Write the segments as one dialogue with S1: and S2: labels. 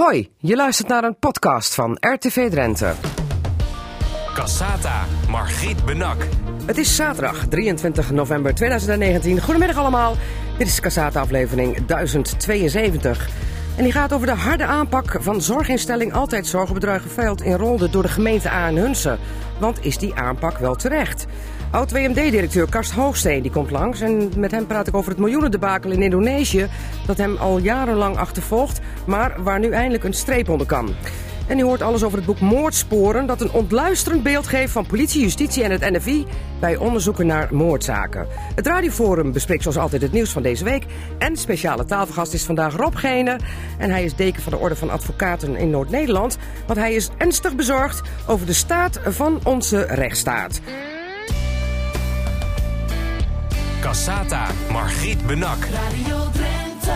S1: Hoi, je luistert naar een podcast van RTV Drenthe.
S2: Cassata, Margriet Benak.
S1: Het is zaterdag 23 november 2019. Goedemiddag allemaal. Dit is Cassata aflevering 1072. En die gaat over de harde aanpak van zorginstelling Altijd Zorg op in Rolde door de gemeente Aanhunsen. Want is die aanpak wel terecht? Oud-WMD-directeur Karst Hoogsteen die komt langs. En met hem praat ik over het miljoenendebakel in Indonesië. Dat hem al jarenlang achtervolgt, maar waar nu eindelijk een streep onder kan. En u hoort alles over het boek Moordsporen, dat een ontluisterend beeld geeft van politie, justitie en het NFI bij onderzoeken naar moordzaken. Het Radioforum bespreekt zoals altijd het nieuws van deze week. En speciale tafelgast is vandaag Rob Gene. En hij is deken van de Orde van Advocaten in Noord-Nederland. Want hij is ernstig bezorgd over de staat van onze rechtsstaat.
S2: Cassata, Margriet Benak.
S3: Radio Drenthe.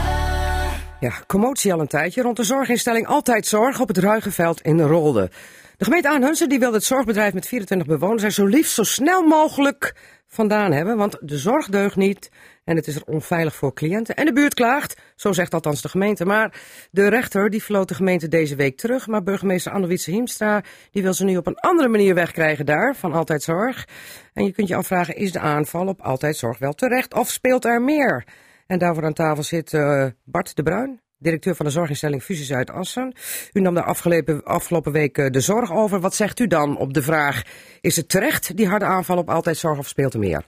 S1: Ja, commotie al een tijdje rond de zorginstelling Altijd Zorg op het Ruigenveld in Rolde. De gemeente Aanhunsen die wil het zorgbedrijf met 24 bewoners er zo liefst zo snel mogelijk vandaan hebben. Want de zorg deugt niet en het is er onveilig voor cliënten. En de buurt klaagt, zo zegt althans de gemeente. Maar de rechter die floot de gemeente deze week terug. Maar burgemeester Anne-Wietse Hiemstra die wil ze nu op een andere manier wegkrijgen daar, van Altijd Zorg. En je kunt je afvragen, is de aanval op Altijd Zorg wel terecht of speelt er meer? En daarvoor aan tafel zit uh, Bart de Bruin, directeur van de zorginstelling Fusie Zuid-Assen. U nam daar afgelopen, afgelopen week uh, de zorg over. Wat zegt u dan op de vraag, is het terecht die harde aanval op Altijd Zorg of speelt er meer?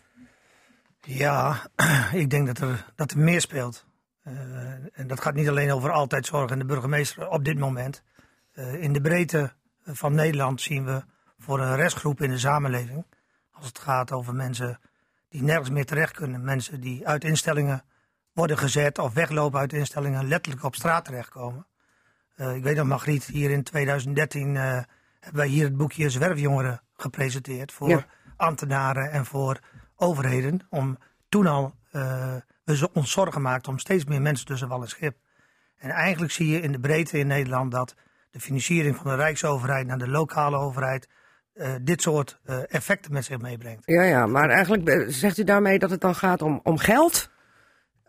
S4: Ja, ik denk dat er, dat er meer speelt. Uh, en dat gaat niet alleen over Altijd Zorg en de burgemeester op dit moment. in de breedte van Nederland zien we voor een restgroep in de samenleving... als het gaat over mensen die nergens meer terecht kunnen. Mensen die uit instellingen worden gezet of weglopen uit instellingen, letterlijk op straat terechtkomen. Uh, ik weet nog, Margriet, hier in 2013 uh, hebben wij hier het boekje Zwerfjongeren gepresenteerd voor ja. ambtenaren en voor overheden. Om toen al uh, we ons zorgen maakten om steeds meer mensen tussen wal en schip. En eigenlijk zie je in de breedte in Nederland dat de financiering van de Rijksoverheid naar de lokale overheid uh, dit soort uh, effecten met zich meebrengt.
S1: Ja, ja, maar eigenlijk zegt u daarmee dat het dan gaat om, om geld?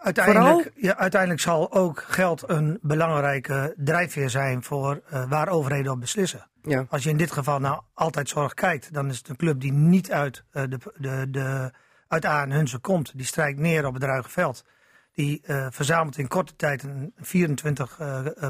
S4: Uiteindelijk, ja, uiteindelijk zal ook geld een belangrijke drijfveer zijn voor uh, waar overheden op beslissen.
S1: Ja.
S4: Als je in dit geval naar Altijd Zorg kijkt, dan is het een club die niet uit, uh, de, de, de, uit Aanhunsen komt. Die strijkt neer op het Ruigenveld. Die uh, verzamelt in korte tijd een 24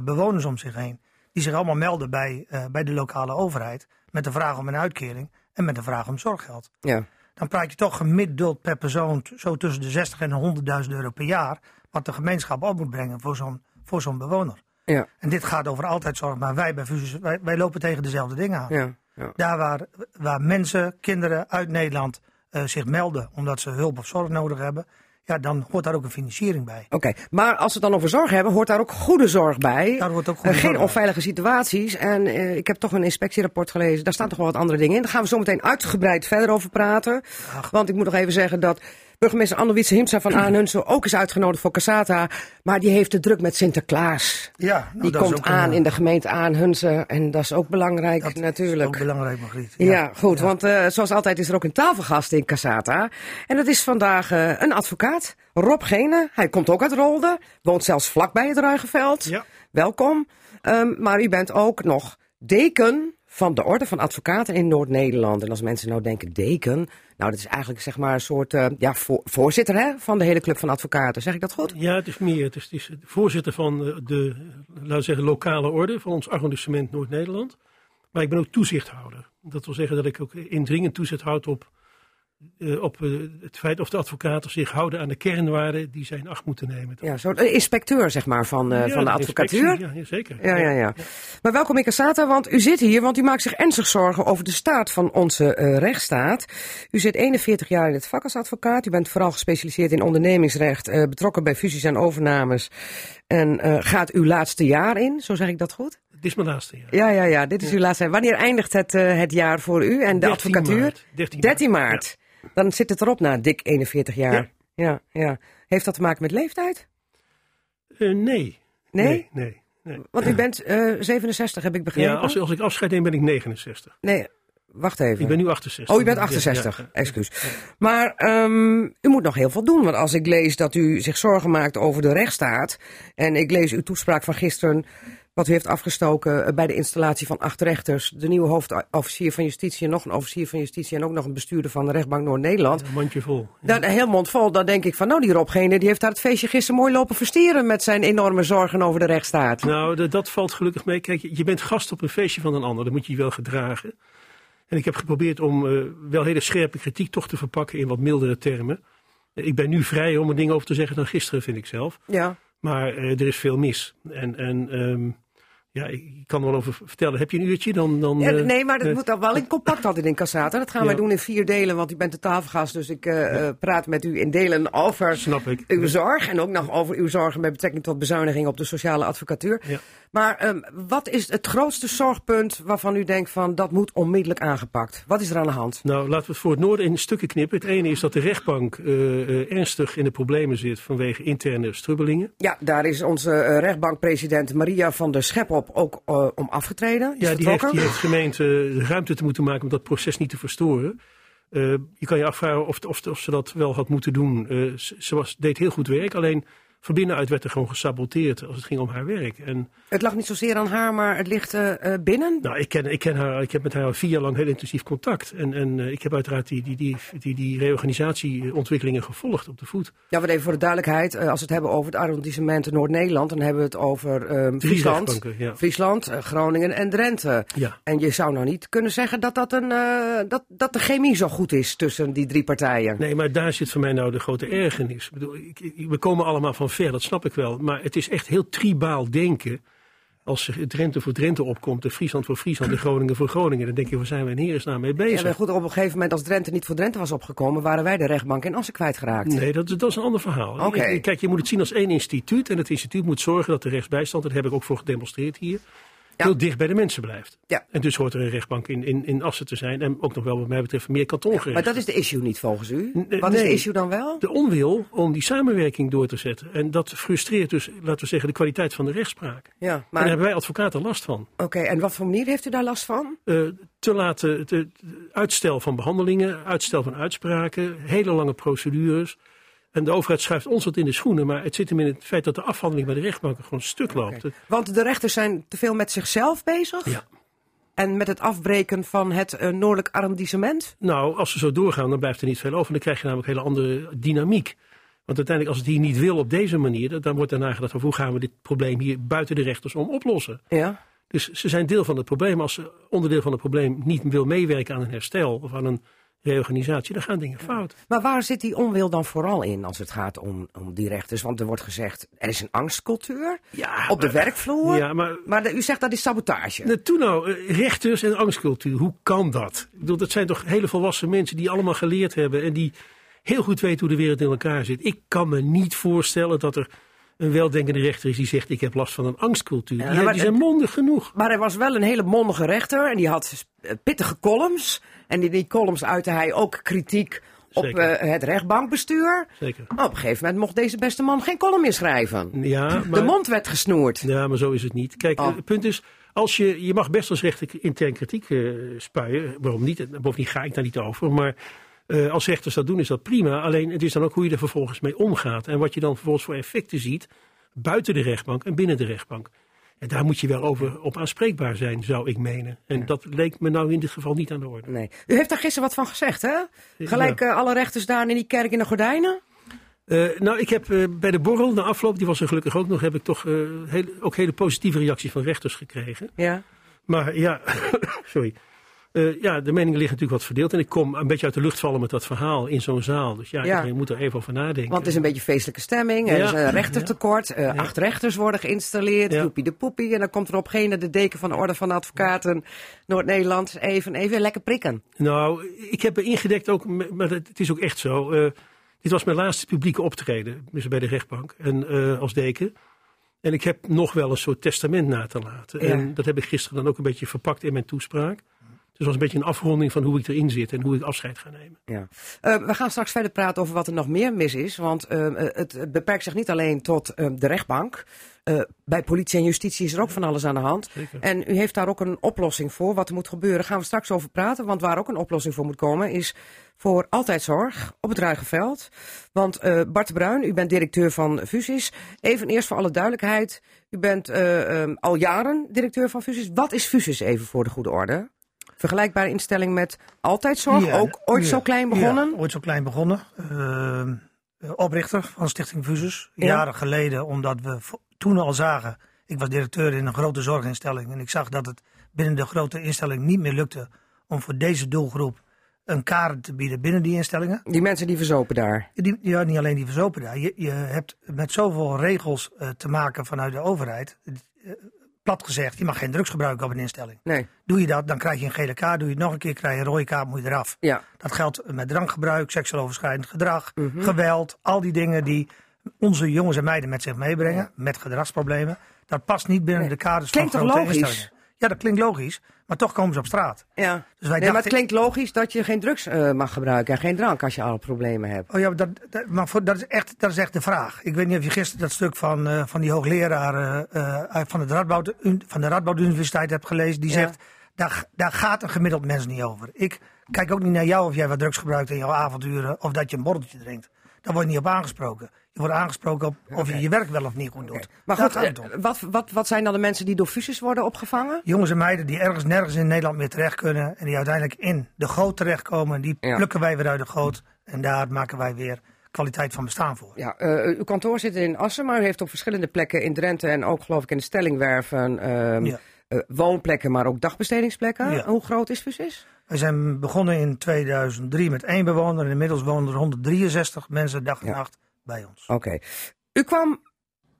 S4: bewoners om zich heen. Die zich allemaal melden bij, bij de lokale overheid. Met de vraag om een uitkering en met de vraag om zorggeld.
S1: Ja
S4: dan praat je toch gemiddeld per persoon zo tussen de 60 en 100.000 euro per jaar. Wat de gemeenschap op moet brengen voor zo'n voor zo'n bewoner.
S1: Ja.
S4: En dit gaat over altijd zorg, maar wij bij Fusies, wij, wij lopen tegen dezelfde dingen aan.
S1: Ja, ja.
S4: Daar waar, waar mensen, kinderen uit Nederland uh, zich melden omdat ze hulp of zorg nodig hebben, ja, dan hoort daar ook een financiering bij.
S1: Oké, okay, maar als we het dan over zorg hebben, hoort daar ook goede zorg bij.
S4: Daar hoort ook goede
S1: uh, geen
S4: zorg
S1: onveilige bij. situaties. En uh, ik heb toch een inspectierapport gelezen. Daar staan toch wel wat andere dingen in. Daar gaan we zo meteen uitgebreid verder over praten.
S4: Ach.
S1: Want ik moet nog even zeggen dat burgemeester Anne-Wietse Himsa van Aanhunsen ook is uitgenodigd voor Cassata. Maar die heeft de druk met Sinterklaas.
S4: Ja, nou,
S1: die
S4: dat
S1: komt
S4: is ook
S1: aan
S4: een,
S1: in de gemeente Aanhunsen. En dat is ook belangrijk
S4: dat
S1: natuurlijk.
S4: Is ook belangrijk, Margriet.
S1: Ja, ja goed. Ja. Want uh, zoals altijd is er ook een tafelgast in Cassata. En dat is vandaag uh, een advocaat. Rob Gene. Hij komt ook uit Rolde. Woont zelfs vlakbij het Ruigenveld.
S4: Ja.
S1: Welkom. Um, maar u bent ook nog deken van de Orde van Advocaten in Noord-Nederland. En als mensen nou denken deken, nou dat is eigenlijk zeg maar een soort uh, ja, voor, voorzitter hè, van de hele club van advocaten. Zeg ik dat goed?
S5: Ja, het is meer. Het is, de voorzitter van de, laten we zeggen, lokale orde van ons arrondissement Noord-Nederland. Maar ik ben ook toezichthouder. Dat wil zeggen dat ik ook indringend toezicht houd op, uh, op uh, het feit of de advocaten zich houden aan de kernwaarden die zij in acht moeten nemen.
S1: Ja, zo'n inspecteur zeg maar van, uh,
S5: ja,
S1: van de advocatuur.
S5: Ja, zeker.
S1: Ja, ja, ja. Maar welkom in Cassata, want u zit hier, want u maakt zich ernstig zorgen over de staat van onze rechtsstaat. U zit 41 jaar in het vak als advocaat. U bent vooral gespecialiseerd in ondernemingsrecht, betrokken bij fusies en overnames. En gaat uw laatste jaar in, zo zeg ik dat goed?
S5: Dit is mijn laatste jaar.
S1: Ja, ja, ja. Dit is
S5: Ja.
S1: uw laatste jaar. Wanneer eindigt het, het jaar voor u en de
S5: 13
S1: advocatuur?
S5: maart. 13 maart.
S1: 13 maart. Dan zit het erop na dik 41 jaar.
S5: Ja.
S1: ja, ja. Heeft dat te maken met leeftijd?
S5: Uh, nee.
S1: Nee?
S5: Nee, nee. nee.
S1: Want u bent uh, 67, heb ik begrepen.
S5: Ja, als, als ik afscheid neem ben ik 69.
S1: Nee, wacht even.
S5: Ik ben nu 68.
S1: Oh, u bent
S5: Ja,
S1: 68,
S5: ja, ja.
S1: excuus. Maar um, u moet nog heel veel doen. Want als ik lees dat u zich zorgen maakt over de rechtsstaat. En ik lees uw toespraak van gisteren. Wat u heeft afgestoken eh, bij de installatie van acht rechters. De nieuwe hoofdofficier van justitie en nog een officier van justitie en ook nog een bestuurder van de rechtbank Noord-Nederland.
S5: Een mandje vol.
S1: Dan, heel mond vol, dan denk ik van nou die Rob Gene, die heeft daar het feestje gisteren mooi lopen verstieren met zijn enorme zorgen over de rechtsstaat.
S5: Nou, de- dat valt gelukkig mee. Kijk, je bent gast op een feestje van een ander, dan moet je je wel gedragen. En ik heb geprobeerd om eh, wel hele scherpe kritiek toch te verpakken in wat mildere termen. Ik ben nu vrij om er dingen over te zeggen dan gisteren, vind ik zelf.
S1: Ja.
S5: Maar eh, er is veel mis. En, en ehm, ja, ik kan er wel over vertellen. Heb je een uurtje? Dan, dan,
S1: Ja,
S5: eh,
S1: nee, maar dat
S5: eh,
S1: moet dan wel in compact altijd in Cassata. Dat gaan wij
S5: Ja.
S1: doen in vier delen, want u bent de tafelgast. Dus ik eh, praat met u in delen over
S5: Snap ik.
S1: uw zorg. En ook nog over uw zorgen met betrekking tot bezuiniging op de sociale advocatuur.
S5: Ja.
S1: Maar ehm, wat is het grootste zorgpunt waarvan u denkt van dat moet onmiddellijk aangepakt? Wat is er aan de hand?
S5: Nou, laten we het voor het noorden in stukken knippen. Het ene is dat de rechtbank ernstig in de problemen zit vanwege interne strubbelingen.
S1: Ja, daar is onze rechtbankpresident Maria van der Ook eh, om afgetreden. Is
S5: Ja, die heeft, die heeft gemeend eh, de ruimte te moeten maken om dat proces niet te verstoren. Eh, je kan je afvragen of, of, of ze dat wel had moeten doen. Eh, ze ze was, deed heel goed werk, alleen van binnenuit werd er gewoon gesaboteerd als het ging om haar werk. En
S1: Het lag niet zozeer aan haar, maar het ligt eh, binnen.
S5: nou, ik, ken, ik ken haar, ik heb met haar vier jaar lang heel intensief contact. En, en eh, ik heb uiteraard die, die, die, die, die reorganisatieontwikkelingen gevolgd op de voet.
S1: Ja, wat even voor de duidelijkheid. als we het hebben over het arrondissement Noord-Nederland, dan hebben we het over Friesland,
S5: ja.
S1: Friesland Groningen en Drenthe.
S5: Ja.
S1: En je zou nou niet kunnen zeggen dat, dat, een, dat, dat de chemie zo goed is tussen die drie partijen.
S5: Nee, maar daar zit voor mij nou de grote ergernis. Ik bedoel, ik- we komen allemaal van ver, dat snap ik wel. Maar het is echt heel tribaal denken. Als Drenthe voor Drenthe opkomt, de Friesland voor Friesland, de Groningen voor Groningen. Dan denk je, waar zijn we in hemelsnaam mee
S1: Ja,
S5: bezig?
S1: maar goed, op een gegeven moment als Drenthe niet voor Drenthe was opgekomen, waren wij de rechtbank in Assen kwijtgeraakt.
S5: Nee, dat, dat is een ander verhaal. Kijk, je moet het zien als één instituut. En het instituut moet zorgen dat de rechtsbijstand, daar heb ik ook voor gedemonstreerd hier,
S1: Ja.
S5: heel dicht bij de mensen blijft.
S1: Ja.
S5: En dus hoort er een rechtbank in, in, in Assen te zijn. En ook nog wel, wat mij betreft, meer kantongerecht.
S1: Maar dat is de issue niet volgens u.
S5: N-
S1: Wat is de issue dan wel?
S5: de onwil om die samenwerking door te zetten. En dat frustreert dus, laten we zeggen, de kwaliteit van de rechtspraak.
S1: Ja,
S5: En daar
S1: maar
S5: hebben wij advocaten last van.
S1: oké, en wat voor manier heeft u daar last van?
S5: Eh, te laten, te- uitstel van behandelingen, uitstel van uitspraken, hele lange procedures. En de overheid schuift ons wat in de schoenen, maar het zit hem in het feit dat de afhandeling bij de rechtbanken gewoon stuk loopt.
S1: Want de rechters zijn te veel met zichzelf bezig?
S5: Ja.
S1: En met het afbreken van het eh, noordelijk arrondissement?
S5: Nou, als ze zo doorgaan, dan blijft er niet veel over. Dan krijg je namelijk een hele andere dynamiek. Want uiteindelijk, als het hier niet wil op deze manier, dan wordt daarna gedacht over hoe gaan we dit probleem hier buiten de rechters om oplossen.
S1: Ja.
S5: Dus ze zijn deel van het probleem. Als ze onderdeel van het probleem niet wil meewerken aan een herstel of aan een reorganisatie, dan gaan dingen fout.
S1: Maar waar zit die onwil dan vooral in als het gaat om, om die rechters? Want er wordt gezegd, er is een angstcultuur
S5: Ja,
S1: op de werkvloer.
S5: Ja, maar
S1: u zegt dat is sabotage.
S5: Nou, Toen nou, rechters en angstcultuur, hoe kan dat? Ik bedoel, dat zijn toch hele volwassen mensen die allemaal geleerd hebben en die heel goed weten hoe de wereld in elkaar zit. Ik kan me niet voorstellen dat er een weldenkende rechter is die zegt: Ik heb last van een angstcultuur.
S1: Ja,
S5: die,
S1: maar
S5: die zijn mondig genoeg.
S1: Maar hij was wel een hele mondige rechter en die had eh, pittige columns. En in die columns uitte hij ook kritiek op eh, het rechtbankbestuur.
S5: Zeker.
S1: Maar op een gegeven moment mocht deze beste man geen column meer schrijven.
S5: Ja,
S1: De
S5: maar,
S1: mond werd gesnoerd.
S5: ja, maar zo is het niet. Kijk,
S1: Oh.
S5: het punt is. Als je, je mag best als rechter intern kritiek eh, spuien. Waarom niet? Bovendien ga ik daar niet over. Maar eh, als rechters dat doen, is dat prima. Alleen het is dan ook hoe je er vervolgens mee omgaat. En wat je dan vervolgens voor effecten ziet. Buiten de rechtbank en binnen de rechtbank. En daar moet je wel over op aanspreekbaar zijn, zou ik menen. En dat leek me nou in dit geval niet aan de orde.
S1: Nee. U heeft daar gisteren wat van gezegd, hè? Gelijk eh, alle rechters daar in die kerk in de gordijnen.
S5: Eh, nou, ik heb bij de borrel, na afloop, die was er gelukkig ook nog, heb ik toch heel, ook hele positieve reacties van rechters gekregen.
S1: Ja.
S5: Maar ja, sorry. Eh, ja, de meningen liggen natuurlijk wat verdeeld. En ik kom een beetje uit de lucht vallen met dat verhaal in zo'n zaal. Dus ja,
S1: Ja.
S5: iedereen moet er even over nadenken.
S1: Want het is een beetje feestelijke stemming. Er
S5: Ja.
S1: is een rechtertekort. eh, Acht rechters worden geïnstalleerd.
S5: Ja.
S1: Joepie de poepie. En dan komt er op geen de deken van de Orde van Advocaten Noord-Nederland. Even, even lekker prikken.
S5: Nou, ik heb er ingedekt ook, maar het is ook echt zo. eh, dit was mijn laatste publieke optreden, dus bij de rechtbank en eh, als deken. En ik heb nog wel een soort testament na te laten. En dat heb ik gisteren dan ook een beetje verpakt in mijn toespraak. Dus was een beetje een afronding van hoe ik erin zit en hoe ik afscheid ga nemen.
S1: Ja. Uh, we gaan straks verder praten over wat er nog meer mis is. Want uh, het, beperkt zich niet alleen tot uh, de rechtbank. bij politie en justitie is er ook van alles aan de hand.
S5: Zeker.
S1: En u heeft daar ook een oplossing voor. Wat er moet gebeuren, daar gaan we straks over praten. Want waar ook een oplossing voor moet komen, is voor altijd zorg op het Ruigenveld. Want Bart de Bruin, u bent directeur van Fusies. Even eerst voor alle duidelijkheid. U bent um, al jaren directeur van Fusies. Wat is Fusies even voor de goede orde? Vergelijkbare instelling met Altijdszorg.
S4: Ja,
S1: ook ooit
S4: ja,
S1: zo klein begonnen.
S4: Ja, ooit zo klein begonnen. Uh, oprichter van Stichting Fusus.
S1: Ja.
S4: Jaren geleden, omdat we toen al zagen. Ik was directeur in een grote zorginstelling. En ik zag dat het binnen de grote instelling niet meer lukte om voor deze doelgroep een kader te bieden binnen die instellingen.
S1: Die mensen die verzopen daar.
S4: Die, ja, niet alleen die verzopen daar. Je, je hebt met zoveel regels uh, te maken vanuit de overheid. Uh, plat gezegd, je mag geen drugs gebruiken op een instelling.
S1: Nee.
S4: Doe je dat, dan krijg je een gele kaart. Doe je het nog een keer, krijg je een rode kaart, moet je eraf.
S1: Ja.
S4: Dat geldt met drankgebruik, seksueel overschrijdend gedrag,
S1: Mhm.
S4: geweld. Al die dingen die onze jongens en meiden met zich meebrengen, met gedragsproblemen. Dat past niet binnen
S1: Nee.
S4: de kaders
S1: Klinkt
S4: van grote
S1: logisch?
S4: instellingen. Ja, dat klinkt logisch. Maar toch komen ze op straat.
S1: Ja.
S4: Dus wij
S1: nee, maar het klinkt logisch dat je geen drugs uh, mag gebruiken en geen drank als je al problemen hebt.
S4: Oh ja, dat, dat, maar voor, dat, is echt, dat is echt de vraag. Ik weet niet of je gisteren dat stuk van, uh, van die hoogleraar uh, van, het Radboud, van de Radboud Universiteit hebt gelezen. Die
S1: Ja.
S4: zegt, daar, daar gaat een gemiddeld mens niet over. Ik kijk ook niet naar jou of jij wat drugs gebruikt in jouw avonturen of dat je een borreltje drinkt. Daar word je niet op aangesproken. Je wordt aangesproken op of je je werk wel of niet goed doet.
S1: Maar
S4: Daar
S1: goed, eh, wat, wat, wat zijn dan de mensen die door fusies worden opgevangen?
S4: Jongens en meiden die ergens nergens in Nederland meer terecht kunnen. En die uiteindelijk in de goot terechtkomen. Die
S1: Ja.
S4: plukken wij weer uit de goot. En daar maken wij weer kwaliteit van bestaan voor.
S1: Ja, uh, uw kantoor zit in Assen, maar u heeft op verschillende plekken in Drenthe en ook geloof ik in de Stellingwerven um,
S4: Ja.
S1: Uh, woonplekken, maar ook dagbestedingsplekken.
S4: Ja.
S1: Hoe groot is Fusis?
S4: We zijn begonnen in 2003 met één bewoner. En inmiddels wonen er 163 mensen dag en
S1: Ja.
S4: nacht bij ons.
S1: Oké. U kwam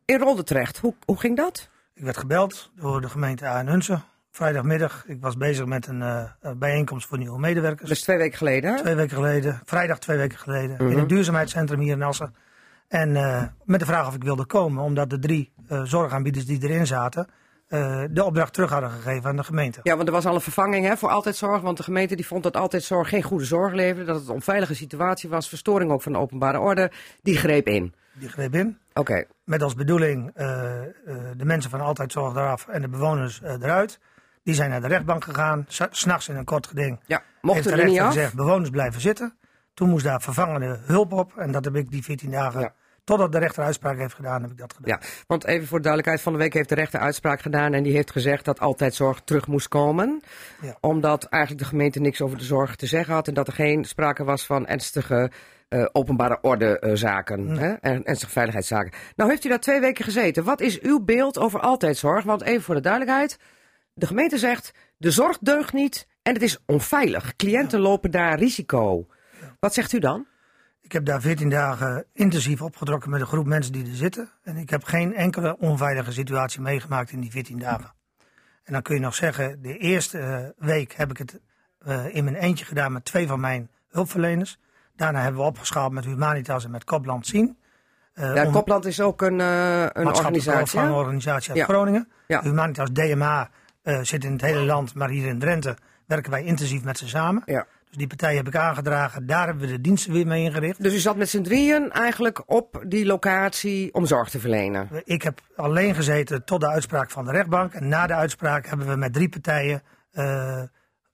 S1: in Rolde terecht. Hoe, hoe ging dat?
S4: Ik werd gebeld door de gemeente Aarnunsen. Vrijdagmiddag. Ik was bezig met een uh, bijeenkomst voor nieuwe medewerkers.
S1: Is twee weken geleden. hè?
S4: Twee weken geleden. Vrijdag twee weken geleden.
S1: Mhm.
S4: In het duurzaamheidscentrum hier in Assen. En uh, met de vraag of ik wilde komen. Omdat de drie uh, zorgaanbieders die erin zaten. Uh, de opdracht terug hadden gegeven aan de gemeente.
S1: Ja, want er was al een vervanging hè, voor Altijdzorg. Want de gemeente die vond dat Altijdzorg geen goede zorg leverde. Dat het een onveilige situatie was. Verstoring ook van de openbare orde. Die greep in.
S4: Die greep in.
S1: Oké.
S4: Met als bedoeling uh, de mensen van Altijd Zorg eraf en de bewoners eruit. Die zijn naar de rechtbank gegaan. S'nachts in een kort geding.
S1: Ja,
S4: heeft
S1: mochten
S4: de
S1: er niet
S4: rechter gezegd, bewoners blijven zitten. Toen moest daar vervangende hulp op. En dat heb ik die 14 dagen,
S1: Ja.
S4: Totdat de rechter uitspraak heeft gedaan, heb ik dat gedaan.
S1: Ja, want even voor de duidelijkheid, van de week heeft de rechter uitspraak gedaan en die heeft gezegd dat altijd zorg terug moest komen.
S4: Ja.
S1: Omdat eigenlijk de gemeente niks over de zorg te zeggen had en dat er geen sprake was van ernstige uh, openbare orde uh, zaken hè? en ernstige veiligheidszaken. Nou heeft u daar twee weken gezeten. Wat is uw beeld over altijdzorg? Want even voor de duidelijkheid, de gemeente zegt de zorg deugt niet en het is onveilig. Cliënten lopen daar risico. Wat zegt u dan?
S4: Ik heb daar 14 dagen intensief opgetrokken met een groep mensen die er zitten. En ik heb geen enkele onveilige situatie meegemaakt in die 14 dagen. En dan kun je nog zeggen, de eerste uh, week heb ik het uh, in mijn eentje gedaan met twee van mijn hulpverleners. Daarna hebben we opgeschaald met Humanitas en met Kopland Zien. Uh,
S1: Ja, Kopland is ook een, uh, een organisatie.
S4: Een organisatie uit
S1: Ja.
S4: Groningen.
S1: Ja.
S4: Humanitas DMA uh, zit in het hele land, maar hier in Drenthe werken wij intensief met ze samen.
S1: Ja.
S4: Dus die partij heb ik aangedragen. Daar hebben we de diensten weer mee ingericht.
S1: Dus u zat met z'n drieën eigenlijk op die locatie om zorg te verlenen.
S4: Ik heb alleen gezeten tot de uitspraak van de rechtbank. En na de uitspraak hebben we met drie partijen uh, uh,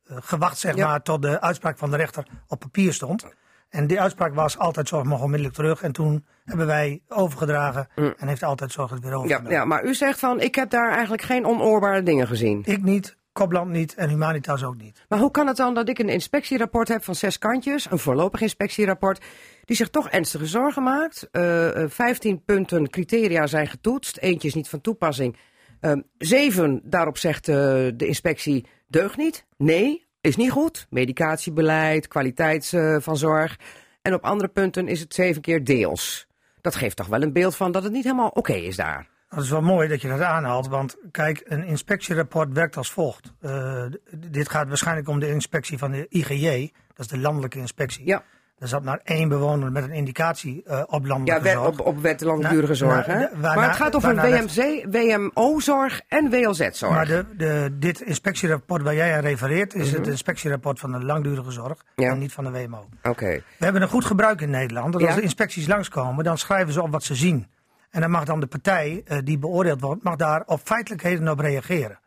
S4: gewacht, zeg
S1: Ja.
S4: maar, tot de uitspraak van de rechter op papier stond. En die uitspraak was altijd zorg mag onmiddellijk terug. En toen hebben wij overgedragen en heeft altijd zorg het weer
S1: Mm. Ja, ja, maar u zegt van ik heb daar eigenlijk geen onoorbare dingen gezien.
S4: Ik niet, Kopland niet en Humanitas ook niet.
S1: Maar hoe kan het dan dat ik een inspectierapport heb van zes kantjes, een voorlopig inspectierapport, die zich toch ernstige zorgen maakt? Uh, 15 punten criteria zijn getoetst, eentje is niet van toepassing. Uh, zeven, daarop zegt uh, de inspectie, deugt niet. Nee, is niet goed. Medicatiebeleid, kwaliteit van zorg. En op andere punten is het zeven keer deels. Dat geeft toch wel een beeld van dat het niet helemaal oké is daar.
S4: Dat is wel mooi dat je dat aanhaalt, want kijk, een inspectierapport werkt als volgt. Uh, dit gaat waarschijnlijk om de inspectie van de IGJ, dat is de landelijke inspectie.
S1: Ja.
S4: Er zat maar één bewoner met een indicatie uh, op landelijke
S1: ja,
S4: zorg.
S1: op, op wet langdurige zorg. hè?
S4: de- waarna-
S1: maar het gaat over WMC, WMO-zorg en WLZ-zorg.
S4: Maar de, de, dit inspectierapport waar jij aan refereert, is het inspectierapport van de langdurige zorg
S1: Mhm. Ja.
S4: en niet van de WMO.
S1: Oké.
S4: We hebben een goed gebruik in Nederland. Dat
S1: Ja.
S4: als de inspecties langskomen, dan schrijven ze op wat ze zien. En dan mag dan de partij eh, die beoordeeld wordt, mag daar op feitelijkheden op reageren.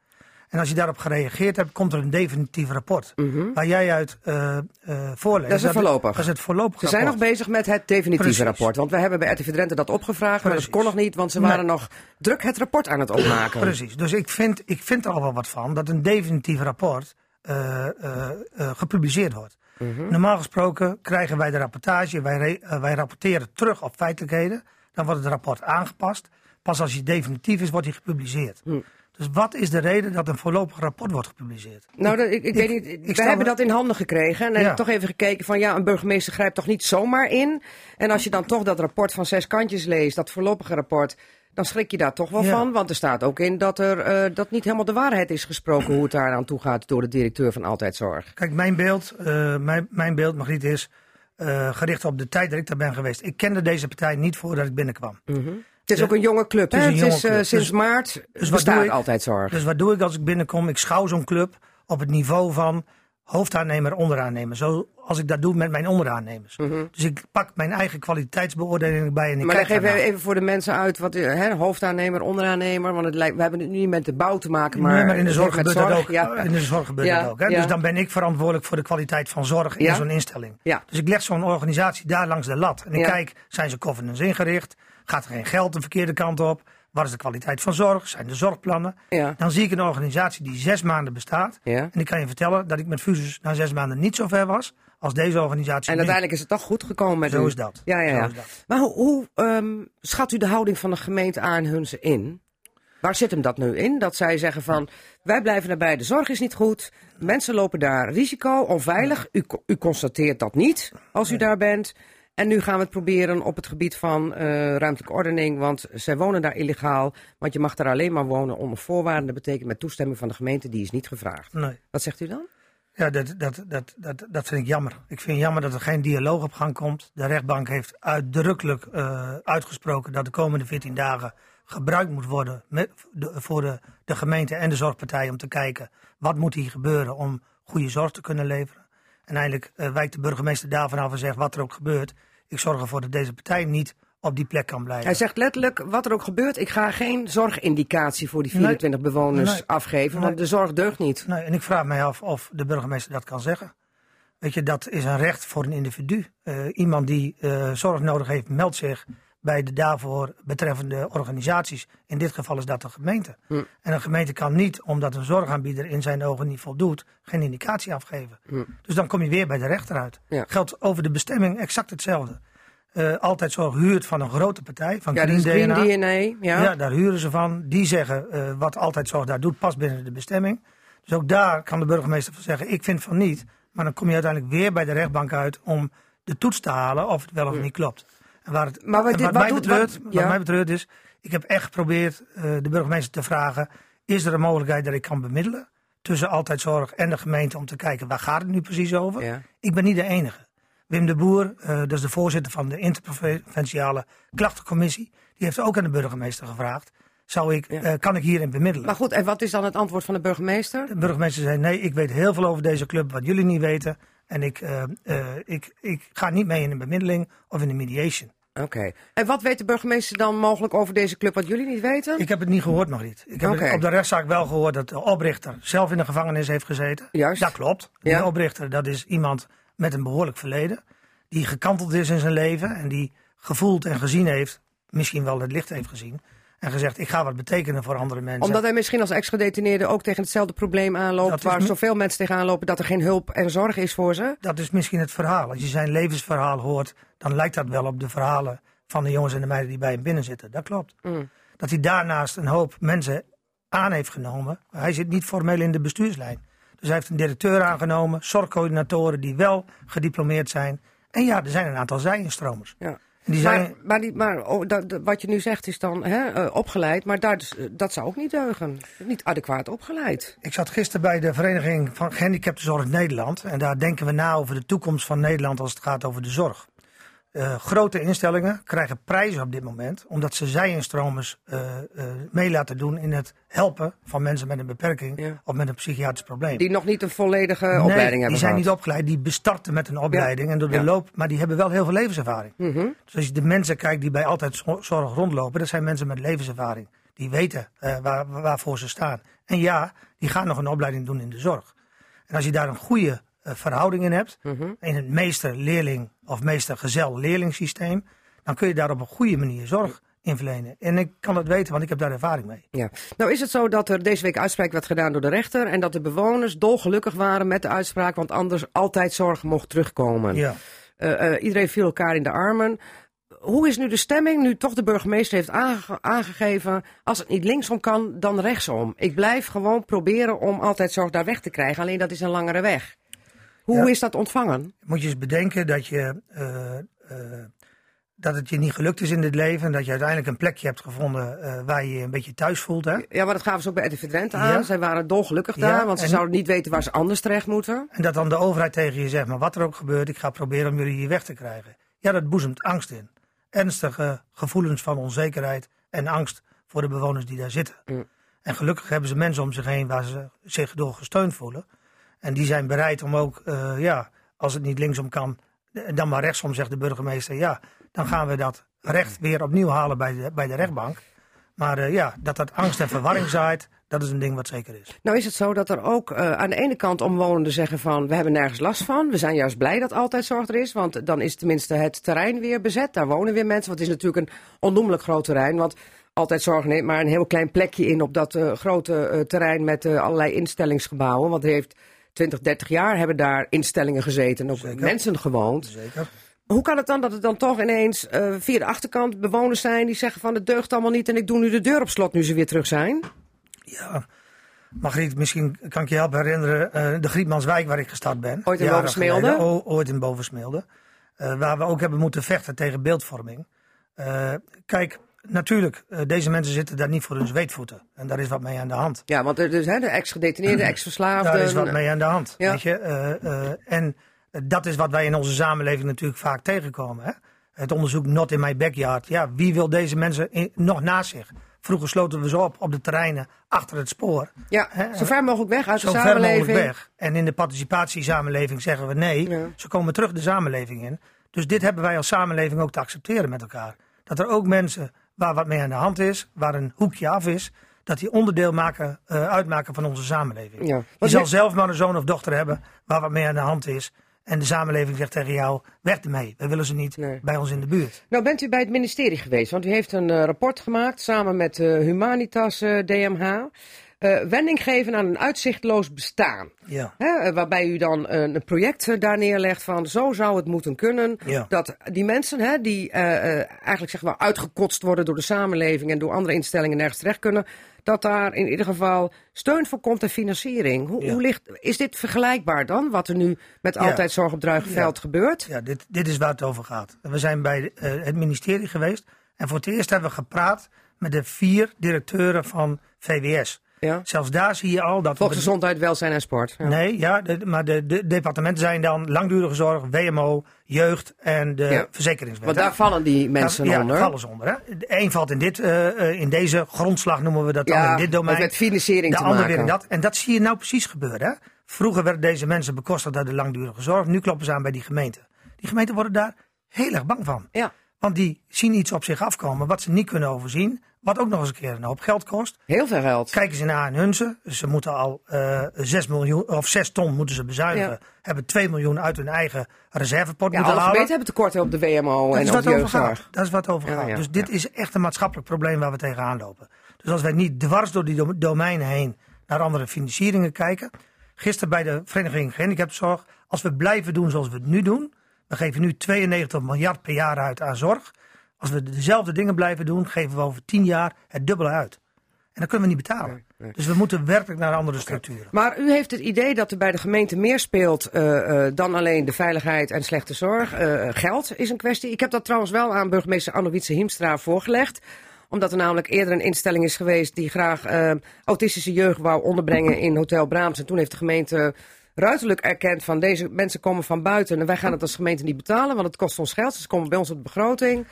S4: En als je daarop gereageerd hebt, komt er een definitief rapport. Waar jij uit eh eh voorleest.
S1: Mhm. Dat is het voorlopig.
S4: Dat is het voorlopig
S1: Ze zijn nog bezig met het definitieve
S4: Precies.
S1: rapport. Want we hebben bij RTV Drenthe dat opgevraagd, maar dat kon nog niet, want ze
S4: Nee.
S1: waren nog druk het rapport aan het opmaken.
S4: Precies. Dus ik vind, ik vind er al wel wat van dat een definitief rapport gepubliceerd wordt.
S1: Mhm.
S4: Normaal gesproken krijgen wij de rapportage, wij, wij rapporteren terug op feitelijkheden. Dan wordt het rapport aangepast. Pas als hij definitief is, wordt hij gepubliceerd.
S1: Hm.
S4: Dus wat is de reden dat een voorlopig rapport wordt gepubliceerd?
S1: Nou, dat, ik, ik, weet niet.
S4: ik
S1: we hebben dat in handen gekregen. En
S4: Ja.
S1: heb ik toch even gekeken van ja, een burgemeester grijpt toch niet zomaar in. En als je dan toch dat rapport van zes kantjes leest, dat voorlopige rapport, dan schrik je daar toch wel
S4: Ja.
S1: van. Want er staat ook in dat er eh, dat niet helemaal de waarheid is gesproken hoe het daar aan toe gaat door de directeur van Altijd Zorg.
S4: Kijk, mijn beeld, eh, mijn, mijn beeld, Margriet, is eh, gericht op de tijd dat ik daar ben geweest. Ik kende deze partij niet voordat ik binnenkwam.
S1: Het is ook een jonge club,
S4: Het
S1: hè?
S4: is een
S1: Het is eh,
S4: club.
S1: sinds
S4: Dus-
S1: maart
S4: dus wat
S1: bestaat
S4: doe ik?
S1: Altijd Zorg.
S4: Dus wat doe ik als ik binnenkom? Ik schouw zo'n club op het niveau van hoofdaannemer, onderaannemer. Zoals ik dat doe met mijn onderaannemers. Dus ik pak mijn eigen kwaliteitsbeoordeling bij en ik
S1: Mhm. Maar leg
S4: kijk
S1: even, even voor de mensen uit, wat, eh, hè, hoofdaannemer, onderaannemer. Want het lijkt, we hebben het nu niet met de bouw te maken, maar,
S4: Nee, maar in de zorg gebeurt dat ook.
S1: Ja.
S4: In de zorg gebeurt
S1: Ja,
S4: dat ook. Hè?
S1: ja.
S4: Dus dan ben ik verantwoordelijk voor de kwaliteit van zorg in zo'n instelling.
S1: Ja.
S4: Dus ik leg zo'n organisatie daar langs de lat. En ik kijk, zijn ze governance ingericht? Gaat er geen geld de verkeerde kant op? Wat is de kwaliteit van zorg? Zijn de zorgplannen?
S1: Ja.
S4: Dan zie ik een organisatie die zes maanden bestaat.
S1: Ja.
S4: En ik kan je vertellen dat ik met Fusus na zes maanden niet zo ver was als deze organisatie
S1: En uiteindelijk is het toch goed gekomen met
S4: Zo
S1: u.
S4: is dat.
S1: Ja, ja,
S4: Zo
S1: ja.
S4: is dat.
S1: Maar hoe, hoe ehm, schat u de houding van de gemeente aan Hunze in? Waar zit hem dat nu in? Dat zij zeggen van, wij blijven erbij, de zorg is niet goed. Mensen lopen daar risico, onveilig. U, u constateert dat niet als u daar bent. En nu gaan we het proberen op het gebied van eh, ruimtelijke ordening. Want zij wonen daar illegaal. Want je mag daar alleen maar wonen onder voorwaarden. Dat betekent met toestemming van de gemeente, die is niet gevraagd.
S4: Nee.
S1: Wat zegt u dan?
S4: Ja, dat, dat, dat, dat, dat vind ik jammer. Ik vind jammer dat er geen dialoog op gang komt. De rechtbank heeft uitdrukkelijk eh, uitgesproken dat de komende 14 dagen gebruikt moet worden met, de, voor de, de gemeente en de zorgpartij om te kijken wat moet hier gebeuren om goede zorg te kunnen leveren. En eindelijk eh, wijkt de burgemeester daarvan af en zegt wat er ook gebeurt. Ik zorg ervoor dat deze partij niet op die plek kan blijven.
S1: Hij zegt letterlijk, wat er ook gebeurt, ik ga geen zorgindicatie voor die
S4: Nee.
S1: 24 bewoners
S4: Nee.
S1: afgeven. Want de zorg deugt niet.
S4: Nee, en ik vraag mij af of de burgemeester dat kan zeggen. Weet je, dat is een recht voor een individu. Eh, iemand die eh, zorg nodig heeft, meldt zich bij de daarvoor betreffende organisaties. In dit geval is dat de gemeente.
S1: Hm.
S4: En een gemeente kan niet, omdat een zorgaanbieder in zijn ogen niet voldoet, geen indicatie afgeven. Dus dan kom je weer bij de rechter uit.
S1: Hm. Ja.
S4: Geldt over de bestemming exact hetzelfde. Eh, altijd zorg huurt van een grote partij, van
S1: Ja,
S4: Green DNA.
S1: Ja.
S4: Ja. daar huren ze van. Die zeggen eh, wat altijd zorg daar doet, past binnen de bestemming. Dus ook daar kan de burgemeester van zeggen, ik vind van niet. Maar dan kom je uiteindelijk weer bij de rechtbank uit om de toets te halen of het wel of niet klopt. En waar het,
S1: Maar wat
S4: en
S1: dit-
S4: wat,
S1: wat
S4: mij
S1: doet-
S4: betreurt,
S1: wat-
S4: wat
S1: ja.
S4: mij betreurt is, ik heb echt geprobeerd eh, de burgemeester te vragen, is er een mogelijkheid dat ik kan bemiddelen tussen altijd zorg en de gemeente om te kijken waar gaat het nu precies over?
S1: Ja.
S4: Ik ben niet de enige. Wim de Boer, eh, dat is de voorzitter van de interprovinciale klachtencommissie, die heeft ook aan de burgemeester gevraagd, zou ik,
S1: Ja.
S4: eh, kan ik hierin bemiddelen?
S1: Maar goed, en wat is dan het antwoord van de burgemeester?
S4: De burgemeester zei: Nee, ik weet heel veel over deze club wat jullie niet weten. En ik, ik, ik ga niet mee in een bemiddeling of in een mediation.
S1: Oké. En wat weet de burgemeester dan mogelijk over deze club wat jullie niet weten?
S4: Ik heb het niet gehoord, Margriet. Ik heb op de rechtszaak wel gehoord dat de oprichter zelf in de gevangenis heeft gezeten.
S1: Juist.
S4: Dat klopt.
S1: Ja.
S4: De oprichter, dat is iemand met een behoorlijk verleden. Die gekanteld is in zijn leven en die gevoeld en gezien heeft, misschien wel het licht heeft gezien. En gezegd, ik ga wat betekenen voor andere mensen.
S1: Omdat hij misschien als ex-gedetineerde ook tegen hetzelfde probleem aanloopt...
S4: Dat
S1: waar zoveel mensen tegenaan lopen dat er geen hulp en zorg is voor ze.
S4: Dat is misschien het verhaal. Als je zijn levensverhaal hoort, dan lijkt dat wel op de verhalen van de jongens en de meiden die bij hem binnen zitten. Dat klopt.
S1: Mm.
S4: Dat hij daarnaast een hoop mensen aan heeft genomen. Hij zit niet formeel in de bestuurslijn. Dus hij heeft een directeur aangenomen, zorgcoördinatoren die wel gediplomeerd zijn. En ja, er zijn een aantal zijinstromers.
S1: Ja.
S4: Die zijn,
S1: Maar, maar, die, maar oh, dat, dat- wat je nu zegt is dan hè, eh, opgeleid, maar daar, dus, eh, dat zou ook niet deugen. Niet adequaat opgeleid.
S4: Ik zat gisteren bij de Vereniging van Gehandicaptenzorg Nederland. En daar denken we na over de toekomst van Nederland als het gaat over de zorg. Eh, grote instellingen krijgen prijzen op dit moment. Omdat ze zij-instromers eh, eh, mee laten doen in het helpen van mensen met een beperking.
S1: Ja.
S4: Of met een psychiatrisch probleem.
S1: Die nog niet een volledige
S4: Nee,
S1: opleiding
S4: die
S1: hebben
S4: zijn
S1: gehad.
S4: niet opgeleid. Die bestarten met een opleiding. En door de
S1: Ja.
S4: loop, maar die hebben wel heel veel levenservaring.
S1: Mhm.
S4: Dus als je de mensen kijkt die bij Altijd Zo- Zorg rondlopen, dat zijn mensen met levenservaring. Die weten waar, waarvoor ze staan. En ja, die gaan nog een opleiding doen in de zorg. En als je daar een goede eh, verhouding in hebt,
S1: Mhm.
S4: in het meester-leerling of meester-gezel-leerling systeem, dan kun je daar op een goede manier zorg in verlenen. En ik kan dat weten, want ik heb daar ervaring mee.
S1: Ja. Nou is het zo dat er deze week uitspraak werd gedaan door de rechter en dat de bewoners dolgelukkig waren met de uitspraak, want anders altijd zorg mocht terugkomen.
S4: Ja.
S1: Eh, eh, iedereen viel elkaar in de armen. Hoe is nu de stemming, nu toch de burgemeester heeft aange- aangegeven... als het niet linksom kan, dan rechtsom. Ik blijf gewoon proberen om altijd zorg daar weg te krijgen. Alleen dat is een langere weg. Hoe
S4: Ja.
S1: is dat ontvangen?
S4: Moet je eens bedenken dat, je, eh, eh, dat het je niet gelukt is in dit leven. En dat je uiteindelijk een plekje hebt gevonden eh, waar je je een beetje thuis voelt. Hè?
S1: Ja, maar dat gaven ze ook bij RTV Drenthe aan.
S4: Ja.
S1: Zij waren dolgelukkig
S4: Ja,
S1: daar, want ze
S4: en-
S1: zouden niet weten waar ze anders terecht moeten.
S4: En dat dan de overheid tegen je zegt, maar wat er ook gebeurt, ik ga proberen om jullie hier weg te krijgen. Ja, dat boezemt angst in. Ernstige gevoelens van onzekerheid en angst voor de bewoners die daar zitten.
S1: Mm.
S4: En gelukkig hebben ze mensen om zich heen waar ze zich door gesteund voelen. En die zijn bereid om ook, eh, ja, als het niet linksom kan, eh, dan maar rechtsom, zegt de burgemeester. Ja, dan gaan we dat recht weer opnieuw halen bij de, bij de rechtbank. Maar eh, ja, dat dat angst en verwarring zaait, dat is een ding wat zeker is.
S1: Nou is het zo dat er ook aan de ene kant omwonenden zeggen van... we hebben nergens last van. We zijn juist blij dat altijd zorg er is. Want dan is tenminste het terrein weer bezet. Daar wonen weer mensen. Want het is natuurlijk een onnoemelijk groot terrein. Want altijd zorg neemt maar een heel klein plekje in... op dat grote terrein met allerlei instellingsgebouwen. Want er heeft 20, 30 jaar hebben daar instellingen gezeten. En ook
S4: Zeker.
S1: mensen gewoond.
S4: Zeker.
S1: Hoe kan het dan dat het dan toch ineens eh, via de achterkant bewoners zijn... die zeggen van het deugt allemaal niet... en ik doe nu de deur op slot nu ze weer terug zijn?
S4: Ja, Margriet, misschien kan ik je helpen herinneren. eh, de Grietmanswijk waar ik gestart ben.
S1: Ooit in Bovensmeelde?
S4: O- ooit in Bovensmeelde. Eh, waar we ook hebben moeten vechten tegen beeldvorming. Kijk, natuurlijk, eh, deze mensen zitten daar niet voor hun zweetvoeten. En daar is wat mee aan de hand.
S1: Ja, want er, dus, hè, de ex-gedetineerden, ex-verslaafden...
S4: Daar is wat mee aan de hand.
S1: Ja.
S4: Weet je? Eh, eh, en dat is wat wij in onze samenleving natuurlijk vaak tegenkomen. Hè? Het onderzoek Not in My Backyard. Ja, wie wil deze mensen in- nog naast zich? Vroeger sloten we ze op op de terreinen achter het spoor.
S1: Ja,
S4: Hè?
S1: zo ver mogelijk weg uit de
S4: Zo ver mogelijk weg. En in de participatiesamenleving zeggen we nee.
S1: Ja.
S4: Ze komen terug de samenleving in. Dus dit hebben wij als samenleving ook te accepteren met elkaar. Dat er ook mensen waar wat mee aan de hand is, waar een hoekje af is, dat die onderdeel maken, eh, uitmaken van onze samenleving.
S1: Ja.
S4: Je zal zelf maar een zoon of dochter hebben waar wat mee aan de hand is. En de samenleving zegt tegen jou, weg ermee. We willen ze niet
S1: Nee.
S4: bij ons in de buurt.
S1: Nou bent u bij het ministerie geweest, want u heeft een eh, rapport gemaakt samen met eh, Humanitas DMH. Eh, wending geven aan een uitzichtloos bestaan.
S4: Ja.
S1: Hè, eh, waarbij u dan een project eh, daar neerlegt van zo zou het moeten kunnen.
S4: Ja.
S1: Dat die mensen hè, die eigenlijk zeg maar uitgekotst worden door de samenleving en door andere instellingen nergens terecht kunnen. Dat daar in ieder geval steun voor komt en financiering. Hoe,
S4: Ja.
S1: hoe ligt, is dit vergelijkbaar dan, wat er nu met. Altijd Zorg op Druigenveld gebeurt?
S4: Ja, dit, dit is waar het over gaat. We zijn bij het ministerie geweest. En voor het eerst hebben we gepraat met de vier directeuren van VWS.
S1: Ja.
S4: Zelfs daar zie je al dat...
S1: Volksgezondheid, welzijn en sport. Ja.
S4: Nee, ja, de- maar de, de departementen zijn dan langdurige zorg, WMO, jeugd en de
S1: Ja.
S4: verzekeringswet.
S1: Want
S4: hè?
S1: daar vallen die mensen
S4: ja,
S1: onder.
S4: vallen ze onder. Hè? De een valt in, dit, eh, eh, in deze grondslag, noemen we dat dan,
S1: Ja,
S4: in dit domein.
S1: met- met financiering
S4: de
S1: te
S4: ander
S1: maken.
S4: weer in dat. En dat zie je nou precies gebeuren. Hè? Vroeger werden deze mensen bekostigd uit de langdurige zorg. Nu kloppen ze aan bij die gemeenten. Die gemeenten worden daar heel erg bang van.
S1: Ja,
S4: Want die zien iets op zich afkomen wat ze niet kunnen overzien. Wat ook nog eens een keer een hoop geld kost.
S1: heel veel geld.
S4: Kijken ze naar Hunze. Ze moeten al eh 6 miljoen of 6 ton moeten ze bezuinigen.
S1: Ja.
S4: Hebben 2 miljoen uit hun eigen reservepot
S1: Ja,
S4: moeten halen.
S1: gemeenten hebben tekorten op de WMO
S4: Dat
S1: en
S4: is
S1: op
S4: wat
S1: de jeugdzorg.
S4: Dat is wat over
S1: Ja,
S4: gaat.
S1: ja,
S4: dus dit
S1: ja.
S4: is echt een maatschappelijk probleem waar we tegenaan lopen. Dus als wij niet dwars door die dom- domeinen heen naar andere financieringen kijken. Gisteren bij de Vereniging Gehandicaptenzorg. Als we blijven doen zoals we het nu doen. We geven nu 92 miljard per jaar uit aan zorg. Als we dezelfde dingen blijven doen, geven we over 10 jaar het dubbele uit. En dat kunnen we niet betalen.
S1: Nee, nee.
S4: Dus we moeten werkelijk naar andere structuren.
S1: Maar u heeft het idee dat er bij de gemeente meer speelt eh, eh, dan alleen de veiligheid en slechte zorg. Eh, geld is een kwestie. Ik heb dat trouwens wel aan burgemeester Anne-Wietse Hiemstra voorgelegd omdat er namelijk eerder een instelling is geweest die graag autistische jeugd wou onderbrengen in Hotel Braams. En toen heeft de gemeente ruiterlijk erkend van deze mensen komen van buiten en wij gaan het als gemeente niet betalen, want het kost ons geld. Ze komen bij ons op de begroting.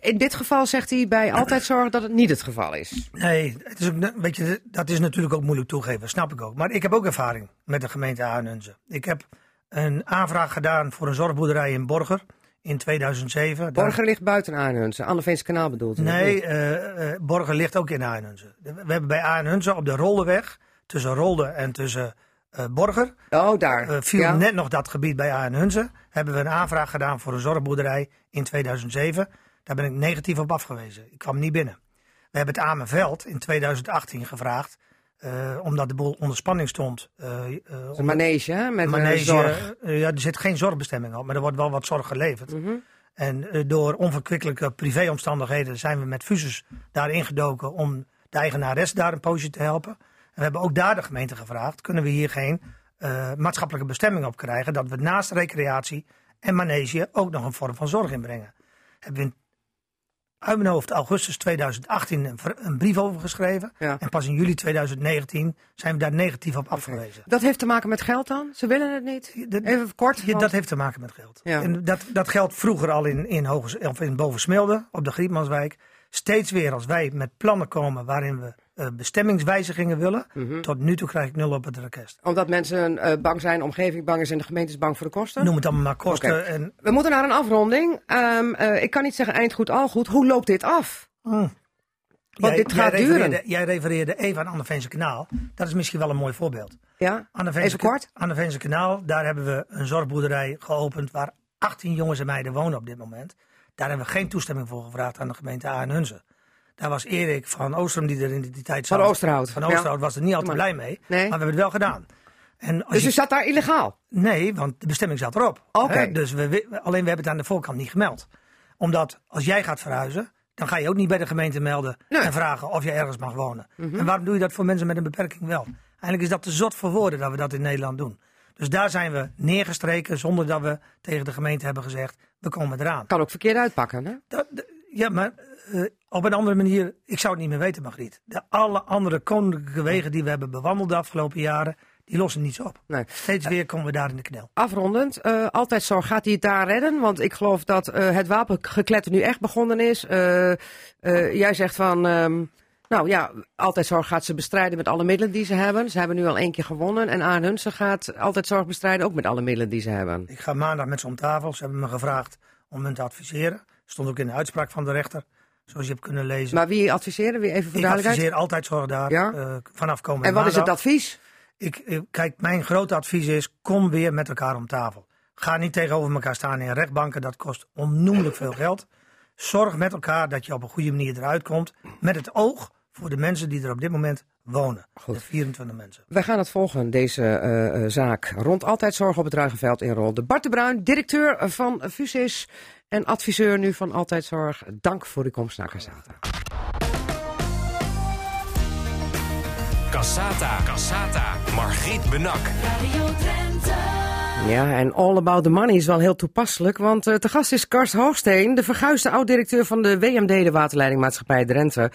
S1: In dit geval zegt hij bij altijd zorgen dat het niet het geval is.
S4: Nee, het is ook, weet je, dat is natuurlijk ook moeilijk toegeven, snap ik ook. Maar ik heb ook ervaring met de gemeente Arnhense. Ik heb een aanvraag gedaan voor een zorgboerderij in Borger in 2007. Daar-
S1: Borger ligt buiten Arnhense. Anneveense kanaal bedoelt u?
S4: Nee, eh, Borger ligt ook in Arnhense. We hebben bij Arnhense op de Roldeweg, tussen Rolde en tussen Borger,
S1: Oh, daar.
S4: eh, viel
S1: Ja.
S4: net nog dat gebied bij Arnhense. Hebben we een aanvraag gedaan voor een zorgboerderij in 2007. Daar ben ik negatief op afgewezen. Ik kwam niet binnen. We hebben het Amenveld in 2018 gevraagd, eh, omdat de boel onder spanning stond. eh, eh,
S1: Het is een manege, hè? Met
S4: manege,
S1: zorg.
S4: eh, ja, er zit geen zorgbestemming op, maar er wordt wel wat zorg geleverd. En eh, door onverkwikkelijke privéomstandigheden zijn we met fuses daar ingedoken om de eigenares daar een poosje te helpen. En we hebben ook daar de gemeente gevraagd, kunnen we hier geen eh, maatschappelijke bestemming op krijgen, dat we naast recreatie en manege ook nog een vorm van zorg inbrengen. Hebben we in, uit mijn hoofd augustus 2018 een, brief over geschreven.
S1: Ja.
S4: En pas in juli 2019 zijn we daar negatief op afgewezen.
S1: Dat heeft te maken met geld dan? Ze willen het niet?
S4: Dat-
S1: Even kort.
S4: Ja,
S1: want-
S4: dat heeft te maken met geld.
S1: Ja.
S4: En dat, dat geldt vroeger al in, in, Hoges, of in Bovensmilde, op de Grietmanswijk. Steeds weer als wij met plannen komen waarin we eh, bestemmingswijzigingen willen.
S1: Mhm.
S4: Tot nu toe krijg ik nul op het rekest.
S1: Omdat mensen eh, bang zijn, de omgeving bang is en de gemeente is bang voor de kosten?
S4: Noem het allemaal maar kosten. En,
S1: We moeten naar een afronding. Ehm, eh, ik kan niet zeggen eind goed, al goed. Hoe loopt dit af?
S4: mm.
S1: Want dit gaat duren.
S4: Jij refereerde even aan Anneveense Kanaal. Dat is misschien wel een mooi voorbeeld.
S1: Ja?
S4: Anneveense
S1: Even kort.
S4: Anneveense Kanaal, daar hebben we een zorgboerderij geopend waar 18 jongens en meiden wonen op dit moment. Daar hebben we geen toestemming voor gevraagd aan de gemeente Arnhunze. Daar was Erik van Oostrum die er in die tijd zat.
S1: Van Oosterhout.
S4: Van Oosterhout
S1: Ja.
S4: was er niet al te
S1: Maar-
S4: blij mee.
S1: Nee.
S4: Maar we hebben het wel gedaan. En als
S1: Dus
S4: je-
S1: u zat daar illegaal?
S4: Nee, want de bestemming zat erop.
S1: Oké.
S4: Dus we, alleen we hebben het aan de voorkant niet gemeld. Omdat als jij gaat verhuizen, dan ga je ook niet bij de gemeente melden
S1: Nee. Mhm.
S4: en vragen of je ergens mag wonen. En waarom doe je dat voor mensen met een beperking wel? Eigenlijk is dat te zot voor woorden dat we dat in Nederland doen. Dus daar zijn we neergestreken zonder dat we tegen de gemeente hebben gezegd, we komen eraan.
S1: Kan ook verkeerd uitpakken, hè?
S4: Dat- ja, maar eh, op een andere manier, ik zou het niet meer weten, Margriet. De alle andere koninklijke wegen die we hebben bewandeld de afgelopen jaren, die lossen niets op.
S1: Nee.
S4: Steeds weer komen we daar in de knel.
S1: Afrondend, eh, altijd zorg, gaat hij het daar redden? Want ik geloof dat eh, het wapengekletter nu echt begonnen is. Jij zegt van, ehm, nou ja, altijd zorg gaat ze bestrijden met alle middelen die ze hebben. Ze hebben nu al één keer gewonnen. En Aan Hunsen gaat altijd zorg bestrijden ook met alle middelen die ze hebben.
S4: Ik ga maandag met ze om tafel. Ze hebben me gevraagd om hen te adviseren. Stond ook in de uitspraak van de rechter, zoals je hebt kunnen lezen.
S1: Maar wie adviseren? Wie even voor
S4: ik adviseer altijd zorg daar
S1: Ja?
S4: eh, vanaf komende
S1: En wat is het advies?
S4: Ik, ik- kijk, mijn grote advies is: kom weer met elkaar om tafel. Ga niet tegenover elkaar staan in rechtbanken, dat kost onnoemelijk veel geld. Zorg met elkaar dat je op een goede manier eruit komt. Met het oog voor de mensen die er op dit moment wonen. De 24 mensen.
S1: Wij gaan het volgen, deze eh, eh, zaak. Rond Altijd Zorg op het Ruigenveld in Rolde. Bart de Bruin, directeur van Fusis en adviseur nu van Altijd Zorg. Dank voor uw komst naar Casata.
S2: Cassata. Cassata. Margriet Benak.
S3: Radio Drenthe.
S1: Ja, en All About the Money is wel heel toepasselijk, want eh te gast is Karst Hoogsteen, de verguisde oud-directeur van de WMD, de Waterleidingmaatschappij Drenthe.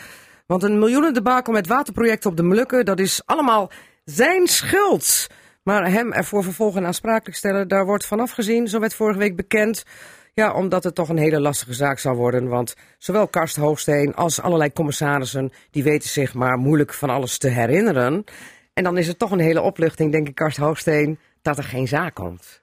S1: Want een miljoenen debakel met waterprojecten op de Molukken, dat is allemaal zijn schuld. Maar hem ervoor vervolgen en aansprakelijk stellen, daar wordt vanaf gezien, zo werd vorige week bekend. Ja, omdat het toch een hele lastige zaak zal worden, want zowel Karst Hoogsteen als allerlei commissarissen, die weten zich maar moeilijk van alles te herinneren. En dan is het toch een hele opluchting, denk ik, Karst Hoogsteen, dat er geen zaak komt.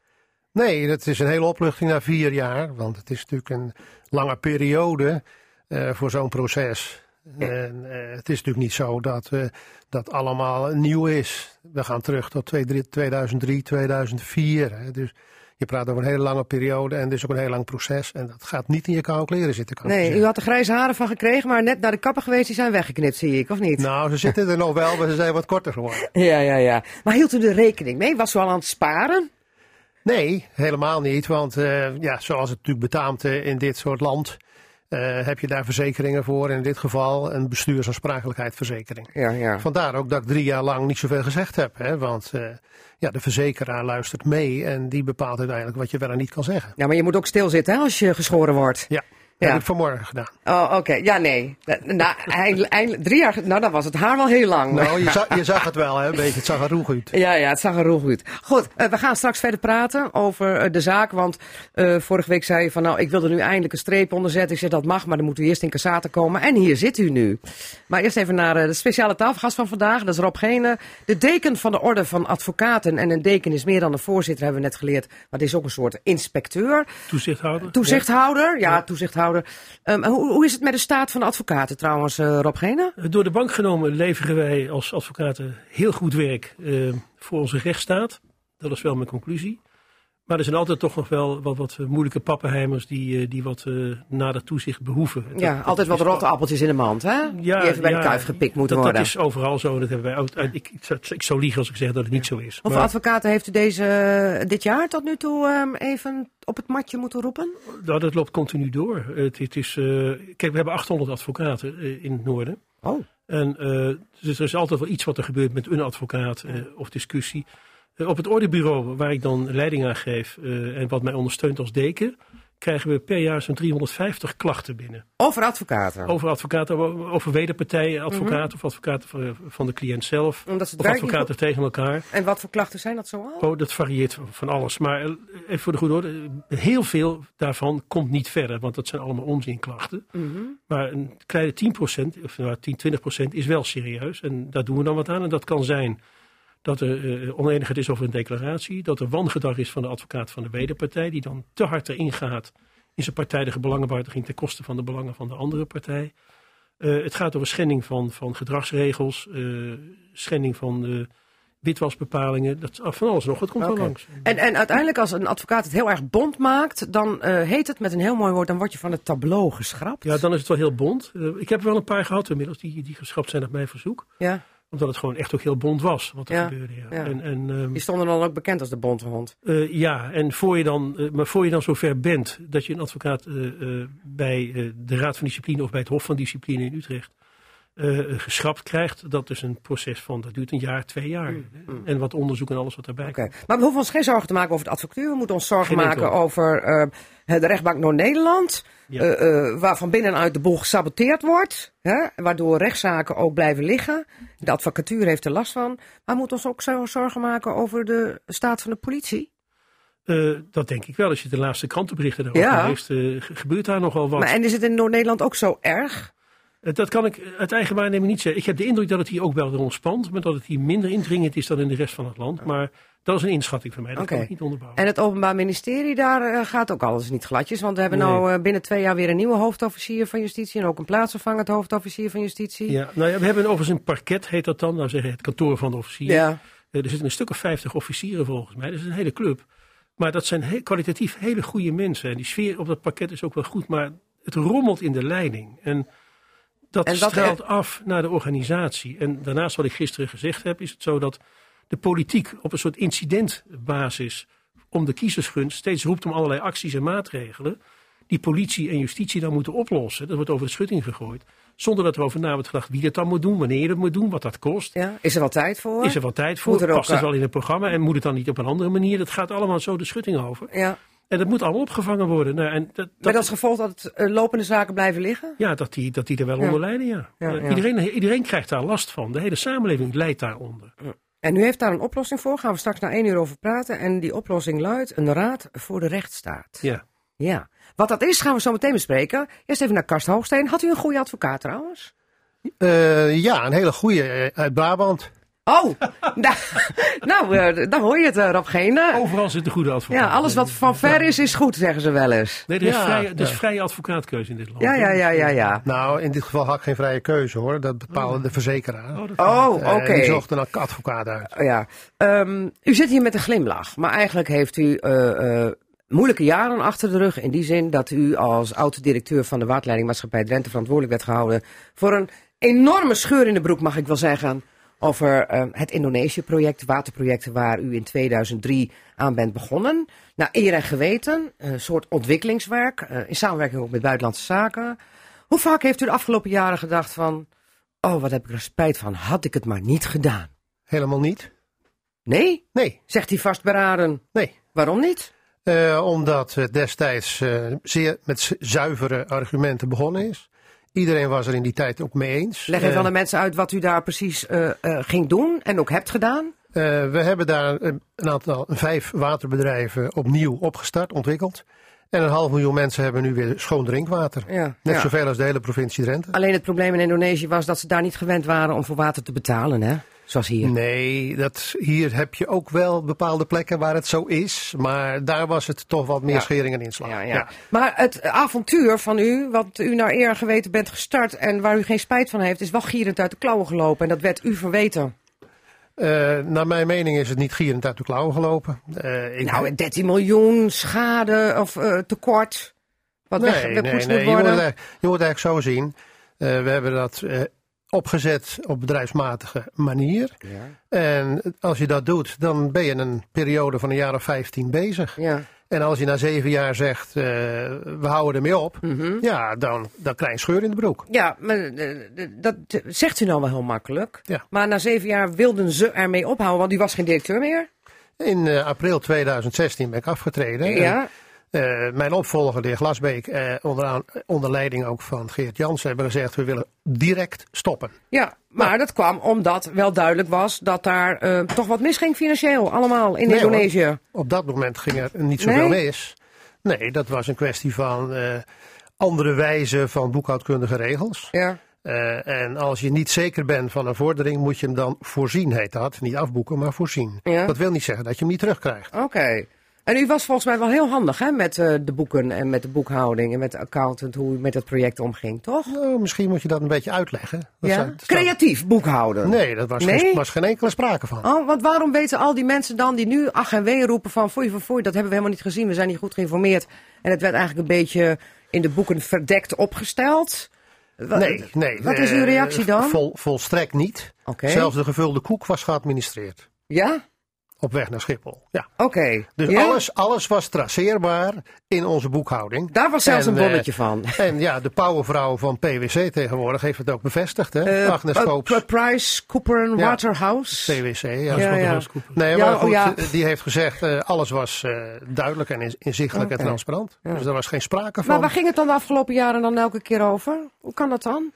S6: Nee, dat is een hele opluchting na vier jaar. Want het is natuurlijk een lange periode eh, voor zo'n proces. En, eh, het is natuurlijk niet zo dat eh, dat allemaal nieuw is. We gaan terug tot 2003, 2004. Hè. Dus je praat over een hele lange periode en is ook een heel lang proces. En dat gaat niet in je koude kleren zitten. Kan
S1: Nee, u had er grijze haren van gekregen, maar net naar de kapper geweest, die zijn weggeknipt, zie ik, of niet?
S6: Nou, ze zitten er nog wel, maar ze zijn wat korter geworden.
S1: Ja, ja, ja. Maar hield u er rekening mee? Was u al aan het sparen?
S6: Nee, helemaal niet. Want eh, ja, zoals het natuurlijk betaamt eh, in dit soort land. Eh, heb je daar verzekeringen voor. In dit geval een bestuursaansprakelijkheidsverzekering.
S1: Ja, ja.
S6: Vandaar ook dat ik drie jaar lang niet zoveel gezegd heb. Hè? Want eh, ja, de verzekeraar luistert mee en die bepaalt uiteindelijk wat je wel en niet kan zeggen.
S1: ja, maar je moet ook stilzitten hè, als je geschoren wordt.
S6: Ja,
S1: Ja.
S6: Dat heb ik vanmorgen gedaan.
S1: Oh, oké. Ja, nee. Nou, eindelijk, eindelijk- drie jaar, nou, dan was het haar wel heel lang.
S6: Nou, je zag, je zag het wel, hè? een beetje. Het zag er roeg uit.
S1: Ja, ja, het zag er heel goed. Goed, eh, we gaan straks verder praten over eh, de zaak. Want eh, vorige week zei je van, nou, ik wil er nu eindelijk een streep onder zetten. Ik zeg, dat mag, maar dan moet u eerst in Cassaten komen. En hier zit u nu. Maar eerst even naar de speciale tafelgast van vandaag. Dat is Rob Gene, de deken van de Orde van Advocaten. En een deken is meer dan een voorzitter, hebben we net geleerd. Maar het is ook een soort inspecteur.
S5: Toezichthouder.
S1: Toezichthouder, ja, toezichthouder. Ehm, hoe, hoe is het met de staat van de advocaten trouwens, eh, Rob Gene?
S5: Door de bank genomen leveren wij als advocaten heel goed werk eh, voor onze rechtsstaat. Dat is wel mijn conclusie. Maar er zijn altijd toch nog wel wat, wat moeilijke pappenheimers die, eh, die wat eh, nader toezicht behoeven. Dat-
S1: Ja, altijd wat rotte appeltjes in de mand, hè? die even bij de kuif gepikt moeten
S5: dat,
S1: worden.
S5: Dat is overal zo. Dat hebben wij, ook- ik, ik, zou- ik zou liegen als ik zeg dat het niet zo is.
S1: Hoeveel advocaten heeft u deze, dit jaar tot nu toe ehm, even op het matje moeten roepen?
S5: Nou, dat loopt continu door. Het, het is, eh, kijk, we hebben 800 advocaten eh, in het noorden.
S1: Oh,
S5: En eh, dus er is altijd wel iets wat er gebeurt met een advocaat eh, of discussie. Eh, op het ordebureau, waar ik dan leiding aan geef eh, en wat mij ondersteunt als deken, krijgen we per jaar zo'n 350 klachten binnen.
S1: over advocaten.
S5: Over advocaten, over wederpartijen, advocaten of advocaten van, van de cliënt zelf.
S1: Omdat ze
S5: Of advocaten tegen elkaar.
S1: En wat voor klachten zijn dat zoal?
S5: Oh, dat varieert van- alles. Maar eh, even voor de goede orde, eh, heel veel daarvan komt niet verder, want dat zijn allemaal onzinklachten.
S1: Mhm.
S5: Maar een kleine 10%, of nou, 10, 20% is wel serieus. En daar doen we dan wat aan. En dat kan zijn dat er eh, oneenigheid is over een declaratie. Dat er wangedrag is van de advocaat van de wederpartij. Die dan te hard erin gaat in zijn partijdige belangenbehartiging ten koste van de belangen van de andere partij. Eh, het gaat over schending van, van gedragsregels. eh, schending van witwasbepalingen. Dat, is van alles nog. Het komt wel langs.
S1: En, en uiteindelijk, als een advocaat het heel erg bond maakt, dan heet het met een heel mooi woord, dan word je van het tableau geschrapt.
S5: Ja, dan is het wel heel bond. Ik heb er wel een paar gehad inmiddels die, die geschrapt zijn op mijn verzoek.
S1: Ja,
S5: Omdat het gewoon echt ook heel bond was wat er
S1: Ja,
S5: gebeurde. Ja.
S1: ja.
S5: En, en, ehm,
S1: die stonden dan ook bekend als de bondhond.
S5: eh, ja, en voor je dan, eh, maar voor je dan zover bent dat je een advocaat eh, bij de Raad van Discipline of bij het Hof van Discipline in Utrecht eh, geschrapt krijgt, dat is een proces van, dat duurt een jaar, twee jaar. En wat onderzoek en alles wat daarbij
S1: Mm,
S5: komt.
S1: maar we hoeven ons geen zorgen te maken over het advocatuur. We moeten ons zorgen
S5: Geen
S1: maken
S5: enkel.
S1: over eh, de rechtbank Noord-Nederland.
S5: Ja.
S1: eh, waar van binnenuit de boel gesaboteerd wordt. Hè, waardoor rechtszaken ook blijven liggen. De advocatuur heeft er last van. Maar we moeten ons ook zo zorgen maken over de staat van de politie.
S5: Dat denk ik wel. Als je de laatste krantenberichten daarover
S1: Ja.
S5: leest, ge- gebeurt daar nogal wat.
S1: Maar, en is het in Noord-Nederland ook zo erg?
S5: Eh, Dat kan ik uit eigen waarneming niet zeggen. Ik heb de indruk dat het hier ook wel weer ontspant, maar dat het hier minder indringend is dan in de rest van het land. Maar dat is een inschatting van mij, dat kan ik niet onderbouwen.
S1: En het Openbaar Ministerie, daar eh, gaat ook alles niet gladjes. Want we hebben
S5: Nee.
S1: nou eh, binnen twee jaar weer een nieuwe hoofdofficier van justitie. En ook een plaatsvervangend hoofdofficier van justitie.
S5: Ja, nou ja, we hebben overigens een parket, heet dat dan. Nou zeggen het kantoor van de officier.
S1: Ja.
S5: Eh, er zitten een stuk of vijftig officieren volgens mij. Dat is een hele club. Maar dat zijn he- kwalitatief hele goede mensen. En die sfeer op dat pakket is ook wel goed. Maar het rommelt in de leiding. En dat,
S1: En dat
S5: straalt af naar de organisatie. En daarnaast wat ik gisteren gezegd heb, is het zo dat de politiek op een soort incidentbasis om de kiezersgunst steeds roept om allerlei acties en maatregelen. Die politie en justitie dan moeten oplossen. Dat wordt over de schutting gegooid. Zonder dat er over na wordt gedacht wie dat dan moet doen, wanneer je dat moet doen, wat dat kost.
S1: Ja. Is er wel tijd voor?
S5: Is er wel tijd voor? Past het wel in het programma? En moet het dan niet op een andere manier? Dat gaat allemaal zo de schutting over.
S1: Ja.
S5: En dat moet allemaal opgevangen worden. Nou, en dat,
S1: Met
S5: dat,
S1: als gevolg dat eh, lopende zaken blijven liggen?
S5: ja, dat die, dat die er wel
S1: Ja.
S5: onder lijden, ja.
S1: Ja,
S5: Eh,
S1: ja.
S5: Iedereen, iedereen krijgt daar last van. De hele samenleving leidt daaronder.
S1: En u heeft daar een oplossing voor. Gaan we straks na één uur over praten. En die oplossing luidt een raad voor de rechtsstaat.
S5: Ja.
S1: Ja. Wat dat is, gaan we zo meteen bespreken. Eerst even naar Karst Hoogsteen. Had u een goede advocaat trouwens?
S6: Eh, ja, een hele goede uit Brabant.
S1: Oh, nou, nou eh, dan hoor je het erop geen. eh.
S5: Overal zit een goede advocaat.
S1: Ja, alles wat van ver is, is goed, zeggen ze wel eens.
S5: Nee, er is,
S6: Ja,
S5: vrije, er is
S6: ja.
S5: vrije advocaatkeuze in dit land.
S1: Ja, ja, ja, ja, ja.
S6: Nou, in dit geval had ik geen vrije keuze hoor. Dat bepaalde de verzekeraar.
S5: Oh,
S1: Oh,
S6: Eh,
S1: oké.
S6: Die zocht een advocaat uit.
S1: Ja. Ehm, u zit hier met een glimlach, maar eigenlijk heeft u eh, eh, moeilijke jaren achter de rug. In die zin dat u als oud-directeur van de waterleidingmaatschappij Drenthe verantwoordelijk werd gehouden voor een enorme scheur in de broek, mag ik wel zeggen. Over eh, het Indonesië-project, waterproject waar u in 2003 aan bent begonnen. Nou, eer en geweten, een soort ontwikkelingswerk, eh, in samenwerking ook met Buitenlandse Zaken. Hoe vaak heeft u de afgelopen jaren gedacht van, oh wat heb ik er spijt van, had ik het maar niet gedaan?
S6: Helemaal niet.
S1: Nee,
S6: Nee,
S1: zegt hij vastberaden.
S6: nee.
S1: Waarom niet?
S6: Eh, omdat het destijds eh, zeer met zuivere argumenten begonnen is. Iedereen was er in die tijd ook mee eens.
S1: Leg even
S6: Eh,
S1: aan de mensen uit wat u daar precies eh, eh, ging doen en ook hebt gedaan.
S6: we hebben daar een een aantal, vijf waterbedrijven opnieuw opgestart, ontwikkeld. En een half miljoen mensen hebben nu weer schoon drinkwater.
S1: Ja,
S6: Net
S1: ja.
S6: zoveel als de hele provincie Drenthe.
S1: Alleen het probleem in Indonesië was dat ze daar niet gewend waren om voor water te betalen, hè? Zoals hier.
S6: Nee, dat, hier heb je ook wel bepaalde plekken waar het zo is. Maar daar was het toch wat meer
S1: Ja.
S6: schering en inslag.
S1: Ja, ja. Maar het avontuur van u, wat u naar eer en geweten bent gestart en waar u geen spijt van heeft, is wel gierend uit de klauwen gelopen. En dat werd u verweten.
S6: Eh, naar mijn mening is het niet gierend uit de klauwen gelopen. Eh, ik
S1: Nou, 13 miljoen schade of eh, tekort. Wat
S6: nee,
S1: weg,
S6: nee,
S1: weggepoetst
S6: nee.
S1: moet
S6: Je, moet
S1: worden.
S6: het, je moet het eigenlijk zo zien. We hebben dat opgezet op bedrijfsmatige manier.
S1: Ja,
S6: En als je dat doet, dan ben je een periode van een jaar of 15 bezig.
S1: ja.
S6: En als je na zeven jaar zegt, eh, we houden ermee op.
S1: Mhm.
S6: Ja, dan, dan krijg je scheur in de broek.
S1: Ja, maar eh, eh, dat zegt u nou wel heel makkelijk.
S6: Ja.
S1: Maar na zeven jaar wilden ze ermee ophouden, want u was geen directeur meer.
S6: In april 2016 ben ik afgetreden.
S1: Ja,
S6: Eh, mijn opvolger, de heer Glasbeek, eh, onder, aan- onder leiding ook van Geert Jansen, hebben gezegd: we willen direct stoppen.
S1: ja, maar dat kwam omdat wel duidelijk was dat daar eh, toch wat misging financieel, allemaal in
S6: Nee,
S1: Indonesië.
S6: Op dat moment ging er niet zoveel
S1: Nee?
S6: mis. Nee, dat was een kwestie van andere wijze van boekhoudkundige regels.
S1: Ja.
S6: En als je niet zeker bent van een vordering, moet je hem dan voorzien, heet dat. Niet afboeken, maar voorzien.
S1: Ja.
S6: Dat wil niet zeggen dat je hem niet terugkrijgt.
S1: Oké. En u was volgens mij wel heel handig hè, met eh, de boeken en met de boekhouding en met de accountant, hoe u met het project omging, toch?
S6: Nou, misschien moet je dat een beetje uitleggen. Dat
S1: ja?
S6: dat
S1: Creatief boekhouden.
S6: Nee, dat was,
S1: Nee?
S6: Geen, was geen enkele sprake van.
S1: Oh, want waarom weten al die mensen dan die nu ach en wee roepen van foei, foei, foei, dat hebben we helemaal niet gezien, we zijn niet goed geïnformeerd. En het werd eigenlijk een beetje in de boeken verdekt opgesteld.
S6: Nee, nee.
S1: Wat is uw
S6: eh,
S1: reactie dan?
S6: Vol, volstrekt niet.
S1: Oké.
S6: Zelfs de gevulde koek was geadministreerd.
S1: Ja?
S6: Op weg naar Schiphol. Ja.
S1: Oké.
S6: Dus
S1: Ja?
S6: alles, alles was traceerbaar in onze boekhouding.
S1: Daar was zelfs
S6: En,
S1: een
S6: eh,
S1: bonnetje van.
S6: En ja, de powervrouw van PwC tegenwoordig heeft het ook bevestigd. Hè?
S1: Eh,
S6: Agnes Koops.
S1: Price Cooper
S6: Ja.
S1: Waterhouse.
S6: PwC, ja.
S1: Ja, ja.
S6: Nee, maar
S1: oh
S6: goed, eh, die heeft gezegd, alles was duidelijk en in- inzichtelijk en transparant. Dus daar was geen sprake van.
S1: Maar waar ging het dan de afgelopen jaren dan elke keer over? Hoe kan dat dan?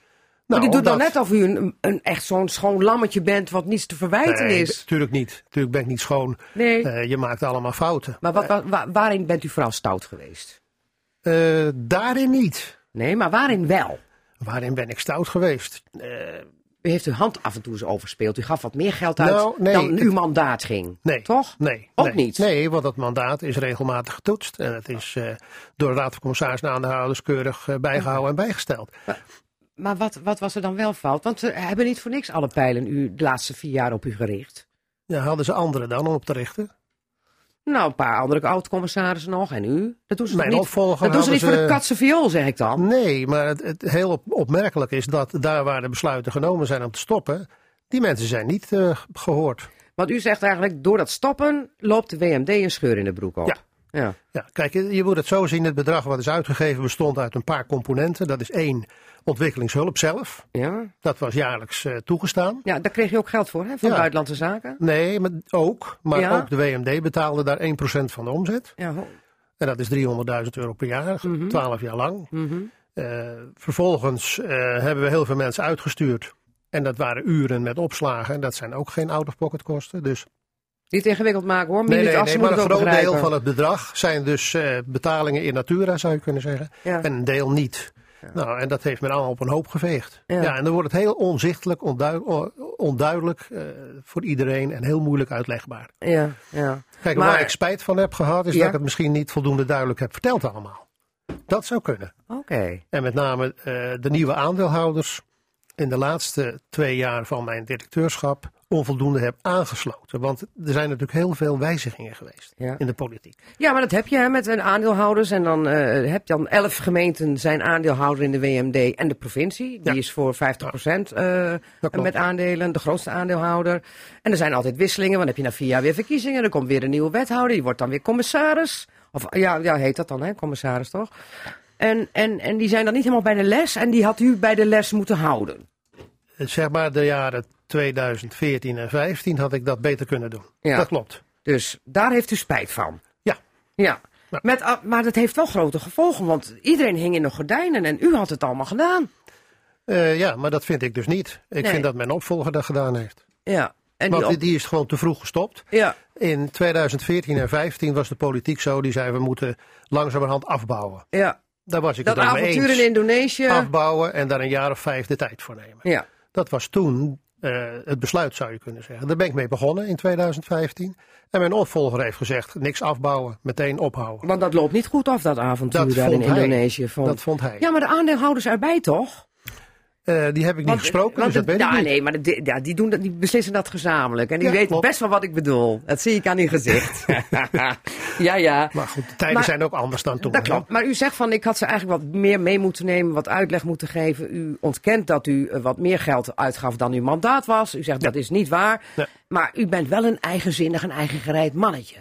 S6: Nou,
S1: Want u doet dan net of u een, een echt zo'n schoon lammetje bent wat niets te verwijten
S6: Nee,
S1: is.
S6: natuurlijk niet. Natuurlijk ben ik niet schoon.
S1: Nee.
S6: Eh, je maakt allemaal fouten.
S1: Maar wat, wa- wa- waarin bent u vooral stout geweest?
S6: Eh, daarin niet.
S1: Nee, maar waarin wel?
S6: Waarin ben ik stout geweest? Eh,
S1: U heeft uw hand af en toe eens overspeeld. U gaf wat meer geld uit
S6: Nou, nee,
S1: dan uw mandaat ging.
S6: Nee.
S1: Toch?
S6: Nee.
S1: Ook
S6: nee,
S1: niet?
S6: Nee, want dat mandaat is regelmatig getoetst. En het is eh, door de Raad van Commissarissen en Aandeelhouders keurig eh, bijgehouden en bijgesteld.
S1: Maar wat, wat was er dan wel fout? Want ze hebben niet voor niks alle pijlen u de laatste vier jaar op u gericht.
S6: Ja, hadden ze anderen dan om op te richten?
S1: Nou, een paar andere oud-commissarissen nog. En u? Dat doen ze
S6: Mijn
S1: niet,
S6: opvolger
S1: dat doen ze niet voor de katse viool, zeg ik dan.
S6: Nee, maar het, het heel op- opmerkelijk is dat daar waar de besluiten genomen zijn om te stoppen, die mensen zijn niet eh, gehoord.
S1: Want u zegt eigenlijk, door dat stoppen loopt de WMD een scheur in de broek op.
S6: Ja.
S1: Ja.
S6: Ja, kijk, je moet het zo zien. Het bedrag wat is uitgegeven bestond uit een paar componenten. Dat is één, ontwikkelingshulp zelf.
S1: Ja.
S6: Dat was jaarlijks eh, toegestaan.
S1: ja, daar kreeg je ook geld voor, hè? Van
S6: Ja.
S1: buitenlandse zaken.
S6: Nee, maar ook. Maar
S1: Ja.
S6: ook de WMD betaalde daar 1% van de omzet.
S1: Ja,
S6: En dat is 300.000 euro per jaar, 12 jaar lang.
S1: mhm.
S6: Eh, vervolgens eh, hebben we heel veel mensen uitgestuurd. En dat waren uren met opslagen. En dat zijn ook geen out-of-pocket kosten. Dus
S1: Niet ingewikkeld maken hoor.
S6: nee, nee, nee, maar een groot deel van het bedrag zijn dus betalingen in natura, zou je kunnen zeggen.
S1: Ja.
S6: En een deel niet. Nou, en dat heeft men allemaal op een hoop geveegd.
S1: Ja.
S6: Ja, en dan wordt het heel onzichtelijk, onduid- onduidelijk eh, voor iedereen en heel moeilijk uitlegbaar.
S1: Ja, ja.
S6: Kijk,
S1: Maar-
S6: waar ik spijt van heb gehad, is
S1: Ja.
S6: dat ik het misschien niet voldoende duidelijk heb verteld allemaal. Dat zou kunnen.
S1: Oké.
S6: En met name eh, de nieuwe aandeelhouders in de laatste twee jaar van mijn directeurschap onvoldoende heb aangesloten. Want er zijn natuurlijk heel veel wijzigingen geweest
S1: Ja.
S6: in de politiek.
S1: Ja, maar dat heb je hè, met een aandeelhouders. En dan eh, heb je dan elf gemeenten zijn aandeelhouder in de WMD en de provincie. Die
S6: Ja.
S1: is voor 50% eh,
S6: Dat klopt.
S1: met aandelen, de grootste aandeelhouder. En er zijn altijd wisselingen, want dan heb je na vier jaar weer verkiezingen. Dan komt weer een nieuwe wethouder, die wordt dan weer commissaris. Of ja, ja heet dat dan, hè? commissaris toch? En, en, en die zijn dan niet helemaal bij de les en die had u bij de les moeten houden.
S6: Zeg maar de jaren 2014 en 15 had ik dat beter kunnen doen.
S1: Ja.
S6: Dat klopt.
S1: Dus daar heeft u spijt van.
S6: Ja.
S1: Ja.
S6: Ja.
S1: Met, maar dat heeft wel grote gevolgen, want iedereen hing in de gordijnen en u had het allemaal gedaan.
S6: Eh, ja, maar dat vind ik dus niet. Ik
S1: Nee.
S6: vind dat mijn opvolger dat gedaan heeft.
S1: Ja. En die
S6: Want
S1: op-
S6: die, die is gewoon te vroeg gestopt.
S1: ja.
S6: In 2014 en 15 was de politiek zo, die zei we moeten langzamerhand afbouwen.
S1: ja.
S6: Daar was ik
S1: Dat
S6: het
S1: avontuur
S6: eens.
S1: in Indonesië.
S6: Afbouwen en daar een jaar of vijf de tijd voor nemen.
S1: Ja.
S6: Dat was toen eh, het besluit, zou je kunnen zeggen. Daar ben ik mee begonnen in 2015. En mijn opvolger heeft gezegd, niks afbouwen, meteen ophouden.
S1: Want dat loopt niet goed af, dat avontuur
S6: Dat
S1: daar in
S6: hij.
S1: Indonesië.
S6: Dat vond hij.
S1: Ja, maar de aandeelhouders erbij toch?
S6: Eh, die heb ik niet gesproken,
S1: want
S6: dus dat weet
S1: ja,
S6: ik niet.
S1: nee, maar de- ja, die, doen, dat- die beslissen dat gezamenlijk. En die
S6: Ja,
S1: weten
S6: klopt.
S1: best wel wat ik bedoel. Dat zie ik aan uw gezicht. ja, ja.
S6: Maar goed, de tijden
S1: Maar-
S6: zijn ook anders dan toen.
S1: Dat klopt. Maar u zegt van ik had ze eigenlijk wat meer mee moeten nemen, wat uitleg moeten geven. U ontkent dat u eh, wat meer geld uitgaf dan uw mandaat was. U zegt dat is niet waar. Maar u bent wel een eigenzinnig, een eigen gereid mannetje.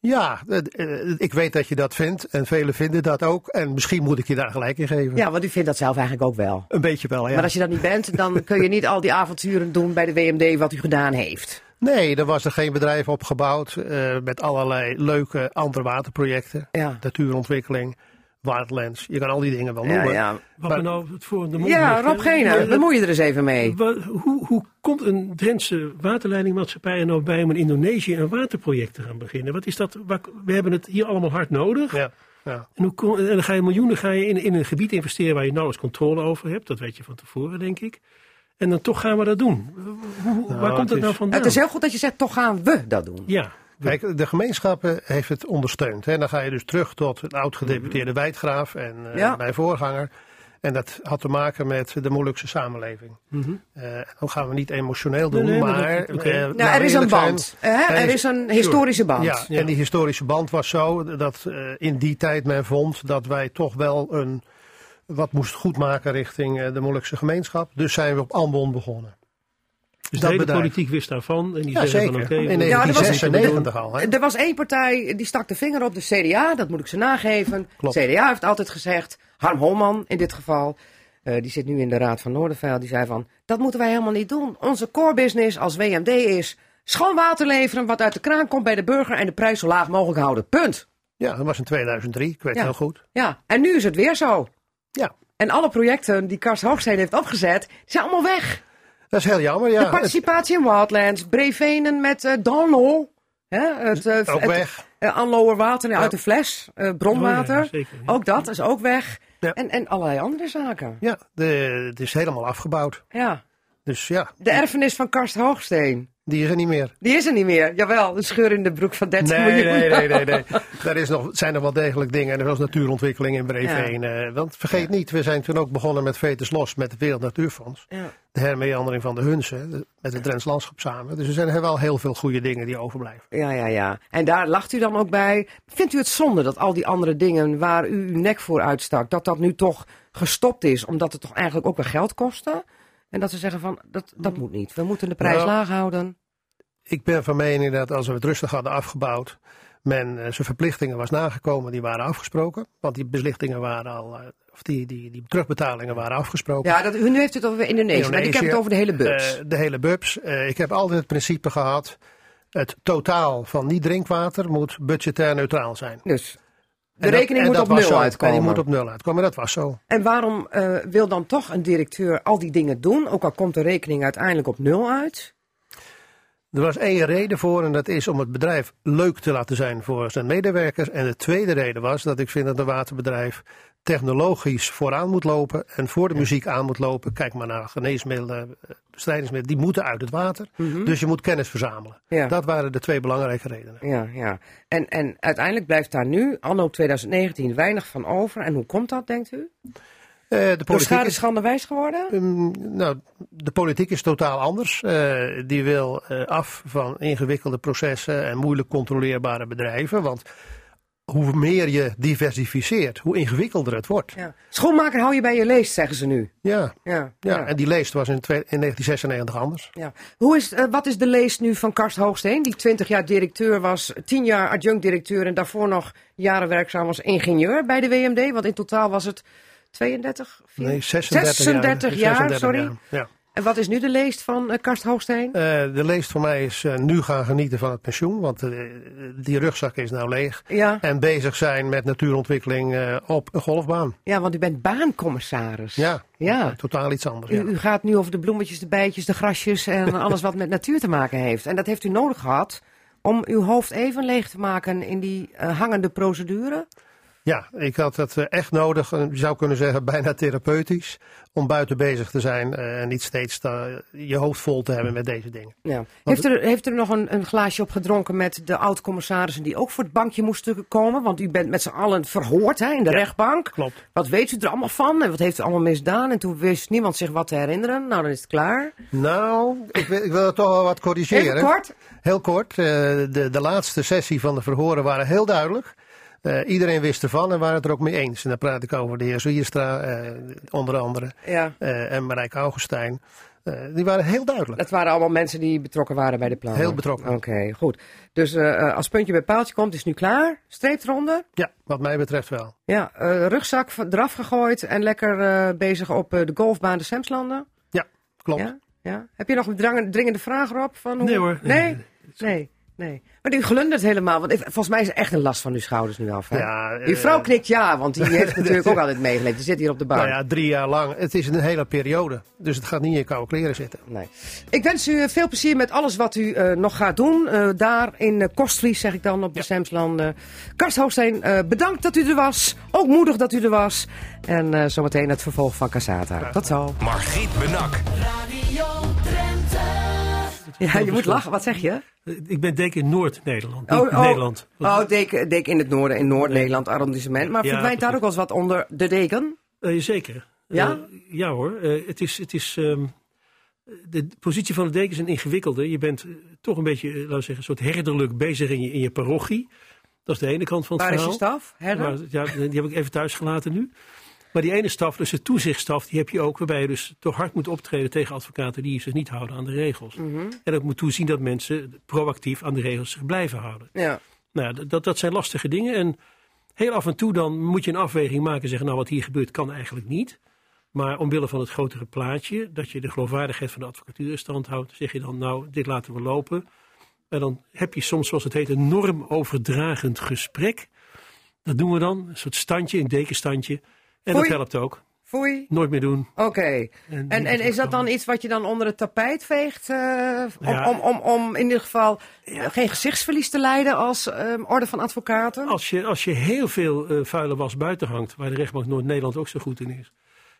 S6: Ja, eh, eh, ik weet dat je dat vindt en velen vinden dat ook. En misschien moet ik je daar gelijk in geven.
S1: Ja, want u vindt dat zelf eigenlijk ook wel.
S6: Een beetje wel, ja.
S1: Maar als je dat niet bent, dan kun je niet al die avonturen doen bij de WMD wat u gedaan heeft.
S6: Nee, er was er geen bedrijf opgebouwd eh, met allerlei leuke andere waterprojecten.
S1: Ja.
S6: Natuurontwikkeling, wildlands. Je kan al die dingen wel
S1: Ja,
S6: noemen.
S1: ja.
S5: Wat
S6: Maar-
S5: nou het voor de mond
S1: ja
S5: ligt,
S1: Rob bemoei je er eens even mee.
S5: Wat- hoe, hoe komt een Drentse waterleidingmaatschappij er nou bij om in Indonesië een waterproject te gaan beginnen? Wat is dat? We hebben het hier allemaal hard nodig.
S6: Ja, ja.
S5: En, hoe kom- en dan ga je miljoenen ga je in, in een gebied investeren waar je nauwelijks controle over hebt. Dat weet je van tevoren, denk ik. En dan toch gaan we dat doen. Hoe- hoe- waar
S6: het
S5: komt dat
S6: is-
S5: nou vandaan?
S1: Het is heel goed dat je zegt, toch gaan we dat doen.
S5: Ja,
S6: Kijk, de gemeenschappen heeft het ondersteund. Hè. Dan ga je dus terug tot
S5: Mhm.
S6: oud-gedeputeerde Wijdgraaf en eh,
S1: Ja.
S6: mijn voorganger. En dat had te maken met de Molukse samenleving. Eh, dan gaan we niet emotioneel doen,
S5: Mhm. Nee, nee, maar dat-
S6: eh,
S1: Nou, er
S6: we
S1: is een
S6: zijn,
S1: band. hè? Er is een historische band.
S6: Ja,
S5: Ja.
S6: en die historische band was zo dat eh, in die tijd men vond dat wij toch wel een, wat moest goedmaken richting eh, de Molukse gemeenschap. Dus zijn we op Ambon begonnen.
S5: Dus
S6: dat
S5: de hele
S6: bedrijf.
S5: politiek wist daarvan. En die
S6: Ja, zeker.
S5: van oké.
S6: in
S5: we-
S1: Ja, dat was-
S6: 1996 al. Hè?
S1: Er was één partij die stak de vinger op, de CDA, dat moet ik ze nageven.
S6: Klopt.
S1: CDA heeft altijd gezegd, Harm Holman in dit geval, eh, die zit nu in de Raad van Noorderveil, die zei van, dat moeten wij helemaal niet doen. Onze core business als WMD is schoon water leveren wat uit de kraan komt bij de burger en de prijs zo laag mogelijk houden. Punt.
S6: Ja, dat was in 2003, ik weet
S1: Ja.
S6: heel goed.
S1: Ja, en nu is het weer zo.
S6: Ja,
S1: En alle projecten die Karst Hoogstede heeft opgezet, die zijn allemaal weg.
S6: Dat is heel jammer. Ja,
S1: de participatie in Wildlands, Brevenen met eh Donlo. Hè, het, eh,
S6: ook
S1: het,
S6: weg.
S1: eh, Anloer water uit de fles, eh, bronwater.
S5: Oh ja, zeker, ja.
S1: Ook dat is ook weg.
S6: Ja.
S1: En, en allerlei andere zaken.
S6: Ja, de, het is helemaal afgebouwd.
S1: Ja.
S6: Dus ja,
S1: De erfenis van Karst Hoogsteen.
S6: die is er niet meer.
S1: Die is er niet meer. Jawel, een scheur in de broek van 30
S6: Nee,
S1: miljoen.
S6: nee, nee, nee. nee. Daar is nog, zijn nog wel degelijk dingen. En er was natuurontwikkeling in Breveen. eh, want vergeet niet, we zijn toen ook begonnen met Veters Los met het Wereld Natuurfonds.
S1: Ja.
S6: De hermeandering van de Hunsen, met het Drents Landschap samen. Dus er zijn wel heel veel goede dingen die overblijven.
S1: Ja, ja, ja. En daar lacht u dan ook bij. Vindt u het zonde dat al die andere dingen waar u uw nek voor uitstak, dat dat nu toch gestopt is, omdat het toch eigenlijk ook weer geld kostte? En dat ze zeggen van, dat, dat moet niet. We moeten de prijs
S6: Nou,
S1: laag houden.
S6: Ik ben van mening dat als we het rustig hadden afgebouwd, men eh, zijn verplichtingen was nagekomen, die waren afgesproken. Want die beslichtingen waren al, eh, of die, die, die terugbetalingen waren afgesproken.
S1: Ja, dat, nu heeft het over Indonesië, maar ik heb het over de hele bus.
S6: Eh, de hele bubs. Ik heb altijd het principe gehad, het totaal van niet drinkwater moet budgetair neutraal zijn.
S1: dus de
S6: En
S1: rekening
S6: en
S1: moet op nul uitkomen.
S6: En die moet op nul uitkomen, dat was zo.
S1: En waarom eh, wil dan toch een directeur al die dingen doen, ook al komt de rekening uiteindelijk op nul uit?
S6: Er was één reden voor en dat is om het bedrijf leuk te laten zijn voor zijn medewerkers. En de tweede reden was dat ik vind dat een waterbedrijf technologisch vooraan moet lopen en voor de muziek aan moet lopen. Kijk maar naar geneesmiddelen, eh, bestrijdingsmiddelen, die moeten uit het water. Dus je moet kennis verzamelen.
S1: Ja.
S6: Dat waren de twee belangrijke redenen.
S1: Ja, ja. En, en uiteindelijk blijft daar nu, anno 2019, weinig van over. En hoe komt dat, denkt u?
S6: Eh, de
S1: Door
S6: politiek
S1: schade
S6: is,
S1: schande wijs geworden?
S6: Ehm, nou, de politiek is totaal anders. Eh, die wil af van ingewikkelde processen en moeilijk controleerbare bedrijven. Want hoe meer je diversificeert, hoe ingewikkelder het wordt.
S1: Ja. Schoenmaker hou je bij je leest, zeggen ze nu.
S6: Ja,
S1: Ja,
S6: ja. en die leest was in, twee- in 1996 anders.
S1: Ja. Hoe is, eh, wat is de leest nu van Karst Hoogsteen, die 20 jaar directeur was, 10 jaar adjunct-directeur en daarvoor nog jaren werkzaam als ingenieur bij de WMD? Want in totaal was het 32?
S6: Nee, 36,
S1: 36 jaar,
S6: 36
S1: sorry.
S6: jaar, Ja.
S1: En wat is nu de leest van eh, Karst Hoogsteen?
S6: Eh, de leest voor mij is eh, nu gaan genieten van het pensioen, want die rugzak is nou leeg.
S1: Ja,
S6: En bezig zijn met natuurontwikkeling op een golfbaan.
S1: ja, want u bent baancommissaris.
S6: Ja,
S1: Ja.
S6: totaal iets anders.
S1: U,
S6: Ja.
S1: u gaat nu over de bloemetjes, de bijtjes, de grasjes en alles wat met natuur te maken heeft. En dat heeft u nodig gehad om uw hoofd even leeg te maken in die hangende procedure.
S6: Ja, ik had het eh, echt nodig, eh, je zou kunnen zeggen bijna therapeutisch, om buiten bezig te zijn eh, en niet steeds te- je hoofd vol te hebben met deze dingen.
S1: Ja. Heeft, er, heeft er nog een, een glaasje op gedronken met de oud-commissarissen die ook voor het bankje moesten komen? Want u bent met z'n allen verhoord hè, in de
S6: Ja,
S1: rechtbank.
S6: klopt.
S1: Wat weet u er allemaal van en wat heeft u allemaal misdaan? En toen wist niemand zich wat te herinneren. Nou, dan is het klaar.
S6: Nou, ik wil, ik wil het toch wel wat corrigeren.
S1: Even kort.
S6: Heel kort. de, de laatste sessie van de verhoren waren heel duidelijk. Eh, iedereen wist ervan en waren het er ook mee eens. En dan praat ik over de heer Zwierstra, eh, onder andere,
S1: Ja.
S6: eh, en Marijke Augustijn. Eh, die waren heel duidelijk.
S1: Dat waren allemaal mensen die betrokken waren bij de plannen.
S6: Heel betrokken.
S1: Oké, goed. Dus als puntje bij paaltje komt, is het nu klaar. Streepronde.
S6: Ja, wat mij betreft wel.
S1: Ja, eh, rugzak eraf gegooid en lekker eh, bezig op eh, de golfbaan de Semslanden.
S6: Ja, klopt.
S1: Ja, ja. Heb je nog een dringende vraag, Rob? Van hoe...
S5: Nee hoor.
S1: Nee?
S5: Nee,
S1: Nee, nee. Maar u glundert helemaal, want volgens mij is er echt een last van uw schouders nu af. Hè?
S6: Ja,
S1: Uw vrouw
S6: eh,
S1: knikt ja, want die heeft natuurlijk ook altijd meegeleefd. Die zit hier op de bank.
S6: Nou ja, drie jaar lang. Het is een hele periode. Dus het gaat niet in je koude kleren zitten.
S1: Nee. Ik wens u eh, veel plezier met alles wat u eh, nog gaat doen. Eh, daar in uh, Kostvlies, zeg ik dan, op de Semslanden. Karst eh, bedankt dat u er was. Ook moedig dat u er was. En eh, zometeen het vervolg van Casata. Tot zo.
S2: Margriet Benak.
S3: Radio.
S1: Ja, je moet lachen. Wat zeg je?
S5: Ik ben deken Noord-Nederland.
S1: Oh, oh.
S5: Nederland.
S1: Oh, deken, deken in het noorden, in Noord-Nederland, arrondissement. Maar
S5: Ja,
S1: verdwijnt daar ook wel eens wat onder de deken?
S5: Eh, zeker.
S1: Ja?
S5: Eh, ja hoor. Eh, het is, het is, ehm, de positie van de deken is een ingewikkelde. Je bent toch een beetje, laten we zeggen, een soort herderlijk bezig in je, in je parochie. Dat is de ene kant van het
S1: Waar is je
S5: verhaal.
S1: staf? Herder?
S5: Maar, ja, die heb ik even thuis gelaten nu. Maar die ene staf, dus de toezichtstaf, die heb je ook. Waarbij je dus toch hard moet optreden tegen advocaten die zich niet houden aan de regels.
S1: Mhm.
S5: En dat moet toezien dat mensen proactief aan de regels zich blijven houden.
S1: Ja.
S5: Nou, ja, dat, dat zijn lastige dingen. En heel af en toe dan moet je een afweging maken en zeggen, nou wat hier gebeurt kan eigenlijk niet. Maar omwille van het grotere plaatje, dat je de geloofwaardigheid van de advocatuur in stand houdt, zeg je dan, nou, dit laten we lopen. En dan heb je soms, zoals het heet, een normoverdragend gesprek. Dat doen we dan, een soort standje, een dekenstandje. En
S1: Foei.
S5: dat helpt ook.
S1: Foei.
S5: Nooit meer doen.
S1: Oké.
S5: En,
S1: En, en is dat dan iets wat je dan onder het tapijt veegt? eh, om,
S5: Ja.
S1: om, om, om in ieder geval eh, geen gezichtsverlies te leiden als ehm, orde van advocaten?
S5: Als je, als je heel veel eh, vuile was buiten hangt, waar de rechtbank Noord-Nederland ook zo goed in is.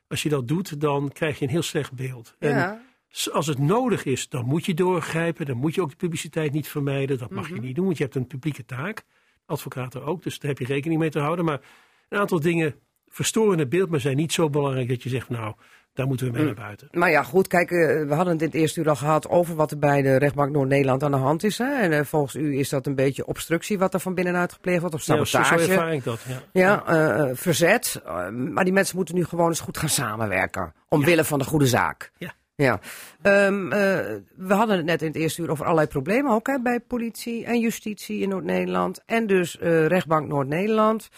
S5: Als je dat doet, dan krijg je een heel slecht beeld. En
S1: ja.
S5: als het nodig is, dan moet je doorgrijpen. Dan moet je ook de publiciteit niet vermijden. Dat mag
S1: Mhm.
S5: je niet doen, want je hebt een publieke taak. Advocaten ook, dus daar heb je rekening mee te houden. Maar een aantal dingen verstoren het beeld, maar zijn niet zo belangrijk dat je zegt, nou, daar moeten we mee naar buiten.
S1: Maar ja, goed, kijk, eh, we hadden het in het eerste uur al gehad over wat er bij de rechtbank Noord-Nederland aan de hand is. Hè? En eh, volgens u is dat een beetje obstructie wat er van binnenuit gepleegd wordt, of
S5: Ja, zo,
S1: sabotage.
S5: ervaar ik dat. Ja.
S1: Ja, eh, verzet. Maar die mensen moeten nu gewoon eens goed gaan samenwerken. Omwille van de goede zaak.
S5: Ja.
S1: Ja. Ehm, eh, we hadden het net in het eerste uur over allerlei problemen ook hè, bij politie en justitie in Noord-Nederland. En dus rechtbank Noord-Nederland.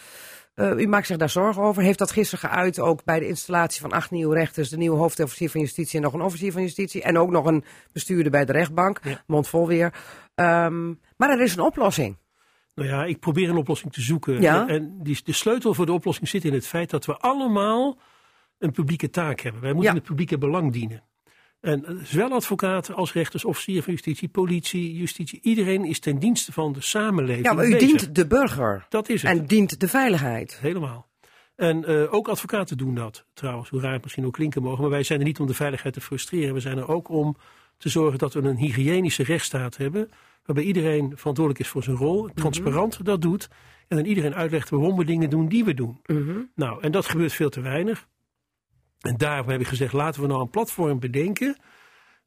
S1: Eh, u maakt zich daar zorgen over. Heeft dat gisteren geuit ook bij de installatie van acht nieuwe rechters, de nieuwe hoofdofficier van justitie en nog een officier van justitie. En ook nog een bestuurder bij de rechtbank,
S5: Ja.
S1: mondvol weer. Ehm, maar er is een oplossing.
S5: Nou ja, ik probeer een oplossing te zoeken.
S1: Ja.
S5: En die, de sleutel voor de oplossing zit in het feit dat we allemaal een publieke taak hebben. Wij moeten
S1: Ja.
S5: het publieke belang dienen. En zowel advocaten als rechters, officieren van justitie, politie, justitie, iedereen is ten dienste van de samenleving.
S1: Ja, maar u
S5: bezig.
S1: dient de burger
S5: Dat is het.
S1: en dient de veiligheid.
S5: Helemaal. En eh, ook advocaten doen dat trouwens, hoe raar het misschien ook klinken mogen. Maar wij zijn er niet om de veiligheid te frustreren. We zijn er ook om te zorgen dat we een hygiënische rechtsstaat hebben. Waarbij iedereen verantwoordelijk is voor zijn rol, transparant dat doet. En dan iedereen uitlegt waarom we dingen doen die we doen. Nou, en dat gebeurt veel te weinig. En daarom heb ik gezegd, laten we nou een platform bedenken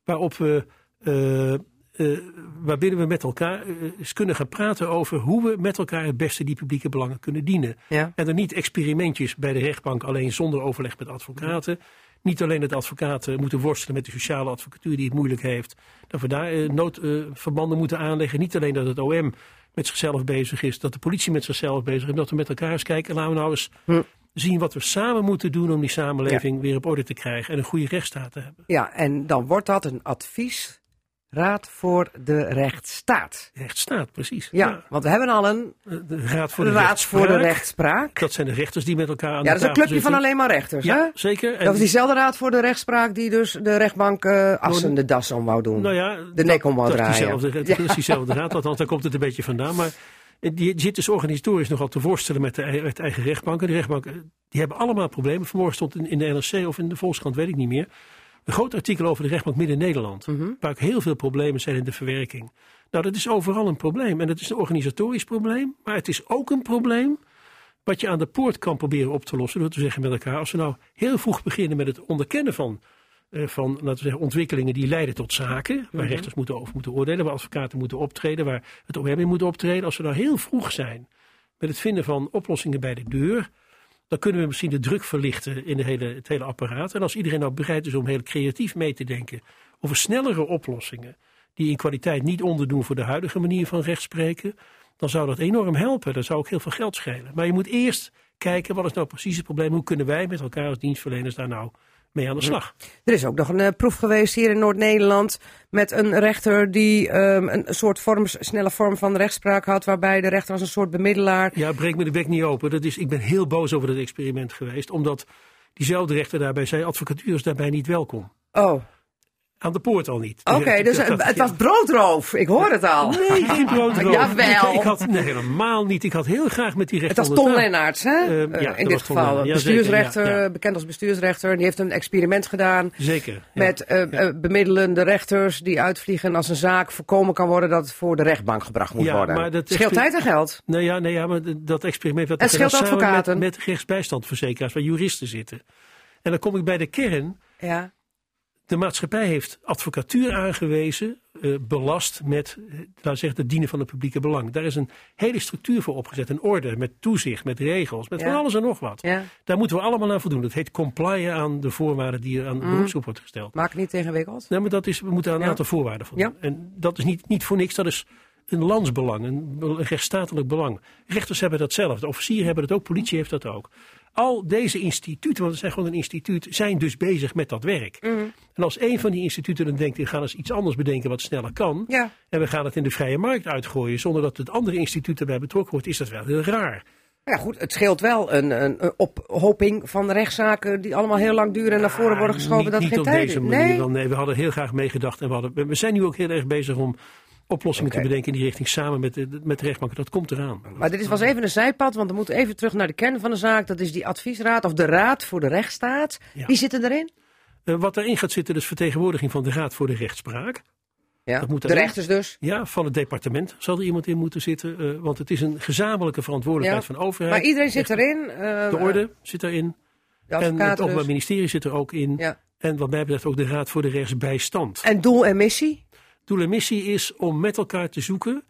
S5: waarop we, eh, eh, waarbinnen we met elkaar eh, eens kunnen gaan praten over hoe we met elkaar het beste die publieke belangen kunnen dienen.
S1: Ja.
S5: En er niet experimentjes bij de rechtbank alleen zonder overleg met advocaten. Niet alleen dat advocaten moeten worstelen met de sociale advocatuur die het moeilijk heeft. Dat we daar noodverbanden moeten aanleggen. Niet alleen dat het OM met zichzelf bezig is. Dat de politie met zichzelf bezig is. Dat we met elkaar eens kijken. Laten we nou eens
S1: Hm.
S5: Zien wat we samen moeten doen om die samenleving weer op orde te krijgen. En een goede rechtsstaat te hebben.
S1: Ja, en dan wordt dat een adviesraad voor de rechtsstaat.
S5: Rechtsstaat, precies.
S1: Ja, want we hebben al een
S5: De Raad voor de
S1: raad voor de
S5: Rechtspraak. Dat zijn de rechters die met elkaar aan
S1: Ja,
S5: de
S1: dat is een clubje van alleen maar rechters, hè?
S5: Ja, zeker. En
S1: Dat is diezelfde raad voor de rechtspraak die dus de rechtbank eh Assen de das om wou doen.
S5: Nou ja,
S1: de nek om wou
S5: dat is
S1: draaien.
S5: dat is diezelfde raad, althans daar komt het een beetje vandaan. Maar die, die zit dus organisatorisch nogal te worstelen met de, met eigen rechtbanken. De rechtbanken die hebben allemaal problemen. Vanmorgen stond in, in de NRC of in de Volkskrant, weet ik niet meer. Een groot artikel over de rechtbank Midden-Nederland.
S1: Mhm.
S5: Waar ook heel veel problemen zijn in de verwerking. Nou, dat is overal een probleem. En dat is een organisatorisch probleem. Maar het is ook een probleem wat je aan de poort kan proberen op te lossen. Door te zeggen met elkaar, als we nou heel vroeg beginnen met het onderkennen van, eh, van laten we zeggen, ontwikkelingen die leiden tot zaken. Waar rechters moeten over moeten oordelen, waar advocaten moeten optreden, waar het OM in moet optreden. Als we nou heel vroeg zijn met het vinden van oplossingen bij de deur. Dan kunnen we misschien de druk verlichten in de hele, het hele apparaat. En als iedereen nou bereid is om heel creatief mee te denken over snellere oplossingen. die in kwaliteit niet onderdoen voor de huidige manier van rechtspreken. dan zou dat enorm helpen. Dat zou ook heel veel geld schelen. Maar je moet eerst kijken wat is nou precies het probleem. Hoe kunnen wij met elkaar als dienstverleners daar nou mee aan de slag?
S1: Er is ook nog een eh, proef geweest hier in Noord-Nederland met een rechter die ehm, een soort vorm, snelle vorm van rechtspraak had, waarbij de rechter als een soort bemiddelaar.
S5: Ja, breek me de bek niet open. Dat is, ik ben heel boos over dat experiment geweest. Omdat diezelfde rechter daarbij zei: advocatuur is daarbij niet welkom.
S1: Oh,
S5: Aan de poort al niet.
S1: oké, dus
S5: Dat-
S1: eh,
S5: dat-
S1: het was broodroof. Ik hoor het al.
S5: Nee, geen broodroof.
S1: Jawel.
S5: Ik, ik had, nee, helemaal niet. Ik had heel graag met die
S1: Het
S5: rechter
S1: was Ton. Lennarts, hè?
S5: Eh,
S1: Eh,
S5: ja,
S1: in
S5: dat
S1: dit geval.
S5: Ja,
S1: bestuursrechter,
S5: zeker, ja, ja.
S1: bekend als bestuursrechter. Die heeft een experiment gedaan
S5: Zeker. ja.
S1: met eh, eh, bemiddelende rechters die uitvliegen als een zaak voorkomen kan worden dat het voor de rechtbank gebracht moet
S5: Ja,
S1: worden.
S5: maar dat
S1: Scheelt tijd en geld.
S5: Nee, ja, nee, ja, maar dat experiment werd
S1: Het scheelt advocaten.
S5: Met, met rechtsbijstandverzekeraars, waar juristen zitten. En dan kom ik bij de kern.
S1: Ja.
S5: De maatschappij heeft advocatuur aangewezen, eh, belast met eh, laten we zeggen, het dienen van het publieke belang. Daar is een hele structuur voor opgezet, een orde met toezicht, met regels, met
S1: Ja.
S5: van alles en nog wat.
S1: ja.
S5: Daar moeten we allemaal aan voldoen. Dat heet complyen aan de voorwaarden die er aan de beroepsgroep wordt gesteld.
S1: Maak het niet tegenwikkeld.
S5: Nee, maar dat is, we moeten aan een
S1: Ja.
S5: aantal voorwaarden voldoen. En dat is niet, niet voor niks, dat is een landsbelang, een, rechtsstatelijk belang. Rechters hebben dat zelf, de officieren hebben dat ook, politie heeft dat ook. Al deze instituten, want het zijn gewoon een instituut, zijn dus bezig met dat werk.
S1: Mhm.
S5: En als een van die instituten dan denkt, we gaan eens iets anders bedenken wat sneller kan.
S1: Ja.
S5: En we gaan het in de vrije markt uitgooien zonder dat het andere instituut erbij betrokken wordt, is dat wel heel raar.
S1: Ja, goed, het scheelt wel een, een, een ophoping van rechtszaken die allemaal heel lang duren en naar voren worden geschoven.
S5: niet,
S1: dat
S5: niet
S1: geen
S5: op
S1: tijd
S5: deze manier.
S1: Nee.
S5: wel. nee, we hadden heel graag meegedacht. En we, hadden, we zijn nu ook heel erg bezig om oplossingen te bedenken in die richting samen met de, met de rechtbanken. Dat komt eraan.
S1: Maar dit is- was even een zijpad, want we moeten even terug naar de kern van de zaak. Dat is die adviesraad of de Raad voor de Rechtsstaat.
S5: Ja.
S1: Wie zitten erin?
S5: Eh, wat daarin gaat zitten, is vertegenwoordiging van de Raad voor de Rechtspraak.
S1: Ja.
S5: Dat moet
S1: de rechters dus.
S5: Ja, van het departement zal er iemand in moeten zitten. eh, want het is een gezamenlijke verantwoordelijkheid
S1: Ja.
S5: van overheid.
S1: Maar iedereen zit erin. eh,
S5: De orde zit erin.
S1: De
S5: en het
S1: advocaten
S5: Openbaar
S1: dus.
S5: Ministerie zit er ook in.
S1: Ja.
S5: En wat mij betreft ook de Raad voor de Rechtsbijstand.
S1: En doel en missie?
S5: Doel en missie is om met elkaar te zoeken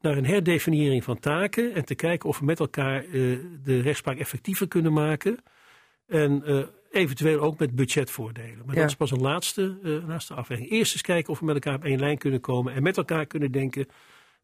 S5: naar een herdefiniëring van taken. En te kijken of we met elkaar eh, de rechtspraak effectiever kunnen maken. En eh, eventueel ook met budgetvoordelen. Maar
S1: Ja.
S5: dat is pas een laatste, eh, laatste afweging. Eerst eens kijken of we met elkaar op één lijn kunnen komen. En met elkaar kunnen denken,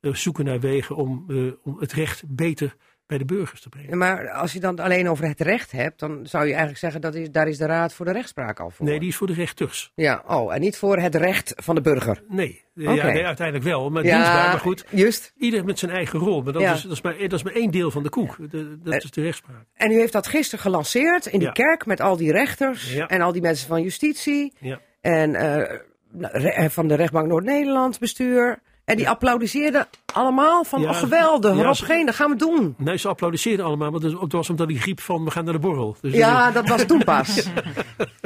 S5: zoeken naar wegen om, om het recht beter bij de burgers te brengen.
S1: Maar als je dan alleen over het recht hebt, dan zou je eigenlijk zeggen dat is, daar is de Raad voor de Rechtspraak al voor.
S5: Nee, die is voor de rechters.
S1: Ja, oh, en niet voor het recht van de burger.
S5: Nee, ja, nee uiteindelijk wel. Maar dienstbaar, maar goed.
S1: juist.
S5: Ieder met zijn eigen rol. Maar dat,
S1: Ja.
S5: is, dat, is, maar, dat is maar één deel van de koek. De- dat
S1: Eh,
S5: is de rechtspraak.
S1: En u heeft dat gisteren gelanceerd in die
S5: Ja.
S1: kerk met al die rechters
S5: Ja.
S1: en al die mensen van justitie.
S5: Ja.
S1: En eh, van de rechtbank Noord-Nederland bestuur. En die applaudisseerden allemaal van
S5: Ja,
S1: oh, geweldig,
S5: ja,
S1: Rob Geen, dat gaan we doen.
S5: Nee, ze applaudisseerden allemaal, maar dat was omdat die griep van we gaan naar de borrel. Dus
S1: Ja, dat was toen pas.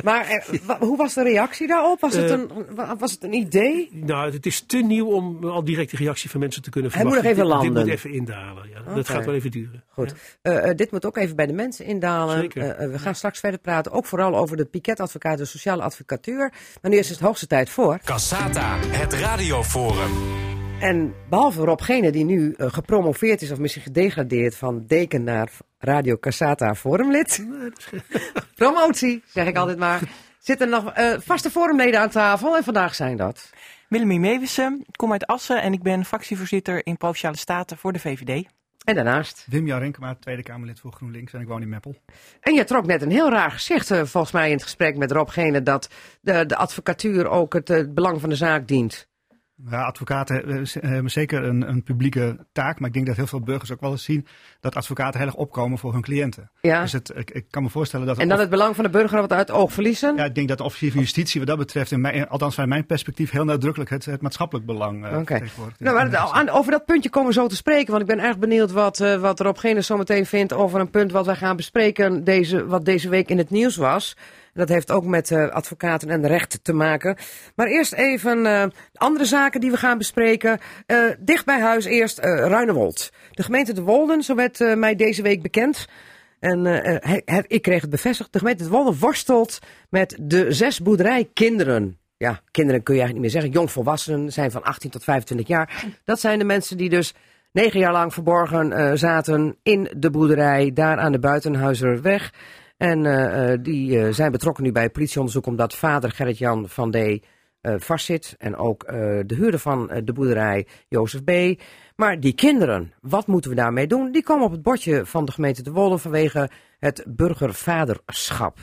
S1: Maar eh, hoe was de reactie daarop? Was, het
S5: Eh,
S1: een, wa- was het een idee?
S5: Nou, het is te nieuw om al direct de reactie van mensen te kunnen
S1: Hij moet
S5: verwachten.
S1: nog even
S5: Dit- Dit
S1: landen.
S5: moet even indalen. Ja. Dat gaat wel even duren.
S1: Goed. Eh, dit moet ook even bij de mensen indalen.
S5: Zeker.
S1: We gaan straks verder praten, ook vooral over de piketadvocaat, de sociale advocatuur. Maar nu is het hoogste tijd voor.
S2: Cassata, het radioforum.
S1: En behalve Rob Gene, die nu eh, gepromoveerd is of misschien gedegradeerd van deken naar Radio Cassata forumlid. Promotie, zeg ik altijd maar. Zitten nog eh, vaste forumleden aan tafel en vandaag zijn dat.
S7: Willemie Mewissen, ik kom uit Assen en ik ben fractievoorzitter in Provinciale Staten voor de VVD.
S1: En daarnaast.
S8: Wim-Jan Renkema, Tweede Kamerlid voor GroenLinks en ik woon in Meppel.
S1: En je trok net een heel raar gezicht, eh, volgens mij in het gesprek met Rob Gene, dat de, de advocatuur ook het, belang van de zaak dient.
S8: Ja, advocaten eh, z- hebben zeker een, een publieke taak, maar ik denk dat heel veel burgers ook wel eens zien dat advocaten heel erg opkomen voor hun cliënten.
S1: Ja.
S8: Dus het, ik, ik kan me voorstellen dat...
S1: En dan het belang van de burger wat uit het oog verliezen.
S8: Ja, ik denk dat de officier van justitie wat dat betreft, in mijn, althans vanuit mijn perspectief, heel nadrukkelijk het, het maatschappelijk belang eh
S1: Oké.
S8: vertegenwoordigt.
S1: Nou, maar over dat puntje komen we zo te spreken. Want ik ben erg benieuwd wat, eh wat Rob Gene zo meteen vindt over een punt wat wij gaan bespreken. Deze, wat deze week in het nieuws was. Dat heeft ook met eh, advocaten en recht te maken. Maar eerst even eh, andere zaken die we gaan bespreken. Eh, dicht bij huis eerst Ruinewold. De gemeente De Wolden, zo werd mij deze week bekend. En ik kreeg het bevestigd. De gemeente De Wolden worstelt met de zes boerderijkinderen. Ja, kinderen kun je eigenlijk niet meer zeggen. Jongvolwassenen zijn van 18 tot 25 jaar. Dat zijn de mensen die dus negen jaar lang verborgen zaten in de boerderij, daar aan de Buitenhuizerweg. En eh, eh, die eh, zijn betrokken nu bij het politieonderzoek omdat vader Gerrit-Jan van D. eh, vastzit. En ook de huurder van de boerderij, Jozef B. Maar die kinderen, wat moeten we daarmee doen? Die komen op het bordje van de gemeente De Wolde vanwege het burgervaderschap.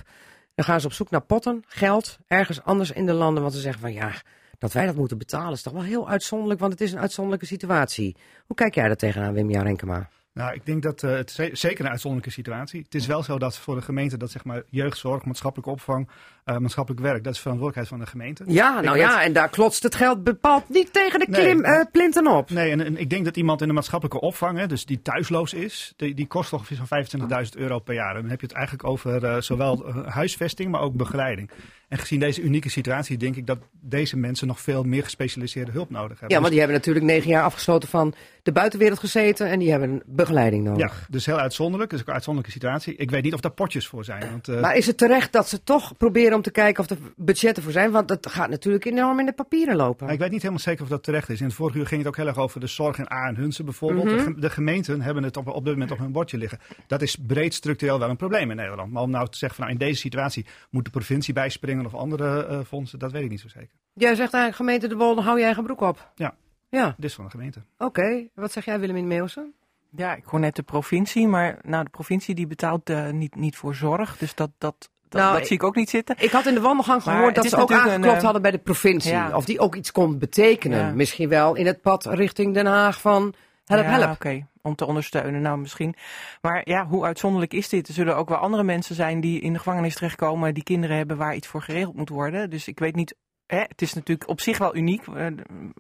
S1: Dan gaan ze op zoek naar potten, geld, ergens anders in de landen. Want ze zeggen van ja, dat wij dat moeten betalen is toch wel heel uitzonderlijk, want het is een uitzonderlijke situatie. Hoe kijk jij daar tegenaan, Wim-Jan Renkema?
S8: Nou, ik denk dat eh, het ze- zeker een uitzonderlijke situatie. Het is wel zo dat voor de gemeente dat zeg maar jeugdzorg, maatschappelijke opvang, eh, maatschappelijk werk, dat is verantwoordelijkheid van de gemeente.
S1: Ja,
S8: Ik
S1: nou ja, en daar klotst het geld bepaald niet tegen de klim,
S8: maar-
S1: eh, plinten op.
S8: Nee, en, en ik denk dat iemand in de maatschappelijke opvang, hè, dus die thuisloos is, die, die kost ongeveer zo'n 25.000 euro per jaar. En dan heb je het eigenlijk over eh, zowel huisvesting, maar ook begeleiding. En gezien deze unieke situatie denk ik dat deze mensen nog veel meer gespecialiseerde hulp nodig hebben.
S1: Ja, want
S8: Dus-
S1: die hebben natuurlijk negen jaar afgesloten van de buitenwereld gezeten en die hebben begeleiding
S8: ja,
S1: nodig.
S8: dus heel uitzonderlijk. Dus ook een uitzonderlijke situatie. Ik weet niet of daar potjes voor zijn. Want,
S1: Maar is het terecht dat ze toch proberen om te kijken of er budgetten voor zijn? Want dat gaat natuurlijk enorm in de papieren lopen.
S8: Nou, ik weet niet helemaal zeker of dat terecht is. In het vorige uur ging het ook heel erg over de zorg in A en Hunsen bijvoorbeeld.
S1: Mhm.
S8: de, ge- de gemeenten hebben het op, op dit moment op hun bordje liggen. Dat is breed structureel wel een probleem in Nederland. Maar om nou te zeggen van nou, in deze situatie moet de provincie bijspringen of andere eh, fondsen, dat weet ik niet zo zeker.
S1: Jij zegt eigenlijk, gemeente De Wolde, hou je eigen broek op.
S8: Ja.
S1: Ja,
S8: Dit is van de gemeente.
S1: oké. Wat zeg jij, Willemien Meeuwsen?
S7: Ja, ik hoor net de provincie, maar nou, de provincie die betaalt eh, niet, niet voor zorg. Dus dat, dat, dat,
S1: Nou,
S7: dat zie ik ook niet zitten.
S1: Ik had in de wandelgang
S7: Maar
S1: gehoord dat ze ook
S7: een,
S1: aangeklopt
S7: eh,
S1: hadden bij de provincie.
S7: ja.
S1: Of die ook iets kon betekenen.
S7: Ja.
S1: Misschien wel in het pad richting Den Haag van help,
S7: ja,
S1: help.
S7: oké. Om te ondersteunen, nou misschien. Maar ja, hoe uitzonderlijk is dit? Er zullen ook wel andere mensen zijn die in de gevangenis terechtkomen, die kinderen hebben waar iets voor geregeld moet worden. Dus ik weet niet. Hè, het is natuurlijk op zich wel uniek, eh,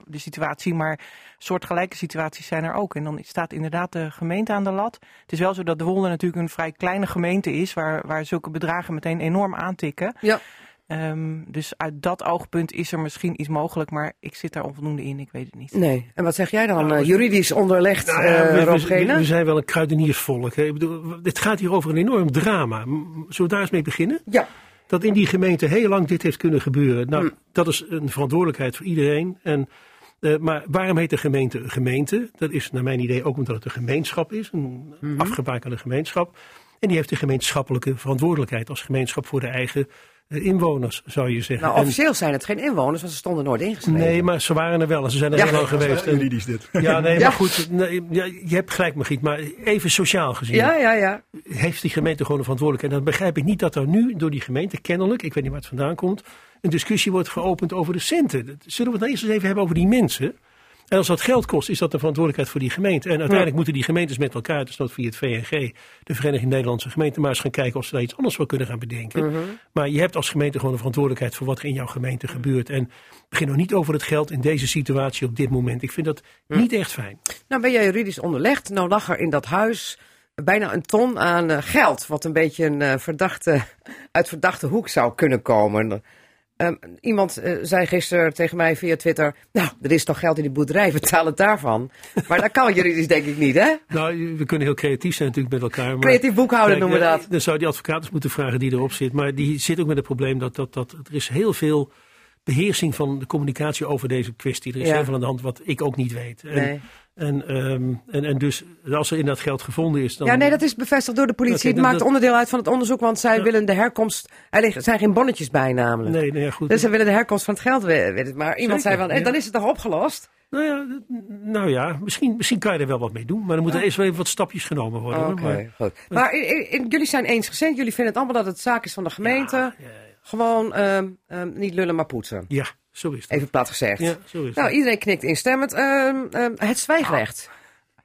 S7: de- situatie, maar soortgelijke situaties zijn er ook. En dan staat inderdaad de gemeente aan de lat. Het is wel zo dat de Wolde natuurlijk een vrij kleine gemeente is, waar, waar zulke bedragen meteen enorm aantikken.
S1: Ja.
S7: Ehm, dus uit dat oogpunt is er misschien iets mogelijk, maar ik zit daar onvoldoende in, ik weet het niet.
S1: Nee. En wat zeg jij dan?
S5: Nou,
S1: eh, juridisch onderlegd,
S5: Nou
S1: eh,
S5: we,
S1: Rob
S5: we-
S1: Gene?
S5: we- we zijn wel een kruideniersvolk. Hè. Ik bedoel, het gaat hier over een enorm drama. Zullen we daar eens mee beginnen?
S1: Ja.
S5: Dat in die gemeente heel lang dit heeft kunnen gebeuren. Nou,
S1: Hm.
S5: dat is een verantwoordelijkheid voor iedereen. En, eh, maar waarom heet de gemeente een gemeente? Dat is naar mijn idee ook omdat het een gemeenschap is. Een
S1: Mhm.
S5: afgebakende gemeenschap. En die heeft de gemeenschappelijke verantwoordelijkheid als gemeenschap voor de eigen inwoners, zou je zeggen.
S1: Nou,
S5: En-
S1: officieel zijn het geen inwoners, want ze stonden nooit ingeschreven.
S5: Nee, maar ze waren er wel en ze zijn er
S1: Ja.
S5: heel lang geweest. En-
S8: Juridisch dit.
S5: ja, nee,
S1: Ja.
S5: maar goed, nee, ja, je hebt gelijk, Margriet, maar even sociaal gezien
S1: Ja, ja, ja.
S5: heeft die gemeente gewoon een verantwoordelijkheid. En dan begrijp ik niet dat er nu door die gemeente kennelijk, ik weet niet waar het vandaan komt, een discussie wordt geopend over de centen. Zullen we het nou eerst eens even hebben over die mensen? En als dat geld kost, is dat de verantwoordelijkheid voor die gemeente. En uiteindelijk moeten die gemeentes met elkaar, dus dat via het VNG, de Vereniging Nederlandse Gemeenten, maar eens gaan kijken of ze daar iets anders voor kunnen gaan bedenken. Maar je hebt als gemeente gewoon de verantwoordelijkheid voor wat er in jouw gemeente gebeurt. En begin nog niet over het geld in deze situatie op dit moment. Ik vind dat niet echt fijn.
S1: Nou ben jij juridisch onderlegd. Nou lag er in dat huis bijna een ton aan eh, geld. Wat een beetje een eh, verdachte, uit verdachte hoek zou kunnen komen. Ehm, iemand eh, zei gisteren tegen mij via Twitter. Nou, er is toch geld in die boerderij, betaal het daarvan. Maar dat kan juridisch denk ik niet, hè?
S5: Nou, we kunnen heel creatief zijn natuurlijk met elkaar. Maar,
S1: Creatief boekhouden noemen we
S5: ja,
S1: dat.
S5: Dan zou die advocaat eens moeten vragen die erop zit. Maar die zit ook met het probleem dat, dat, dat er is heel veel beheersing van de communicatie over deze kwestie. Er is
S1: Ja.
S5: heel veel aan de hand wat ik ook niet weet. En,
S1: Nee.
S5: En, ehm, en, en dus als er inderdaad geld gevonden is, dan...
S1: Ja, nee, dat is bevestigd door de politie. Het
S5: dat-
S1: maakt
S5: dat-
S1: onderdeel uit van het onderzoek, want zij
S5: Ja.
S1: willen de herkomst. Er liggen- zijn geen bonnetjes bij, namelijk.
S5: Nee, nee, ja, goed.
S1: Dus ze willen de herkomst van het geld we- weten. Maar iemand
S5: Zeker,
S1: zei van, eh,
S5: ja.
S1: dan is het toch opgelost?
S5: Nou ja, dat- nou ja misschien, misschien kan je er wel wat mee doen. Maar dan moeten er eerst wel even wat stapjes genomen worden.
S1: Oké,
S5: Maar-
S1: goed. Maar i- i- i- jullie zijn eensgezind. Jullie vinden het allemaal dat het zaak is van de gemeente. Gewoon ehm, ehm, niet lullen, maar poetsen.
S5: ja, zo is het.
S1: Even plat gezegd.
S5: Ja, zo is het.
S1: Nou, iedereen knikt instemmend. Ehm, ehm, het zwijgrecht.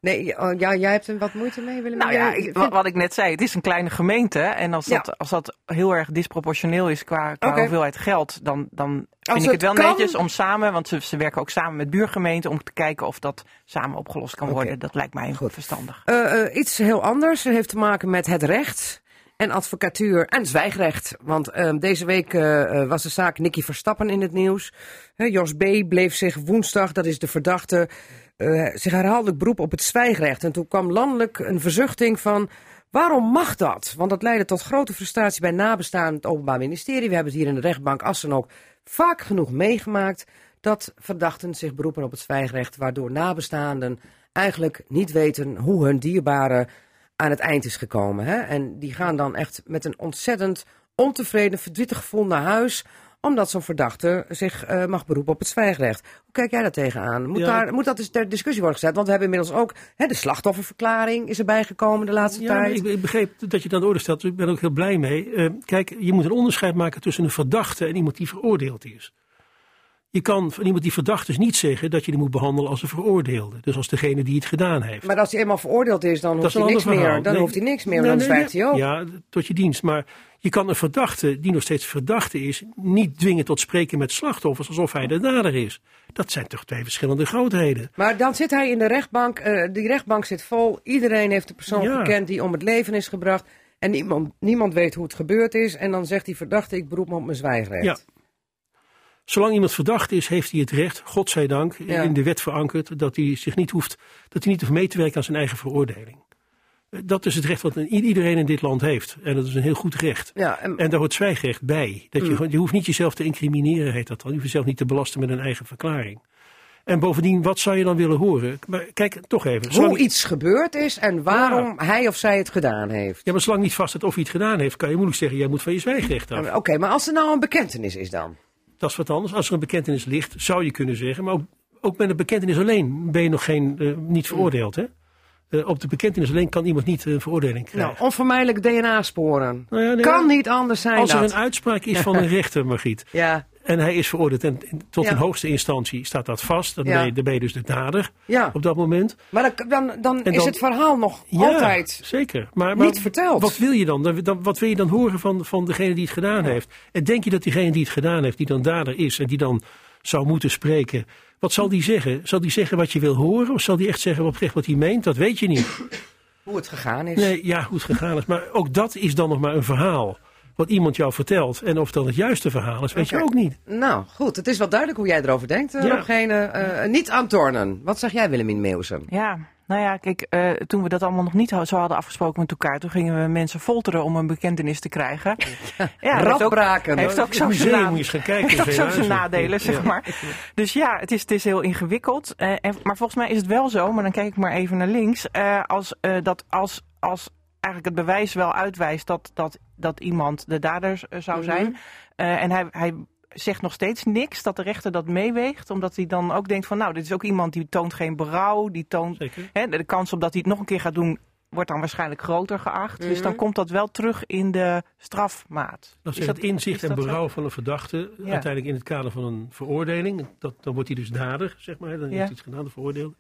S1: Nee, oh, ja, jij hebt er wat moeite mee, Willem?
S7: Nou ja, ik- wat, wat ik net zei, het is een kleine gemeente. En als
S1: Ja.
S7: dat, als dat heel erg disproportioneel is qua, qua hoeveelheid geld, dan, dan vind
S1: het
S7: ik het wel
S1: kan-
S7: netjes om samen, want ze, ze werken ook samen met buurgemeenten, om te kijken of dat samen opgelost kan worden. Dat lijkt mij
S1: Goed.
S7: verstandig.
S1: Eh, eh, iets heel anders. Het heeft te maken met het recht en advocatuur en zwijgrecht. Want ehm, deze week eh, eh, was de zaak Nicky Verstappen in het nieuws. Jos B. bleef zich woensdag, dat is de verdachte, eh, zich herhaaldelijk beroep op het zwijgrecht. En toen kwam landelijk een verzuchting van... Waarom mag dat? Want dat leidde tot grote frustratie bij nabestaanden het Openbaar Ministerie. We hebben het hier in de rechtbank Assen ook vaak genoeg meegemaakt dat verdachten zich beroepen op het zwijgrecht, waardoor nabestaanden eigenlijk niet weten hoe hun dierbare aan het eind is gekomen. Hè? En die gaan dan echt met een ontzettend ontevreden, verdrietig gevoel naar huis omdat zo'n verdachte zich eh, mag beroepen op het zwijgrecht. Hoe kijk jij daar tegenaan? Moet,
S5: Ja.
S1: daar, moet dat eens ter discussie worden gezet? Want we hebben inmiddels ook hè, de slachtofferverklaring is erbij gekomen de laatste
S5: Ja,
S1: tijd.
S5: ik, ik begreep dat je dat aan de orde stelt. Dus ik ben ook heel blij mee. Eh, kijk, je moet een onderscheid maken tussen een verdachte en iemand die veroordeeld is. Je kan van iemand die verdacht is niet zeggen dat je die moet behandelen als een veroordeelde. Dus als degene die het gedaan heeft.
S1: Maar als hij eenmaal veroordeeld is, dan hoeft
S5: is
S1: hij niks meer. Dan
S5: Nee.
S1: hoeft hij niks meer,
S5: Nee,
S1: dan
S5: nee,
S1: zwijgt hij ook.
S5: Ja, tot je dienst. Maar je kan een verdachte, die nog steeds verdachte is, niet dwingen tot spreken met slachtoffers alsof hij de dader is. Dat zijn toch twee verschillende grootheden.
S1: Maar dan zit hij in de rechtbank. eh, die rechtbank zit vol. Iedereen heeft de persoon
S5: Ja.
S1: gekend die om het leven is gebracht. En niemand, niemand weet hoe het gebeurd is. En dan zegt die verdachte, ik beroep me op mijn zwijgrecht.
S5: Ja. Zolang iemand verdacht is, heeft hij het recht, godzijdank,
S1: Ja.
S5: in de wet verankerd, dat hij zich niet hoeft, dat hij niet hoeft mee te werken aan zijn eigen veroordeling. Eh, Dat is het recht wat iedereen in dit land heeft. En dat is een heel goed recht.
S1: Ja, en,
S5: En daar hoort zwijgrecht bij. Dat je,
S1: Mm.
S5: je hoeft niet jezelf te incrimineren, heet dat dan. Je hoeft jezelf niet te belasten met een eigen verklaring. En bovendien, wat zou je dan willen horen? Maar kijk, toch even.
S1: hoe iets gebeurd is en waarom hij of zij het gedaan heeft.
S5: ja, maar zolang niet vast staat of hij het gedaan heeft, kan je moeilijk zeggen, jij moet van je zwijgrecht af.
S1: Oké, maar als er nou een bekentenis is dan?
S5: Dat is wat anders. Als er een bekentenis ligt, zou je kunnen zeggen. Maar ook, ook met een bekentenis alleen ben je nog geen, eh, niet veroordeeld. Hè? Eh, op de bekentenis alleen kan iemand niet een veroordeling krijgen.
S1: Nou, onvermijdelijk DNA-sporen.
S5: Nou ja, nee,
S1: Kan niet anders zijn
S5: Als er
S1: dat.
S5: een uitspraak is van een rechter, Margriet,
S1: Ja,
S5: en hij is veroordeeld en tot
S1: Ja.
S5: een hoogste instantie staat dat vast, dan,
S1: Ja.
S5: ben, je, dan ben je dus de dader
S1: ja.
S5: op dat moment.
S1: maar dan, dan, dan, is het verhaal nog
S5: Ja,
S1: altijd
S5: zeker. Maar, maar
S1: niet verteld.
S5: Wat wil je dan? Dan- dan? Wat wil je dan horen van, van degene die het gedaan heeft? En denk je dat diegene die het gedaan heeft, die dan dader is en die dan zou moeten spreken, wat zal die zeggen? Zal die zeggen wat je wil horen? Of zal die echt zeggen oprecht wat hij meent? Dat weet je niet.
S1: Hoe het gegaan is.
S5: Nee, ja, hoe het gegaan is. Maar ook dat is dan nog maar een verhaal. Wat iemand jou vertelt. En of dat het juiste verhaal is, weet je ook niet.
S1: Nou, goed. Het is wel duidelijk hoe jij erover denkt, eh
S5: Ja.
S1: Roggene. Eh, niet aan tornen. Wat zeg jij, Willemien Meeuwsen?
S7: Ja, nou ja, kijk, eh, toen we dat allemaal nog niet zo hadden afgesproken met elkaar, toen gingen we mensen folteren om een bekentenis te krijgen. Ja, heeft ook-
S1: Radbraken.
S7: Heeft ook
S5: Het
S7: zo
S5: museum
S7: zijn
S5: moet je eens gaan kijken.
S7: heeft ook zijn nadelen, zeg
S5: Ja.
S7: maar. Dus ja, het is, het is heel ingewikkeld. Eh, en, maar volgens mij is het wel zo, maar dan kijk ik maar even naar links. eh, als, eh, dat als, als eigenlijk het bewijs wel uitwijst dat, dat, dat iemand de dader zou
S1: Mhm.
S7: zijn. eh, en hij, hij zegt nog steeds niks, dat de rechter dat meeweegt. Omdat hij dan ook denkt van, nou, dit is ook iemand die toont geen berouw. Die toont. Hè, de kans op dat hij het nog een keer gaat doen wordt dan waarschijnlijk groter geacht. Dus
S1: Mhm.
S7: dan komt dat wel terug in de strafmaat.
S5: Dat
S7: Is
S5: het inzicht
S7: is
S5: en
S7: dat
S5: berouw van een verdachte,
S7: Ja.
S5: uiteindelijk in het kader van een veroordeling, dat, dan wordt hij dus dader, zeg maar, dan
S7: Ja.
S5: heeft hij iets gedaan, de veroordeelde.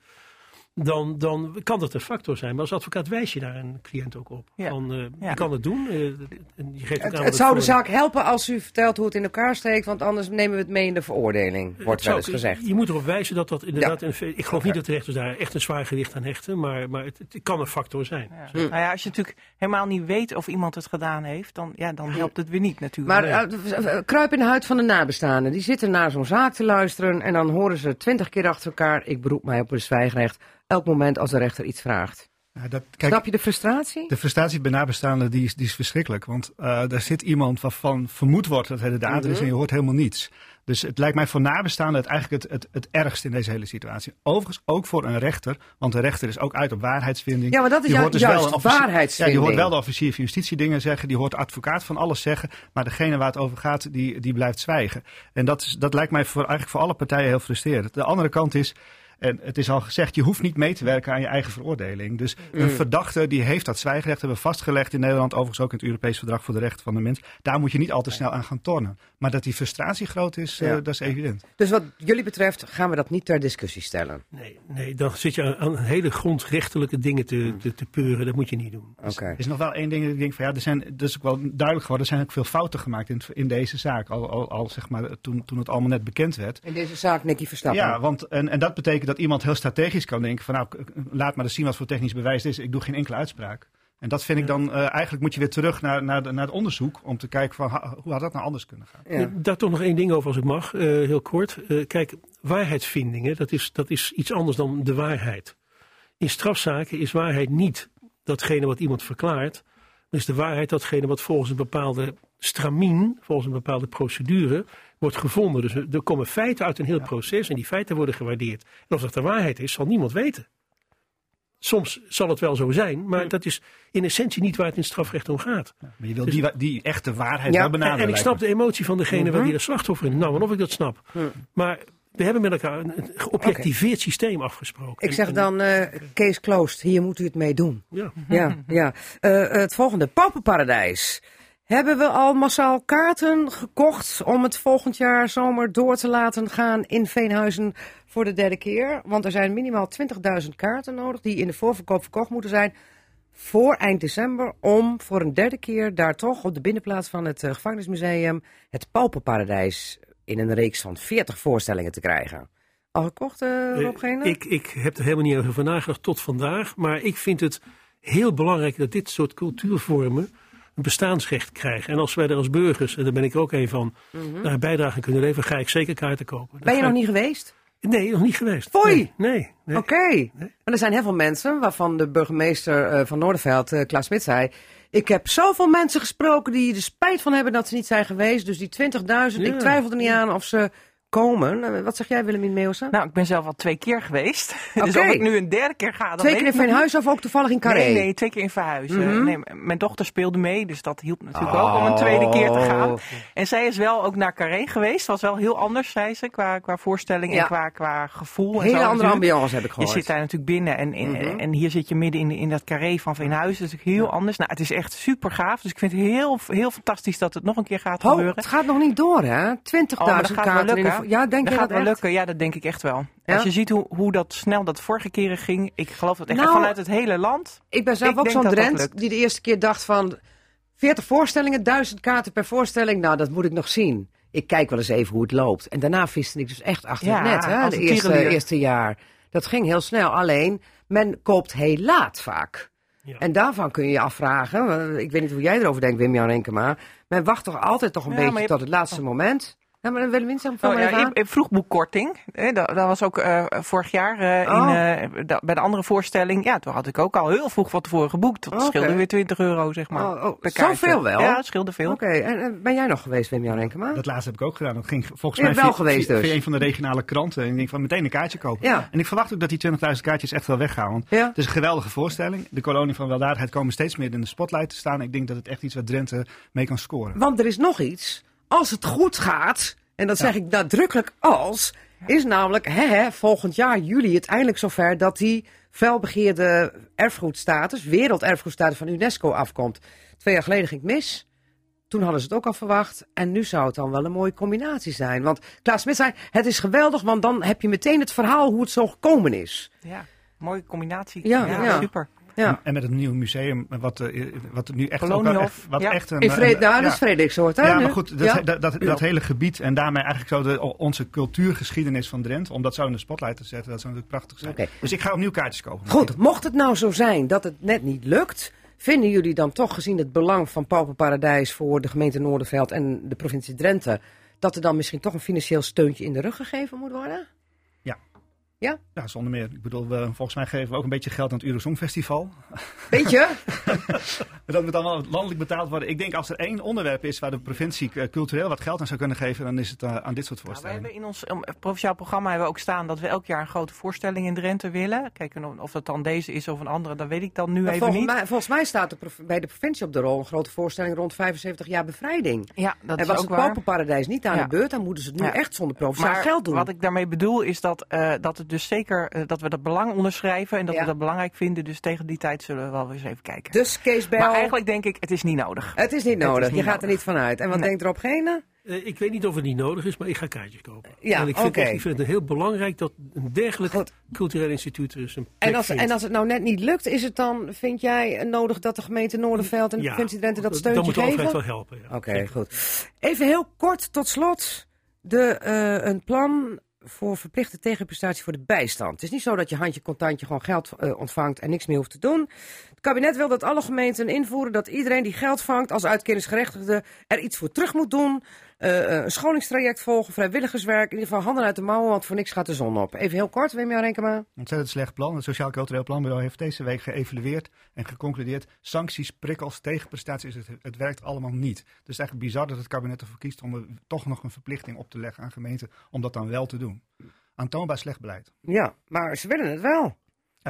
S5: Dan, dan kan dat een factor zijn. Maar als advocaat wijs je daar een cliënt ook op.
S7: Ja.
S5: Van, eh,
S7: Ja.
S5: Je kan het doen. eh, en je geeft ook
S1: Het,
S5: aan
S1: het
S5: wat
S1: zou de zaak helpen als u vertelt hoe het in elkaar steekt, want anders nemen we het mee in de veroordeling, wordt
S5: Het
S1: wel eens gezegd.
S5: Je moet erop wijzen dat dat inderdaad... een- ik geloof niet dat de rechters daar echt een zwaar gewicht aan hechten. Maar, maar het, het kan een factor zijn.
S7: Ja.
S1: Hm.
S7: Nou ja, als je natuurlijk helemaal niet weet of iemand het gedaan heeft, dan, ja, dan helpt het weer niet natuurlijk.
S1: Maar eh, eh, kruip in de huid van de nabestaanden. Die zitten naar zo'n zaak te luisteren en dan horen ze twintig keer achter elkaar, ik beroep mij op het zwijgrecht, elk moment als de rechter iets vraagt.
S8: Ja, dat, kijk,
S1: Snap je de frustratie?
S8: De frustratie bij nabestaanden die is, die is verschrikkelijk. Want eh daar zit iemand waarvan vermoed wordt dat hij de dader is
S1: Mhm.
S8: en je hoort helemaal niets. Dus het lijkt mij voor nabestaanden het eigenlijk het, het, het ergste in deze hele situatie. Overigens ook voor een rechter, want de rechter is ook uit op waarheidsvinding.
S1: Ja, maar dat is
S8: dus
S1: juist
S8: wel officier- Ja,
S1: waarheidsvinding.
S8: die hoort wel de officier van justitie dingen zeggen, die hoort de advocaat van alles zeggen. Maar degene waar het over gaat, die, die blijft zwijgen. En dat, is, dat lijkt mij voor, eigenlijk voor alle partijen heel frustrerend. De andere kant is, en het is al gezegd, je hoeft niet mee te werken aan je eigen veroordeling. Dus een verdachte die heeft dat zwijgrecht, hebben we vastgelegd in Nederland, overigens ook in het Europees Verdrag voor de Rechten van de Mens. Daar moet je niet al te snel aan gaan tornen. Maar dat die frustratie groot is, eh, dat is evident.
S1: Dus wat jullie betreft gaan we dat niet ter discussie stellen.
S5: Nee, nee, dan zit je aan, aan hele grondrechtelijke dingen te, te, te peuren. Dat moet je niet doen.
S1: Oké.
S8: Er is nog wel één ding dat ik denk van ja, er zijn, dat is ook wel duidelijk geworden, er zijn ook veel fouten gemaakt in, in deze zaak. Al, al, al zeg maar toen, toen het allemaal net bekend werd.
S1: In deze zaak Nicky Verstappen.
S8: Ja, want en, en dat betekent dat iemand heel strategisch kan denken van nou, laat maar eens zien wat voor technisch bewijs het is. Ik doe geen enkele uitspraak. En dat vind ik dan, eh, eigenlijk moet je weer terug naar, naar, de- naar het onderzoek om te kijken van ha- hoe had dat nou anders kunnen gaan.
S1: Ja.
S5: Eh, Daar toch nog één ding over als het mag, eh, heel kort. Eh, kijk, waarheidsvindingen, dat is, dat is iets anders dan de waarheid. In strafzaken is waarheid niet datgene wat iemand verklaart. Dan is de waarheid datgene wat volgens een bepaalde stramien, volgens een bepaalde procedure, wordt gevonden. Dus er er komen feiten uit een heel proces en die feiten worden gewaardeerd. En of dat de waarheid is, zal niemand weten. Soms zal het wel zo zijn, maar dat is in essentie niet waar het in het strafrecht om gaat.
S8: Maar je wil die, wa- die echte waarheid
S1: Ja,
S8: wel benaderen.
S5: en ik snap
S8: me.
S5: de emotie van degene waar die de slachtoffer in. Nou, en of ik dat snap. Maar we hebben met elkaar een geobjectiveerd systeem afgesproken.
S1: Ik zeg
S5: En-
S1: dan, eh case closed, hier moet u het mee doen.
S5: Ja.
S1: Ja, ja. Eh, het volgende, Pauperparadijs. Hebben we al massaal kaarten gekocht om het volgend jaar zomer door te laten gaan in Veenhuizen voor de derde keer? Want er zijn minimaal 20.000 kaarten nodig die in de voorverkoop verkocht moeten zijn voor eind december. Om voor een derde keer daar toch op de binnenplaats van het eh, gevangenismuseum het Pauperparadijs in een reeks van 40 voorstellingen te krijgen. Al gekocht, eh Rob
S5: ik, ik heb er helemaal niet over nagedacht tot vandaag. Maar ik vind het heel belangrijk dat dit soort cultuurvormen bestaansrecht krijgen. En als wij er als burgers, en daar ben ik er ook een van, naar een bijdrage kunnen leveren, ga ik zeker kaarten kopen.
S1: Mhm. Ben je nog niet geweest?
S5: Nee, nog niet geweest.
S1: Foei!
S5: Nee, nee. nee.
S1: Oké. Maar er zijn heel veel mensen, waarvan de burgemeester eh, van Noorderveld, eh, Klaas Smit, zei... Ik heb zoveel mensen gesproken die er spijt van hebben dat ze niet zijn geweest. Dus die 20.000,
S5: Ja.
S1: ik twijfel er niet aan of ze komen. Eh, Wat zeg jij, Willemien Meeuwsen?
S7: Nou, ik ben zelf al twee keer geweest. dus of ik nu een derde keer ga, dan
S1: Twee keer in. Veenhuis of ook toevallig in Carré?
S7: Nee, nee, twee keer in Verhuizen.
S1: Mhm.
S7: nee, mijn dochter speelde mee, dus dat hielp natuurlijk ook om een tweede keer te gaan.
S1: Oh.
S7: En zij is wel ook naar Carré geweest. was wel heel anders, zei ze, qua, qua voorstelling
S1: Ja.
S7: en qua, qua gevoel. en
S1: Hele
S7: zo
S1: andere ambiance heb ik
S7: Je
S1: gehoord.
S7: zit daar natuurlijk binnen en, en,
S1: Mhm.
S7: en hier zit je midden in, in dat carré van Veenhuizen. Dat is natuurlijk heel anders. Nou, het is echt super gaaf. Dus ik vind het heel, heel fantastisch dat het nog een keer gaat
S1: Ho,
S7: gebeuren.
S1: het gaat nog niet door, hè? 20.000
S7: Oh, dat wel
S1: kaarten. in Ja, denk
S7: dat
S1: je
S7: gaat
S1: dat
S7: wel
S1: echt?
S7: lukken, ja, dat denk ik echt wel.
S1: Ja?
S7: Als je ziet hoe, hoe dat snel dat vorige keren ging, ik geloof dat echt
S1: Nou,
S7: vanuit het hele land.
S1: Ik ben zelf
S7: Ik
S1: ook zo'n
S7: dat dat
S1: Drent die de eerste keer dacht van... 40 voorstellingen, 1000 kaarten per voorstelling. Nou, dat moet ik nog zien. Ik kijk wel eens even hoe het loopt. En daarna viste ik dus echt achter
S7: Ja,
S1: het net, hè? De eerste, eerste jaar. Dat ging heel snel. Alleen, men koopt heel laat vaak.
S5: Ja.
S1: En daarvan kun je je afvragen, ik weet niet hoe jij erover denkt, Wim-Jan Renkema. Men wacht toch altijd toch een
S7: Ja,
S1: beetje
S7: maar je
S1: tot het laatste moment. Ja, maar dan willen we zeg
S7: Oh, ja, vroegboekkorting. Dat, dat was ook eh, vorig jaar eh,
S1: Oh.
S7: in, eh, da- bij de andere voorstelling. Ja, toen had ik ook al heel vroeg van tevoren geboekt. Dat scheelde weer 20 euro, zeg maar.
S1: Oh, oh, zoveel wel?
S7: Ja, het scheelde veel.
S1: Oké, en, en ben jij nog geweest, Wim-Jan Renkema?
S8: Dat laatste heb ik ook gedaan. Dat ging volgens
S1: Je
S8: mij
S1: wel
S8: via,
S1: geweest
S8: via,
S1: dus.
S8: via een van de regionale kranten. En ik denk van meteen een kaartje kopen.
S1: Ja.
S8: En ik verwacht ook dat die 20.000 kaartjes echt wel weggaan. Want
S1: Ja.
S8: het is een geweldige voorstelling. De kolonie van weldadigheid komen steeds meer in de spotlight te staan. Ik denk dat het echt iets wat Drenthe mee kan scoren.
S1: Want er is nog iets. Als het goed gaat, en dat zeg ik nadrukkelijk als, is namelijk hè, hè, volgend jaar juli het eindelijk zover dat die felbegeerde erfgoedstatus, werelderfgoedstatus van UNESCO afkomt. Twee jaar geleden ging het mis. Toen hadden ze het ook al verwacht. En nu zou het dan wel een mooie combinatie zijn. Want Klaas Smit zei, het is geweldig, want dan heb je meteen het verhaal hoe het zo gekomen is.
S7: Ja, mooie combinatie.
S1: Ja, ja.
S7: super.
S1: Ja.
S8: En met het nieuwe museum, wat, eh, wat nu echt, ook wat
S7: ja.
S8: echt een...
S1: In Vrede, nou,
S8: ja.
S1: dat is Frederikssoort, hè?
S8: Ja, maar goed, dat, dat, dat, dat hele gebied en daarmee eigenlijk zo de, onze cultuurgeschiedenis van Drenthe, om dat zo in de spotlight te zetten, dat zou natuurlijk prachtig zijn. Dus ik ga opnieuw kaartjes kopen.
S1: Goed, mocht het nou zo zijn dat het net niet lukt, vinden jullie dan toch gezien het belang van Pauperparadijs voor de gemeente Noorderveld en de provincie Drenthe, dat er dan misschien toch een financieel steuntje in de rug gegeven moet worden?
S8: Ja, zonder meer. Ik bedoel, we, volgens mij geven we ook een beetje geld aan het Eurosong Festival.
S1: Weet je?
S8: Dat moet dan wel landelijk betaald worden. Ik denk als er één onderwerp is waar de provincie eh, cultureel wat geld aan zou kunnen geven, dan is het eh, aan dit soort
S7: Nou, we
S8: voorstellen.
S7: hebben in ons um, provinciaal programma hebben we ook staan dat we elk jaar een grote voorstelling in Drenthe willen. Kijk, en of- dat dan deze is of een andere, dat weet ik dan nu
S1: Maar
S7: even
S1: volgens,
S7: niet.
S1: mij, volgens mij staat bij de provincie op de rol een grote voorstelling rond 75 jaar bevrijding.
S7: Ja, dat
S1: en
S7: is
S1: was
S7: ook
S1: het
S7: waar.
S1: Pauperparadijs niet aan
S7: Ja.
S1: de beurt, dan moeten ze het nu
S7: Ja.
S1: echt zonder provinciaal
S7: Maar
S1: geld doen.
S7: wat ik daarmee bedoel is dat, eh, dat het dus zeker eh, dat we dat belang onderschrijven en dat
S1: Ja.
S7: we dat belangrijk vinden. Dus tegen die tijd zullen we wel eens even kijken.
S1: Dus Kees Bel,
S7: maar eigenlijk denk ik, het is niet nodig.
S1: het is niet
S7: is
S1: nodig.
S7: niet
S1: je gaat er niet vanuit. En wat
S7: Nee.
S1: denkt erop gene?
S5: Eh, ik weet niet of het niet nodig is, maar ik ga kaartjes kopen.
S1: Ja,
S5: en ik vind,
S1: oké.
S5: echt- ik vind het heel belangrijk dat een dergelijk
S1: Goed.
S5: cultureel instituut er is een plek
S1: En als,
S5: vindt.
S1: en als het nou net niet lukt, is het dan, vind jij, nodig dat de gemeente Noorderveld en de
S5: Ja,
S1: provincie Drenthe dat
S5: Dan
S1: steuntje
S5: moet de
S1: geven?
S5: overheid wel helpen. Ja.
S1: Oké, goed. Even heel kort tot slot. De, eh, een plan voor verplichte tegenprestatie voor de bijstand. Het is niet zo dat je handje contantje gewoon geld eh, ontvangt en niks meer hoeft te doen. Het kabinet wil dat alle gemeenten invoeren dat iedereen die geld vangt als uitkeringsgerechtigde er iets voor terug moet doen. Eh, eh, een scholingstraject volgen, vrijwilligerswerk. In ieder geval handen uit de mouwen, want voor niks gaat de zon op. Even heel kort, Wim Renkema.
S8: Ontzettend slecht plan. Het Sociaal Cultureel Planbureau heeft deze week geëvalueerd en geconcludeerd. Sancties, prikkels, tegenprestaties, het, het werkt allemaal niet. Dus het is eigenlijk bizar dat het kabinet ervoor kiest om er toch nog een verplichting op te leggen aan gemeenten om dat dan wel te doen. Aantoonbaar slecht beleid.
S1: Ja, maar ze willen het wel.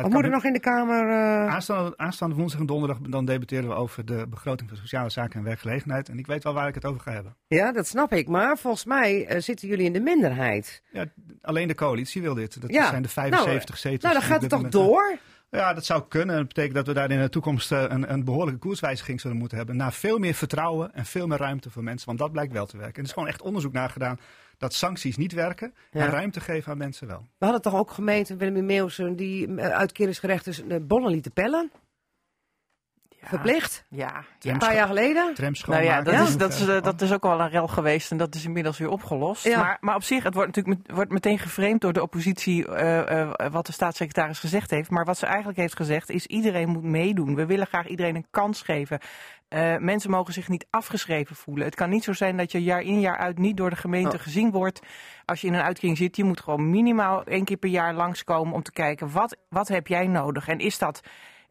S1: Moet er nog in de Kamer? eh,
S8: Aanstaande, aanstaande woensdag en donderdag dan debatteren we over de begroting van sociale zaken en werkgelegenheid. En ik weet wel waar ik het over ga hebben.
S1: Ja, dat snap ik. Maar volgens mij eh, zitten jullie in de minderheid.
S8: Ja, alleen de coalitie wil dit. Dat
S1: Ja.
S8: zijn de 75 zetels.
S1: Nou, dan gaat het toch
S8: moment-
S1: door?
S8: Ja, dat zou kunnen. Dat betekent dat we daar in de toekomst eh, een, een behoorlijke koerswijziging zullen moeten hebben. Naar veel meer vertrouwen en veel meer ruimte voor mensen. Want dat blijkt wel te werken. En er is gewoon echt onderzoek naar gedaan dat sancties niet werken.
S1: Ja.
S8: En ruimte geven aan mensen wel.
S1: We hadden toch ook gemeenten, Willem Meeuwsen, die eh, uitkeringsgerechtigden de bollen lieten pellen?
S7: Ja,
S1: Verplicht?
S7: Ja,
S1: Een paar jaar geleden?
S8: Trams
S7: Nou ja, dat, is, dat, is, eh, dat is ook wel een rel geweest en dat is inmiddels weer opgelost.
S1: Ja.
S7: Maar, maar op zich, het wordt natuurlijk met- wordt meteen geframed door de oppositie eh, eh, wat de staatssecretaris gezegd heeft. Maar wat ze eigenlijk heeft gezegd is iedereen moet meedoen. We willen graag iedereen een kans geven. Eh, mensen mogen zich niet afgeschreven voelen. Het kan niet zo zijn dat je jaar in jaar uit niet door de gemeente
S1: Oh.
S7: gezien wordt. Als je in een uitkering zit, je moet gewoon minimaal één keer per jaar langskomen om te kijken wat, wat heb jij nodig. En is dat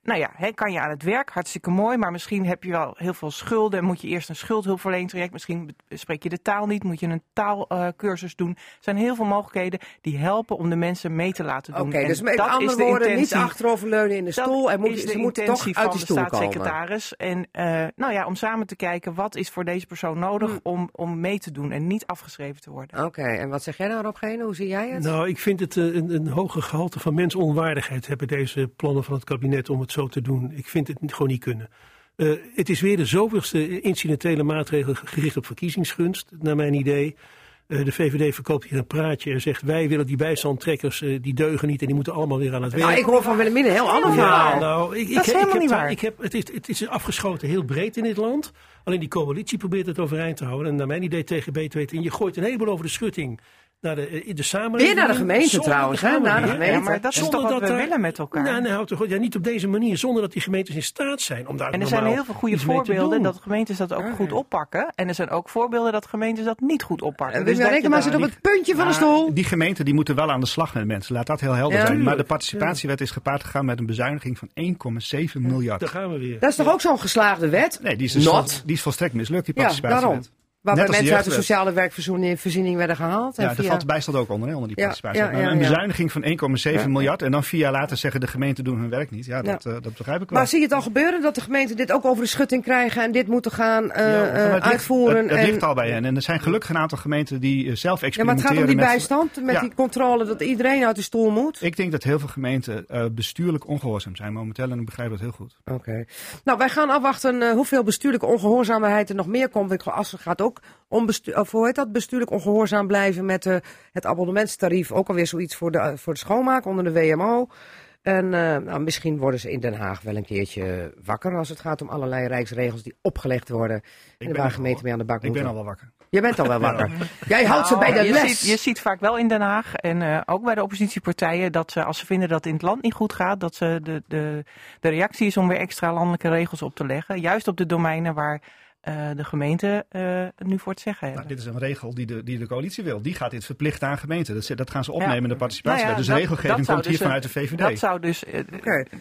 S7: nou ja, hè, kan je aan het werk, hartstikke mooi, maar misschien heb je wel heel veel schulden en moet je eerst een schuldhulpverleningstraject. Misschien spreek je de taal niet, moet je een taalcursus doen. Er zijn heel veel mogelijkheden die helpen om de mensen mee te laten
S1: Oké,
S7: doen. En
S1: dus met
S7: dat is
S1: andere
S7: de
S1: woorden, niet
S7: intentie-
S1: achteroverleunen in de
S7: dat
S1: stoel. En moet,
S7: is de
S1: ze moeten toch
S7: intentie
S1: uit
S7: van de
S1: komen.
S7: staatssecretaris. En eh, nou ja, om samen te kijken wat is voor deze persoon nodig
S1: Hmm.
S7: om, om mee te doen en niet afgeschreven te worden.
S1: Oké, en wat zeg jij nou, Rob Gene? Hoe zie jij het?
S5: Nou, ik vind het eh, een, een hoger gehalte van mensonwaardigheid hebben deze plannen van het kabinet om het zo te doen. Ik vind het gewoon niet kunnen. Eh, het is weer de zoveelste incidentele maatregel gericht op verkiezingsgunst, naar mijn idee. Eh, de VVD verkoopt hier een praatje en zegt wij willen die bijstandtrekkers, eh, die deugen niet en die moeten allemaal weer aan het werk.
S1: Nou, ik hoor van Willemine een heel ander verhaal.
S5: Ja, nou, ik, ik,
S7: Dat is
S5: ik
S7: helemaal
S5: heb
S7: niet waar.
S5: Ik heb, het, is, het is afgeschoten heel breed in dit land. Alleen die coalitie probeert het overeind te houden. En naar mijn idee tegen B2 in. Je gooit een heleboel over de schutting naar de, eh, in de samenleving.
S1: Weer naar de gemeente
S5: Zonder-
S1: trouwens, hè? Naar de gemeente.
S7: Ja, maar dat is
S5: Zonder
S7: toch wat
S5: dat
S7: we
S5: daar-
S7: willen met elkaar?
S5: Nou, nou, toch, ja, niet op deze manier, zonder dat die gemeentes in staat zijn om daar
S7: En er zijn heel veel goede voorbeelden dat gemeentes dat ook
S1: Ah,
S7: goed
S1: ja.
S7: oppakken. En er zijn ook voorbeelden dat gemeentes dat niet goed oppakken.
S1: En
S7: Dus
S1: Renkema
S7: daar-
S1: zit op het puntje van de
S8: Maar
S1: stoel.
S8: Die gemeenten die moeten wel aan de slag met mensen. Laat dat heel helder
S1: Ja.
S8: zijn. Maar de participatiewet is gepaard gegaan met een bezuiniging van 1,7 miljard.
S5: Daar gaan we weer.
S1: Dat is toch ook zo'n geslaagde wet?
S8: Nee, die is, dus vol- die is volstrekt mislukt, die
S1: Ja,
S8: participatiewet.
S1: daarom. Waarbij
S8: als de
S1: mensen uit de sociale werkvoorziening werden gehaald. En
S8: Ja, daar
S1: via...
S8: valt de bijstand ook onder, hè, onder die
S1: Ja,
S8: participatie.
S1: ja, ja,
S8: een
S1: ja.
S8: bezuiniging van 1,7
S1: Ja.
S8: miljard en dan vier jaar later zeggen de gemeenten doen hun werk niet. Ja, dat, eh, dat begrijp ik wel.
S1: Maar zie je het al gebeuren dat de gemeenten dit ook over de schutting krijgen en dit moeten gaan eh,
S8: Ja,
S1: eh,
S8: maar het ligt-
S1: uitvoeren?
S8: Het, het
S1: en...
S8: ligt al bij hen. En er zijn gelukkig een aantal gemeenten die eh, zelf
S1: ja, maar
S8: experimenteren.
S1: het gaat om die
S8: met-
S1: bijstand, met
S8: Ja.
S1: die controle dat iedereen uit de stoel moet.
S8: Ik denk dat heel veel gemeenten eh, bestuurlijk ongehoorzaam zijn momenteel en ik begrijp dat heel goed.
S1: Oké. Nou, wij gaan afwachten eh, hoeveel bestuurlijke ongehoorzaamheid er nog meer komt. Ik- Assen gaat ook om bestu- of hoe heet dat, bestuurlijk ongehoorzaam blijven met eh, het abonnementstarief. Ook alweer zoiets voor de, voor de schoonmaak onder de WMO. En eh, nou, misschien worden ze in Den Haag wel een keertje wakker als het gaat om allerlei rijksregels die opgelegd worden. en
S8: ben
S1: waar gemeenten mee aan de bak
S8: Ik
S1: moeten.
S8: ben al wel wakker.
S1: Je bent al wel wakker. Jij houdt ze bij de
S7: Nou, je
S1: les.
S7: Ziet, je ziet vaak wel in Den Haag en eh, ook bij de oppositiepartijen dat ze als ze vinden dat het in het land niet goed gaat, dat ze de, de, de reactie is om weer extra landelijke regels op te leggen. Juist op de domeinen waar eh, de gemeente eh, het nu voor het zeggen
S8: Nou,
S7: hebben.
S8: dit is een regel die de, die de coalitie wil. Die gaat dit verplichten aan gemeenten. Dat, dat gaan ze opnemen
S7: Ja.
S8: in de participatiewet.
S7: Nou ja,
S8: dus
S7: dat-
S8: regelgeving
S7: dat
S8: komt hier
S7: dus,
S8: vanuit de VVD.
S7: Dat zou dus, eh,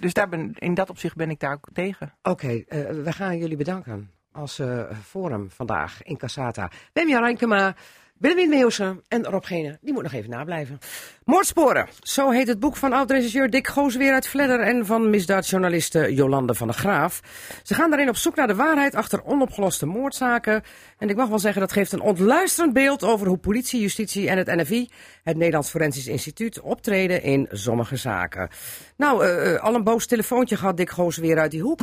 S7: dus daar ben, in dat opzicht ben ik daar ook tegen.
S1: Oké, eh, we gaan jullie bedanken als eh, forum vandaag in Cassata. Wim-Jan Rijnkema, Willemien Meeuwsen en Rob Gene. Die moet nog even nablijven. Moordsporen, zo heet het boek van oud-regisseur Dick Goosweer uit Vledder... en van misdaadjournaliste Jolande van der Graaf. Ze gaan daarin op zoek naar de waarheid achter onopgeloste moordzaken. En ik mag wel zeggen, dat geeft een ontluisterend beeld... over hoe politie, justitie en het NFI, het Nederlands Forensisch Instituut... optreden in sommige zaken. Nou, eh, eh, al een boos telefoontje gehad Dick Goosweer uit die hoek.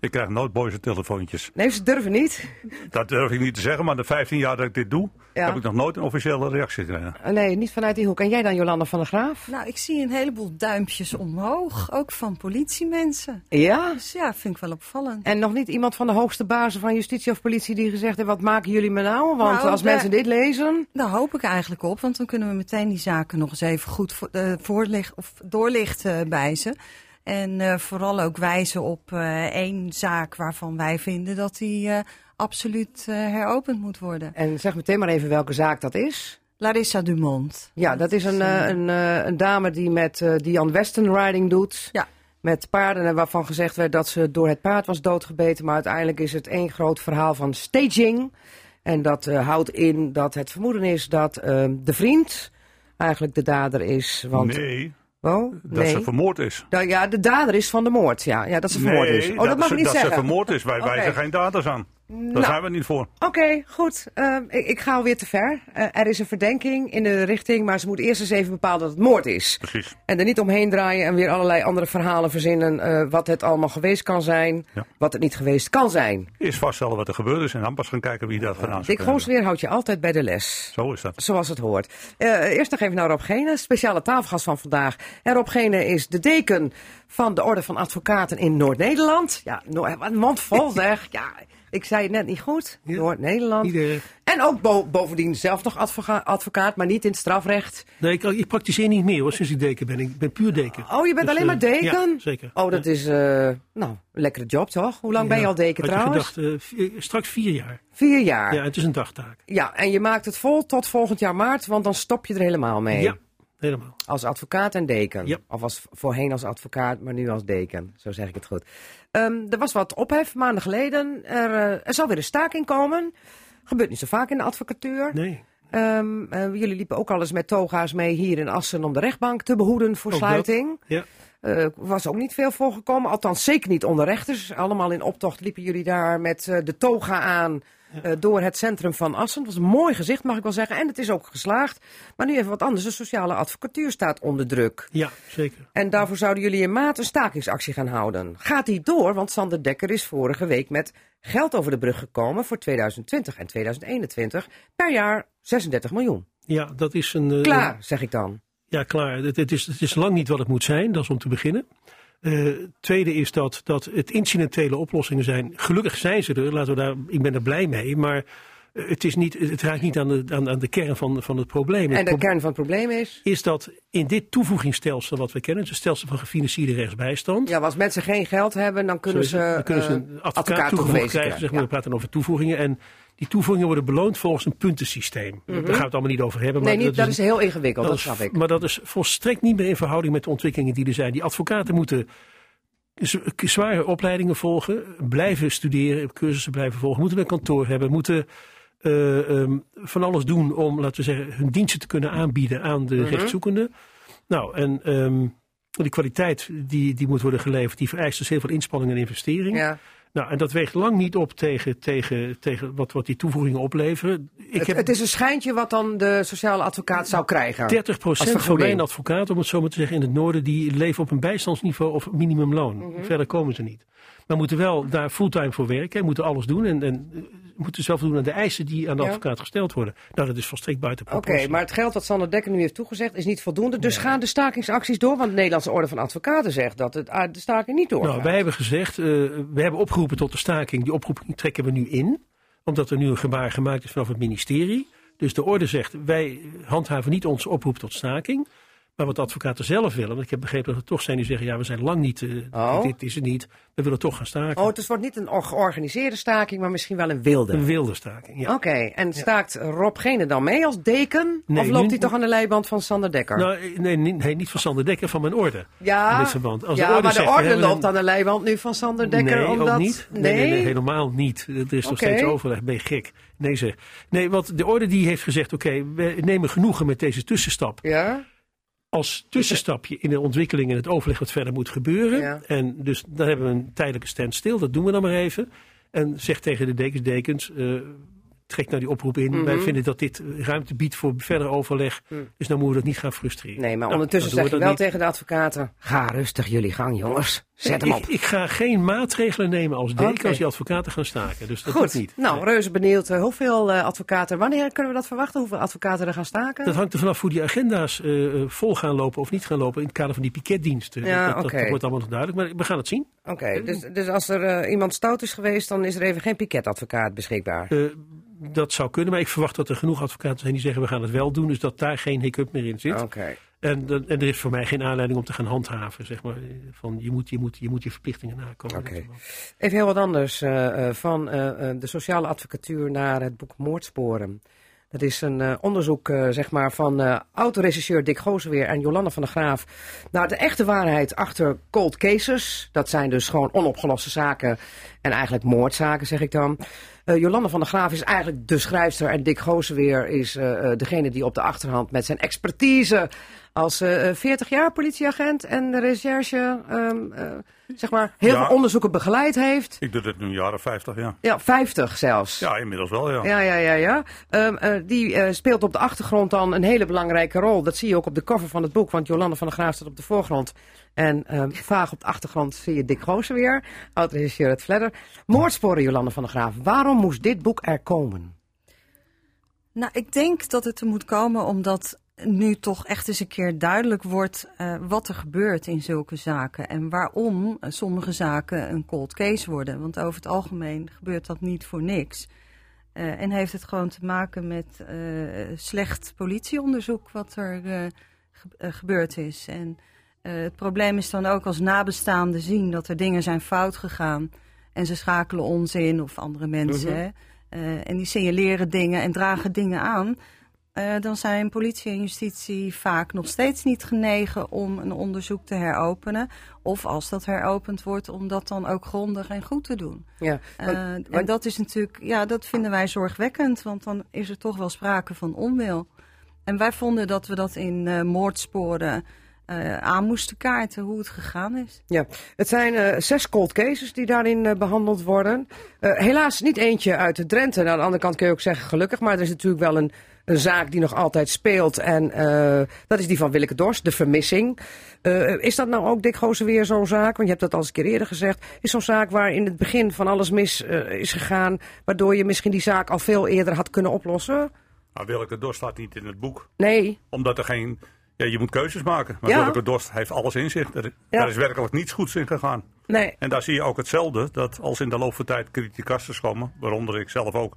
S9: Ik krijg nooit boze telefoontjes.
S1: Nee, ze durven niet.
S9: Dat durf ik niet te zeggen, maar de 15 jaar dat ik dit doe,
S1: Ja.
S9: heb ik nog nooit een officiële reactie gekregen.
S1: Eh, Nee, niet vanuit die hoek. En jij dan, Jolanda van der Graaf?
S10: Nou, ik zie een heleboel duimpjes omhoog, ook van politiemensen.
S1: Ja.
S10: Dus ja, vind ik wel opvallend.
S1: En nog niet iemand van de hoogste bazen van justitie of politie die gezegd heeft: wat maken jullie me nou? Want
S10: Nou,
S1: als
S10: daar-
S1: mensen dit lezen.
S10: Daar hoop ik eigenlijk op, want dan kunnen we meteen die zaken nog eens even goed voor, eh, voorlicht, of doorlichten bij ze. En eh, vooral ook wijzen op eh, één zaak waarvan wij vinden dat die eh, absoluut eh, heropend moet worden.
S1: En zeg meteen maar even welke zaak dat is.
S10: Larissa Dumont.
S1: Ja, dat is een, eh, een, eh, een dame die met eh Diane Weston riding doet.
S10: Ja.
S1: Met paarden en waarvan gezegd werd dat ze door het paard was doodgebeten. Maar uiteindelijk is het één groot verhaal van staging. En dat eh, houdt in dat het vermoeden is dat eh, de vriend eigenlijk de dader is. Want,
S9: nee,
S1: Oh,
S9: dat
S1: nee.
S9: ze vermoord is.
S1: Nou ja, de dader is van de moord. Ja, ja dat ze vermoord is. Oh, dat, mag
S9: ze,
S1: niet
S9: dat
S1: zeggen.
S9: ze vermoord is. Wij
S1: Oké.
S9: wijzen geen daders aan. Daar
S1: Nou.
S9: zijn we niet voor.
S1: Oké, goed. Ehm, ik, ik ga alweer te ver. Eh, er is een verdenking in de richting, maar ze moet eerst eens even bepalen dat het moord is.
S9: Precies.
S1: En er niet omheen draaien en weer allerlei andere verhalen verzinnen. eh, wat het allemaal geweest kan zijn,
S9: Ja.
S1: wat het niet geweest kan zijn.
S9: Eerst vaststellen wat er gebeurd is en dan pas gaan kijken wie dat gedaan zou
S1: Dick Goosweer houdt je altijd bij de les.
S9: Zo is dat.
S1: Zoals het hoort. Eh, eerst nog even naar Rob Gene, speciale tafelgast van vandaag. En Rob Gene is de deken van de Orde van Advocaten in Noord-Nederland. Ja, no een mond vol zeg. Ja, ik zei het net niet goed.
S5: Ja.
S1: Noord-Nederland. En ook bo- bovendien zelf nog advoca- advocaat, maar niet in het strafrecht.
S5: nee, ik, ik praktiseer niet meer hoor, sinds ik deken ben. Ik ben puur deken.
S1: Oh, je bent
S5: Dus,
S1: alleen maar
S5: eh,
S1: deken?
S5: Ja, zeker.
S1: Oh, dat is, eh, nou, een lekkere job toch? Hoe lang ben je
S5: Ja,
S1: al deken trouwens?
S5: gedacht, vier- straks vier jaar.
S1: Vier jaar.
S5: Ja,
S1: Ja.
S5: het is een dagtaak.
S1: en je maakt het vol tot volgend jaar maart, want dan stop je er helemaal mee.
S5: Ja, helemaal.
S1: Als advocaat en deken.
S5: Ja.
S1: Of als, voorheen als advocaat, maar nu als deken. Zo zeg ik het goed. Ehm, er was wat ophef maanden geleden. Er, eh, er zal weer een staking komen. Gebeurt niet zo vaak in de advocatuur.
S5: Nee.
S1: Ehm, eh, jullie liepen ook al eens met toga's mee hier in Assen om de rechtbank te behoeden voor
S5: Ook dat.
S1: sluiting.
S5: Ja.
S1: Eh, was ook niet veel voorgekomen. Althans, zeker niet onder rechters. Allemaal in optocht liepen jullie daar met de toga aan eh, door het centrum van Assen. Het was een mooi gezicht, mag ik wel zeggen. En het is ook geslaagd. Maar nu even wat anders. De sociale advocatuur staat onder druk.
S5: ja, zeker.
S1: En daarvoor zouden jullie in maart een stakingsactie gaan houden. Gaat die door? Want Sander Dekker is vorige week met geld over de brug gekomen voor 2020 en 2021. Per jaar 36 miljoen.
S5: Ja, dat is een... eh,
S1: Klaar, zeg ik dan.
S5: Ja, klaar. Het, het, is, het is lang niet wat het moet zijn, dat is om te beginnen. Eh, tweede is dat, dat het incidentele oplossingen zijn. Gelukkig zijn ze er, laten we daar, ik ben er blij mee. Maar eh, het, is niet, het raakt niet aan de, aan, aan de kern van, van het probleem.
S1: En de
S5: pro-
S1: kern van het probleem is...
S5: is dat in dit toevoegingsstelsel wat we kennen, het stelsel van gefinancierde rechtsbijstand.
S1: Ja, als mensen geen geld hebben, dan kunnen ze,
S5: dan kunnen ze
S1: eh,
S5: een advocaat, toegevoegd krijgen. Zeg maar,
S1: Ja.
S5: We praten over toevoegingen. En die toevoegingen worden beloond volgens een puntensysteem. Daar gaan we het allemaal niet over hebben.
S1: Mhm. Nee,
S5: maar
S1: niet, dat is heel ingewikkeld, dat,
S5: is-
S1: snap ik.
S5: Maar dat is volstrekt niet meer in verhouding met de ontwikkelingen die er zijn. Die advocaten moeten zware opleidingen volgen, blijven studeren, cursussen blijven volgen, moeten een kantoor hebben, moeten eh, ehm, van alles doen om, laten we zeggen, hun diensten te kunnen aanbieden aan de
S1: Mhm.
S5: rechtszoekenden. Nou, en ehm, die kwaliteit die, die moet worden geleverd, die vereist dus heel veel inspanning en investering.
S1: Ja.
S5: Nou, en dat weegt lang niet op tegen, tegen, tegen wat, wat die toevoegingen opleveren. Ik
S1: Het,
S5: heb
S1: het is een schijntje wat dan de sociale advocaat zou krijgen.
S5: 30%
S1: als
S5: van mijn advocaten, om het zo maar te zeggen, in het noorden, die leven op een bijstandsniveau of minimumloon.
S1: Mhm.
S5: Verder komen ze niet. Maar moeten wel daar fulltime voor werken, moeten alles doen en, en eh, moeten zelf doen aan de eisen die aan de
S1: Ja.
S5: advocaat gesteld worden. Nou, dat is volstrekt buiten
S1: Oké, maar het geld wat Sander Dekker nu heeft toegezegd is niet voldoende. Dus gaan de stakingsacties door? Want de Nederlandse Orde van Advocaten zegt dat het, ah, de staking niet doorgaat.
S5: Nou, wij hebben gezegd, eh, we hebben opgeroepen tot de staking. Die oproep trekken we nu in, omdat er nu een gebaar gemaakt is vanaf het ministerie. Dus de orde zegt, wij handhaven niet onze oproep tot staking. Maar wat de advocaten zelf willen, want ik heb begrepen dat er toch zijn die zeggen, ja, we zijn lang niet, eh,
S1: Oh.
S5: dit is het niet. We willen toch gaan staken.
S1: Oh, het wordt niet een or- georganiseerde staking, maar misschien wel een wilde.
S5: Een wilde staking, ja.
S1: Oké, en staakt Rob Gene dan mee als deken?
S5: Nee,
S1: of loopt
S5: nu-
S1: hij toch aan de leiband van Sander Dekker?
S5: Nou, eh, nee, nee, nee, niet van Sander Dekker, van mijn orde.
S1: ja,
S5: in dit verband. Als de orde
S1: maar de
S5: zegt,
S1: orde loopt
S5: een-
S1: aan de leiband nu van Sander Dekker.
S5: nee,
S1: omdat...
S5: ook niet. Nee, nee, nee, helemaal niet. Er is nog
S1: Oké.
S5: steeds overleg. Ben je gek? Nee zeg. Nee, want de orde die heeft gezegd, oké, we nemen genoegen met deze tussenstap.
S1: Ja?
S5: Als tussenstapje in de ontwikkeling en het overleg wat verder moet gebeuren.
S1: Ja.
S5: En dus daar hebben we een tijdelijke standstill, dat doen we dan maar even. En zeg tegen de dekens, dekens, eh, trek nou die oproep in.
S1: Mhm.
S5: Wij vinden dat dit ruimte biedt voor verder overleg. Dus dan moeten we dat niet gaan frustreren.
S1: Nee, maar
S5: Nou,
S1: ondertussen zeg je
S5: we
S1: wel tegen de advocaten... Ga rustig jullie gang, jongens. Zet hem op.
S5: Ik, ik ga geen maatregelen nemen als deken als die advocaten gaan staken. Dus dat
S1: Goed,
S5: niet.
S1: nou, reuze benieuwd. eh, hoeveel eh, advocaten... Wanneer kunnen we dat verwachten? Hoeveel advocaten er gaan staken?
S5: Dat hangt er vanaf hoe die agenda's eh, vol gaan lopen of niet gaan lopen in het kader van die piketdiensten.
S1: Ja,
S5: dat, dat, wordt allemaal nog duidelijk, maar we gaan het zien.
S1: Oké, dus, dus als er iemand stout is geweest... dan is er even geen piketadvocaat beschikbaar.
S5: Dat zou kunnen, maar ik verwacht dat er genoeg advocaten zijn die zeggen we gaan het wel doen. Dus dat daar geen hiccup meer in zit.
S1: Oké.
S5: En, en er is voor mij geen aanleiding om te gaan handhaven. Zeg maar, van je moet je, moet, je, moet je verplichtingen nakomen.
S1: Oké. Even heel wat anders. eh, eh, van eh, de sociale advocatuur naar het boek Moordsporen. Dat is een onderzoek zeg maar, van autoregisseur Dick Gozenweer en Jolanda van der Graaf. naar de echte waarheid achter cold cases. Dat zijn dus gewoon onopgeloste zaken en eigenlijk moordzaken, zeg ik dan. Eh, Jolanda van der Graaf is eigenlijk de schrijfster en Dick Gozenweer is eh, eh, degene die op de achterhand met zijn expertise als eh, eh, 40 jaar politieagent en de recherche ehm, eh, zeg maar heel
S9: Ja.
S1: veel onderzoeken begeleid heeft.
S9: Ik doe dit nu een jaar of 50, ja.
S1: Ja, 50 zelfs.
S9: Ja, inmiddels wel, ja.
S1: Ja, ja, ja, ja. Ehm, eh, die eh, speelt op de achtergrond dan een hele belangrijke rol. Dat zie je ook op de cover van het boek, want Jolanda van der Graaf staat op de voorgrond. En ehm, vaag op de achtergrond zie je Dick Goosen weer, oud-regisseur het Fledder. Moordsporen, Jolanda van der Graaf. Waarom moest dit boek er komen?
S10: Nou, ik denk dat het er moet komen omdat nu toch echt eens een keer duidelijk wordt eh, wat er gebeurt in zulke zaken. En waarom sommige zaken een cold case worden. Want over het algemeen gebeurt dat niet voor niks. Eh, en heeft het gewoon te maken met eh, slecht politieonderzoek wat er ge- gebeurd is. En het probleem is dan ook als nabestaanden zien dat er dingen zijn fout gegaan. En ze schakelen ons in of andere mensen.
S1: Mhm.
S10: en die signaleren dingen en dragen dingen aan. Eh, dan zijn politie en justitie vaak nog steeds niet genegen om een onderzoek te heropenen. Of als dat heropend wordt, om dat dan ook grondig en goed te doen.
S1: Ja,
S10: Eh,
S1: want-
S10: en
S1: want-
S10: dat is natuurlijk, ja, dat vinden wij zorgwekkend, want dan is er toch wel sprake van onwil. En wij vonden dat we dat in eh, moordsporen aan moesten kaarten, hoe het gegaan is.
S1: Ja, het zijn zes cold cases die daarin eh, behandeld worden. Helaas niet eentje uit de Drenthe. Nou, aan de andere kant kun je ook zeggen gelukkig. Maar er is natuurlijk wel een, een zaak die nog altijd speelt. En eh, dat is die van Willeke Dorst, de vermissing. Eh, is dat nou ook, Dick Goosen, weer zo'n zaak? Want je hebt dat al eens een keer eerder gezegd. Is zo'n zaak waar in het begin van alles mis eh, is gegaan... waardoor je misschien die zaak al veel eerder had kunnen oplossen?
S9: Maar Willeke Dorst staat niet in het boek.
S1: Nee.
S9: Omdat er geen... Ja, je moet keuzes maken. Maar
S1: Ja.
S9: Willeke Dorst heeft alles in zich. Er,
S1: Ja.
S9: Daar is werkelijk niets goeds in gegaan.
S1: Nee.
S9: En daar zie je ook hetzelfde. Dat als in de loop van tijd criticasten komen, waaronder ik zelf ook,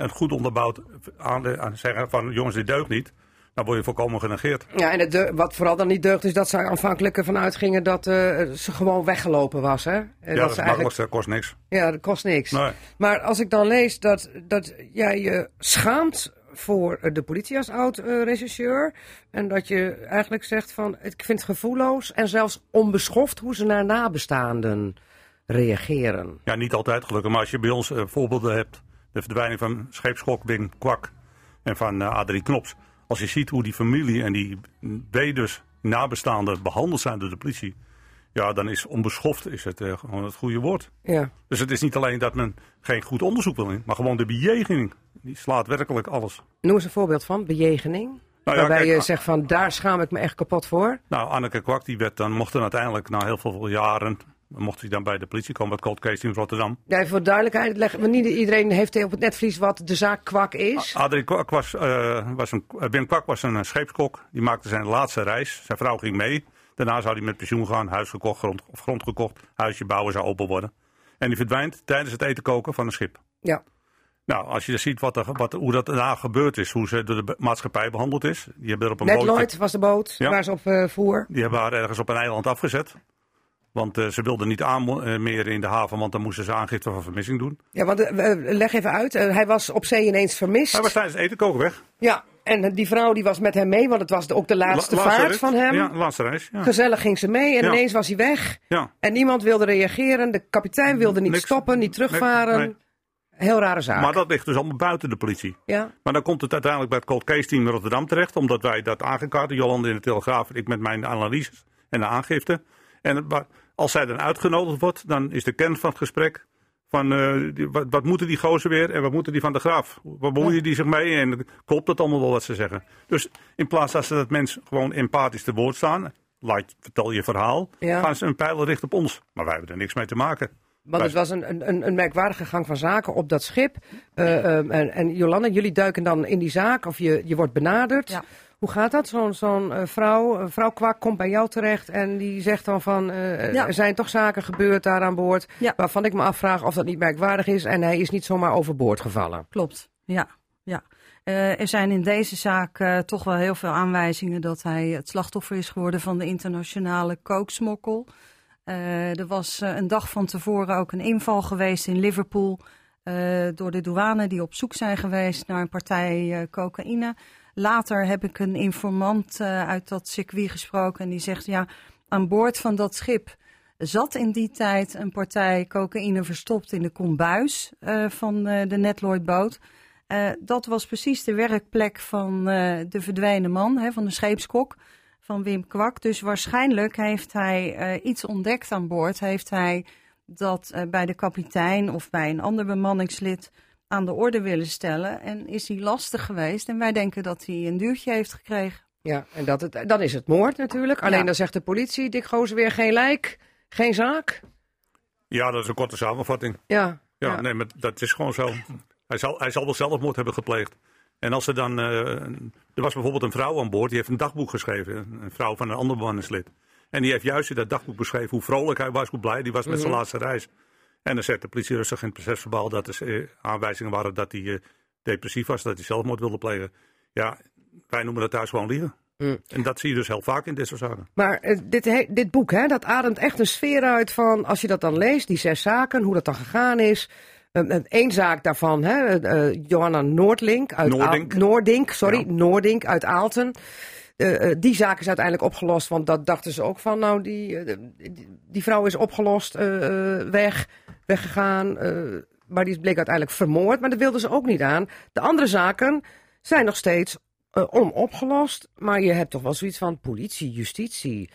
S9: en goed onderbouwd aan, aan zeggen van jongens, dit deugt niet. Dan word je volkomen genegeerd.
S1: Ja, en het wat vooral dan niet deugt is dat er aanvankelijk ervan uitgingen dat eh, ze gewoon weggelopen was. Hè?
S9: Ja, dat is het kost niks.
S1: Ja, dat kost niks.
S9: Nee.
S1: Maar als ik dan lees dat, dat jij je schaamt voor eh, de politie als oud-regisseur. en dat je eigenlijk zegt van ik vind het gevoelloos en zelfs onbeschoft hoe ze naar nabestaanden reageren.
S9: Ja, niet altijd gelukkig. Maar als je bij ons eh, voorbeelden hebt de verdwijning van scheepskok Wim Kwak en van uh, Adrie Knops. Als je ziet hoe die familie en die weders nabestaanden behandeld zijn door de politie. Ja, dan is onbeschoft is het uh, gewoon het goede woord.
S1: Ja.
S9: Dus het is niet alleen dat men geen goed onderzoek wil in, maar gewoon de bejegening. Die slaat werkelijk alles.
S1: Noem eens een voorbeeld van, bejegening.
S9: Nou ja,
S1: Waarbij
S9: kijk,
S1: je zegt van, daar schaam ik me echt kapot voor.
S9: Nou, Anneke Kwak die werd dan, mocht dan uiteindelijk na heel veel jaren, mocht hij dan bij de politie komen, bij Cold Case in Rotterdam.
S1: Ja, voor duidelijkheid, leg, want niet iedereen heeft op het netvlies wat de zaak kwak is.
S9: Adrie Kwak was, uh, was een, Wim Kwak was een scheepskok. Die maakte zijn laatste reis. Zijn vrouw ging mee. Daarna zou hij met pensioen gaan, huis gekocht, grond, of grond gekocht, huisje bouwen zou open worden. En die verdwijnt tijdens het eten koken van een schip.
S1: Ja.
S9: Nou, als je ziet wat er, wat, hoe dat daarna gebeurd is, hoe ze door de maatschappij behandeld is. Die hebben er op een
S1: Net Lloyd was de boot
S9: Ja.
S1: waar ze op eh, voer.
S9: Die hebben haar ergens op een eiland afgezet. Want eh, ze wilden niet aan eh, meer in de haven, want dan moesten ze aangifte van vermissing doen.
S1: Ja, want eh, leg even uit, hij was op zee ineens vermist.
S9: Hij was tijdens het eten koken weg.
S1: Ja, en die vrouw die was met hem mee, want het was de- ook de laatste
S9: La-
S1: vaart van hem.
S9: Ja, laatste reis. Ja.
S1: Gezellig ging ze mee en
S9: Ja.
S1: ineens was hij weg.
S9: ja.
S1: En niemand wilde reageren. De kapitein wilde niet
S9: Niks.
S1: stoppen, niet terugvaren.
S9: Nee, nee.
S1: Heel rare zaak.
S9: Maar dat ligt dus allemaal buiten de politie.
S1: Ja,
S9: Maar dan komt het uiteindelijk bij het cold case team Rotterdam terecht. Omdat wij dat aangekaart, Jolande in de Telegraaf ik met mijn analyses en de aangifte. En als zij dan uitgenodigd wordt, dan is de kern van het gesprek van eh, die- wat, wat moeten die gozer weer en wat moeten die van de graaf? Waar bemoeien die zich mee en klopt dat allemaal wel wat ze zeggen? Dus in plaats dat ze dat mensen gewoon empathisch te woord staan, laat, vertel je verhaal,
S1: Ja.
S9: gaan ze een pijl richten op ons. Maar wij hebben er niks mee te maken.
S1: want het was een, een, een merkwaardige gang van zaken op dat schip. Eh, ehm, en, en Jolanda, jullie duiken dan in die zaak of je, je wordt benaderd.
S10: Ja.
S1: Hoe gaat dat? Zo'n zo'n eh, vrouw, een vrouw Kwak komt bij jou terecht en die zegt dan van... eh,
S10: Ja.
S1: er zijn toch zaken gebeurd daar aan boord...
S10: Ja.
S1: waarvan ik me afvraag of dat niet merkwaardig is... en hij is niet zomaar overboord gevallen.
S10: Klopt, ja. ja. Eh, er zijn in deze zaak eh, toch wel heel veel aanwijzingen dat hij het slachtoffer is geworden van de internationale kooksmokkel. Eh, er was eh, een dag van tevoren ook een inval geweest in Liverpool eh, door de douane die op zoek zijn geweest naar een partij eh, cocaïne. Later heb ik een informant eh, uit dat circuit gesproken en die zegt ja, aan boord van dat schip zat in die tijd een partij cocaïne verstopt in de kombuis eh, van eh, de Netloid-boot. Dat was precies de werkplek van de verdwenen man, hè, van de scheepskok, van Wim Kwak. Dus waarschijnlijk heeft hij iets ontdekt aan boord. Heeft hij dat bij de kapitein of bij een ander bemanningslid aan de orde willen stellen. En is hij lastig geweest. En wij denken dat hij een duwtje heeft gekregen.
S1: Ja, en dat het, dan is het moord natuurlijk. Alleen
S10: Ja.
S1: dan zegt de politie, Dick Gozer weer geen lijk, geen zaak.
S9: Ja, dat is een korte samenvatting.
S1: Ja,
S9: Ja,
S1: ja.
S9: nee, maar dat is gewoon zo. Hij zal, hij zal wel zelfmoord hebben gepleegd. En als er dan. eh, er was bijvoorbeeld een vrouw aan boord, die heeft een dagboek geschreven. Een vrouw van een ander bemanningslid. En die heeft juist in dat dagboek beschreven hoe vrolijk hij was, hoe blij hij was met zijn laatste reis. En dan zet de politie rustig in het procesverbaal dat er eh, aanwijzingen waren dat hij eh, depressief was, dat hij zelfmoord wilde plegen. Ja, wij noemen dat thuis gewoon liegen.
S1: Mm.
S9: En dat zie je dus heel vaak in dit soort zaken.
S1: Maar eh, dit, he- dit boek, hè, dat ademt echt een sfeer uit van, als je dat dan leest, die zes zaken, hoe dat dan gegaan is. Eén zaak daarvan, hè, Johanna Noordlink uit Aal-
S9: Noordink.
S1: Noordink, sorry,
S9: Ja.
S1: Noordink uit Aalten. Eh, eh, die zaak is uiteindelijk opgelost, want dat dachten ze ook van, nou, die, eh, die, vrouw is opgelost, weg, weggegaan. maar die bleek uiteindelijk vermoord, maar dat wilden ze ook niet aan. De andere zaken zijn nog steeds onopgelost. Maar je hebt toch wel zoiets van politie, justitie,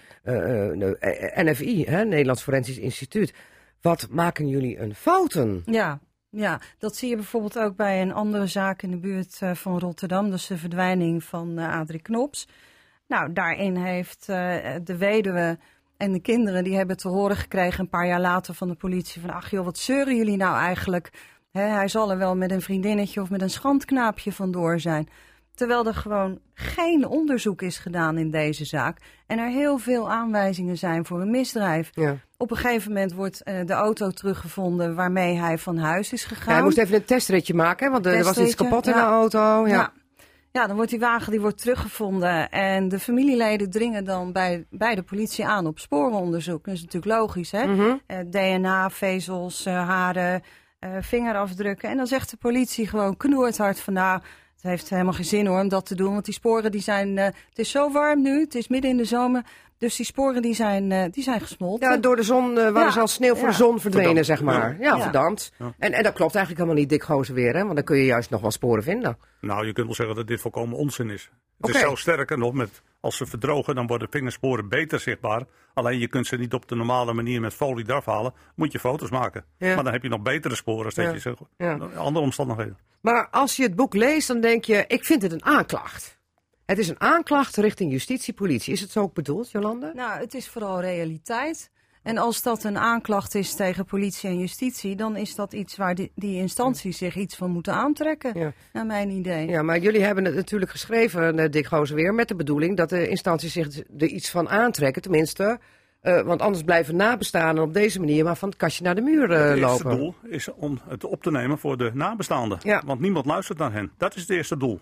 S1: NFI, hè, Nederlands Forensisch Instituut. Wat maken jullie een fouten?
S10: Ja, ja, dat zie je bijvoorbeeld ook bij een andere zaak in de buurt van Rotterdam. Dus de verdwijning van Adrie Knops. Nou, daarin heeft eh, de weduwe en de kinderen... die hebben te horen gekregen een paar jaar later van de politie... van ach joh, wat zeuren jullie nou eigenlijk? Hij zal er wel met een vriendinnetje of met een schandknaapje vandoor zijn. Terwijl er gewoon geen onderzoek is gedaan in deze zaak. En er heel veel aanwijzingen zijn voor een misdrijf.
S1: Ja.
S10: Op een gegeven moment wordt eh, de auto teruggevonden waarmee hij van huis is gegaan.
S1: hij moest even een testritje maken, hè, want er was iets kapot in
S10: ja.
S1: de auto. Ja.
S10: Ja. dan wordt die wagen die wordt teruggevonden. En de familieleden dringen dan bij, bij de politie aan op sporenonderzoek. Dat is natuurlijk logisch, hè?
S1: Mhm.
S10: Eh, DNA, vezels, eh, haren, eh, vingerafdrukken. En dan zegt de politie gewoon knoerhard van... nou, het heeft helemaal geen zin hoor om dat te doen. Want die sporen die zijn... het is zo warm nu, het is midden in de zomer. Dus die sporen die zijn, eh, die zijn gesmolten.
S1: Ja, door de zon uh, waren
S10: Ja,
S1: ze als sneeuw voor
S10: ja.
S1: de zon verdwenen,
S9: Verdampt.
S1: zeg maar. Ja,
S10: Ja.
S1: verdampt.
S9: Ja.
S1: En, en dat klopt eigenlijk helemaal niet, Dick Gozenweer, hè? Want dan kun je juist nog wel sporen vinden.
S9: Nou, je kunt wel zeggen dat dit volkomen onzin is. Het
S1: Oké.
S9: is zelfs sterker nog, met, als ze verdrogen, dan worden vingersporen beter zichtbaar. Alleen je kunt ze niet op de normale manier met folie eraf halen. Moet je foto's maken.
S1: Ja.
S9: Maar dan heb je nog betere sporen.
S1: Ja.
S9: je. Andere omstandigheden.
S1: Maar als je het boek leest, dan denk je, ik vind het een aanklacht. Het is een aanklacht richting justitie, politie. Is het zo ook bedoeld, Jolande?
S10: Nou, het is vooral realiteit. En als dat een aanklacht is tegen politie en justitie, dan is dat iets waar die, die instanties zich iets van moeten aantrekken,
S1: Ja.
S10: naar mijn idee.
S1: Ja, maar jullie hebben het natuurlijk geschreven, eh, Dick Gozenweer, met de bedoeling dat de instanties zich er iets van aantrekken. Tenminste, eh, want anders blijven nabestaanden op deze manier maar van het kastje naar de muur eh,
S9: het eerste
S1: lopen.
S9: doel is om het op te nemen voor de nabestaanden.
S1: Ja.
S9: Want niemand luistert naar hen. Dat is het eerste doel.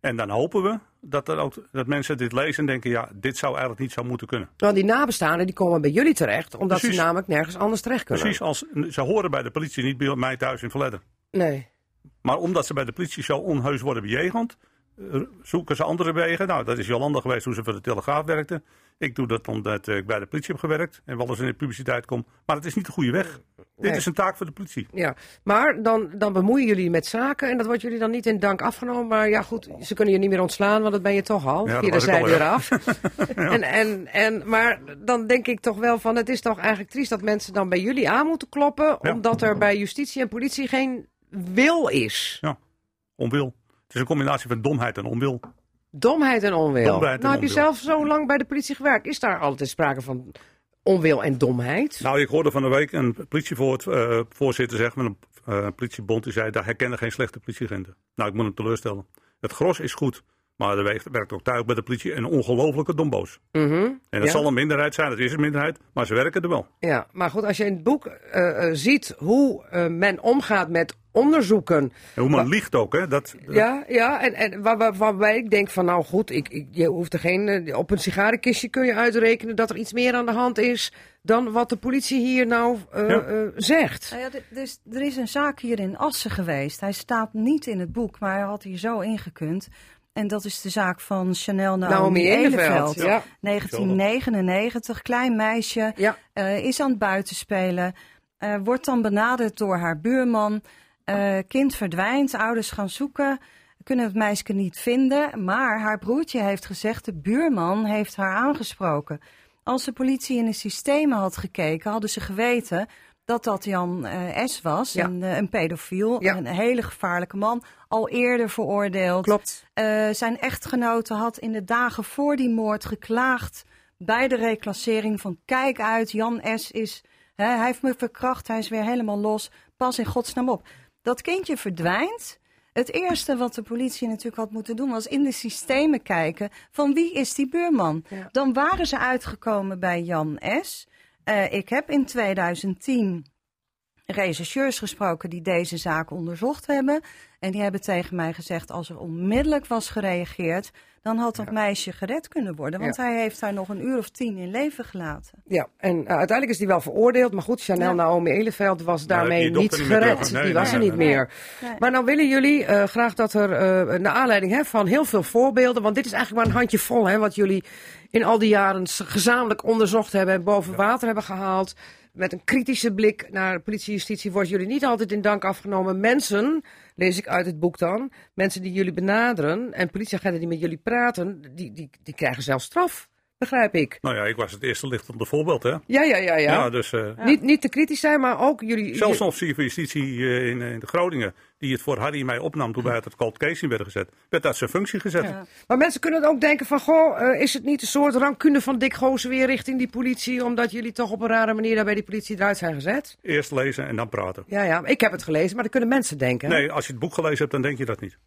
S9: En dan hopen we dat, er ook, dat mensen dit lezen en denken, ja, dit zou eigenlijk niet zo moeten kunnen.
S1: Want die nabestaanden die komen bij jullie terecht, omdat
S9: Precies.
S1: ze namelijk nergens anders terecht kunnen.
S9: Precies als ze horen bij de politie, niet bij mij thuis in Verledden.
S1: Nee.
S9: Maar omdat ze bij de politie zo onheus worden bejegend, zoeken ze andere wegen. Nou, dat is Jolanda geweest toen ze voor de Telegraaf werkte. Ik doe dat omdat ik bij de politie heb gewerkt en wel eens in de publiciteit kom. Maar het is niet de goede weg.
S1: Nee.
S9: Dit is een taak voor de politie.
S1: Ja, maar dan, dan bemoeien jullie met zaken en dat wordt jullie dan niet in dank afgenomen. Maar ja, goed, ze kunnen je niet meer ontslaan, want dat ben je toch al.
S9: Ja,
S1: zijdeur
S9: ja.
S1: af. en, en, en, maar dan denk ik toch wel van, het is toch eigenlijk triest dat mensen dan bij jullie aan moeten kloppen,
S9: Ja.
S1: omdat er bij justitie en politie geen wil is.
S9: Onwil. Het is een combinatie van domheid en onwil.
S1: Domheid en onwil.
S9: Domheid en
S1: nou heb je zelf zo lang bij de politie gewerkt. Is daar altijd sprake van onwil en domheid?
S9: Nou, ik hoorde van de week een politievoorzitter zeggen met een eh, politiebond. Die zei, daar herkennen geen slechte politieagenten. Nou, ik moet hem teleurstellen. Het gros is goed. Maar er werkt- ook thuis bij de politie een ongelofelijke domboos.
S1: Mhm.
S9: En dat
S1: Ja.
S9: zal een minderheid zijn, dat is een minderheid. Maar ze werken er wel.
S1: Ja, maar goed, als je in het boek eh, eh, ziet hoe eh, men omgaat met onderzoeken.
S9: En hoe man liegt ook, hè. Dat,
S1: Ja, ja en, en waar, waar- waarbij ik denk van nou goed, ik, ik, je hoeft er geen, eh, op een sigarenkistje kun je uitrekenen dat er iets meer aan de hand is dan wat de politie hier nou eh,
S9: Ja.
S1: eh, zegt.
S10: Nou ja, dus, er is een zaak hier in Assen geweest. Hij staat niet in het boek, maar hij had hier zo ingekund. En dat is de zaak van Chanel Naomi,
S1: Naomi
S10: Eleveld.
S1: Eleveld, ja.
S10: 1999, klein meisje,
S1: Ja.
S10: eh, is aan het buitenspelen. eh, wordt dan benaderd door haar buurman. Eh, kind verdwijnt, ouders gaan zoeken. Kunnen het meisje niet vinden. Maar haar broertje heeft gezegd, de buurman heeft haar aangesproken. Als de politie in de systemen had gekeken, hadden ze geweten dat dat Jan eh, S. was.
S1: Ja.
S10: Een, eh, een pedofiel,
S1: Ja.
S10: een hele gevaarlijke man. Al eerder veroordeeld.
S1: Klopt.
S10: Zijn echtgenote had in de dagen voor die moord geklaagd bij de reclassering van kijk uit, Jan S. is, hè, hij heeft me verkracht, hij is weer helemaal los, pas in godsnaam op. Dat kindje verdwijnt. Het eerste wat de politie natuurlijk had moeten doen was in de systemen kijken van wie is die buurman.
S1: Ja.
S10: Dan waren ze uitgekomen bij Jan S. Eh, ik heb in 2010 rechercheurs gesproken die deze zaak onderzocht hebben. En die hebben tegen mij gezegd, als er onmiddellijk was gereageerd, dan had dat meisje gered kunnen worden. Want
S1: Ja.
S10: hij heeft haar nog een uur of tien in leven gelaten.
S1: Ja, en eh, uiteindelijk is die wel veroordeeld. Maar goed, Chanel
S10: Ja.
S1: Naomi Eleveld was daarmee
S9: die
S1: niet gered.
S9: Nee,
S1: die was
S9: nee,
S1: er niet
S9: nee,
S1: meer.
S10: Nee.
S1: Maar nou willen jullie eh, graag dat er, eh naar aanleiding hè, van heel veel voorbeelden, want dit is eigenlijk maar een handje vol, hè, wat jullie in al die jaren gezamenlijk onderzocht hebben en boven water hebben gehaald. Met een kritische blik naar politie en justitie worden jullie niet altijd in dank afgenomen. Mensen, lees ik uit het boek dan, mensen die jullie benaderen en politieagenten die met jullie praten, die, die, die krijgen zelfs straf, begrijp ik.
S9: Nou ja, ik was het eerste lichtende voorbeeld, hè.
S1: Ja, ja, ja, ja.
S9: Ja, dus eh,
S1: Niet, niet te kritisch zijn, maar ook jullie.
S9: zelfs officier van justitie eh, in, in Groningen, die het voor Harry en mij opnam toen wij uit het cold case in werden gezet, werd uit zijn functie gezet.
S10: Ja.
S1: Maar mensen kunnen ook denken van, goh, eh, is het niet een soort rancune van Dick Goosen weer richting die politie, omdat jullie toch op een rare manier daar bij die politie eruit zijn gezet?
S9: Eerst lezen en dan praten.
S1: Ja, ja, ik heb het gelezen, maar dan kunnen mensen denken.
S9: Nee, als je het boek gelezen hebt, dan denk je dat niet.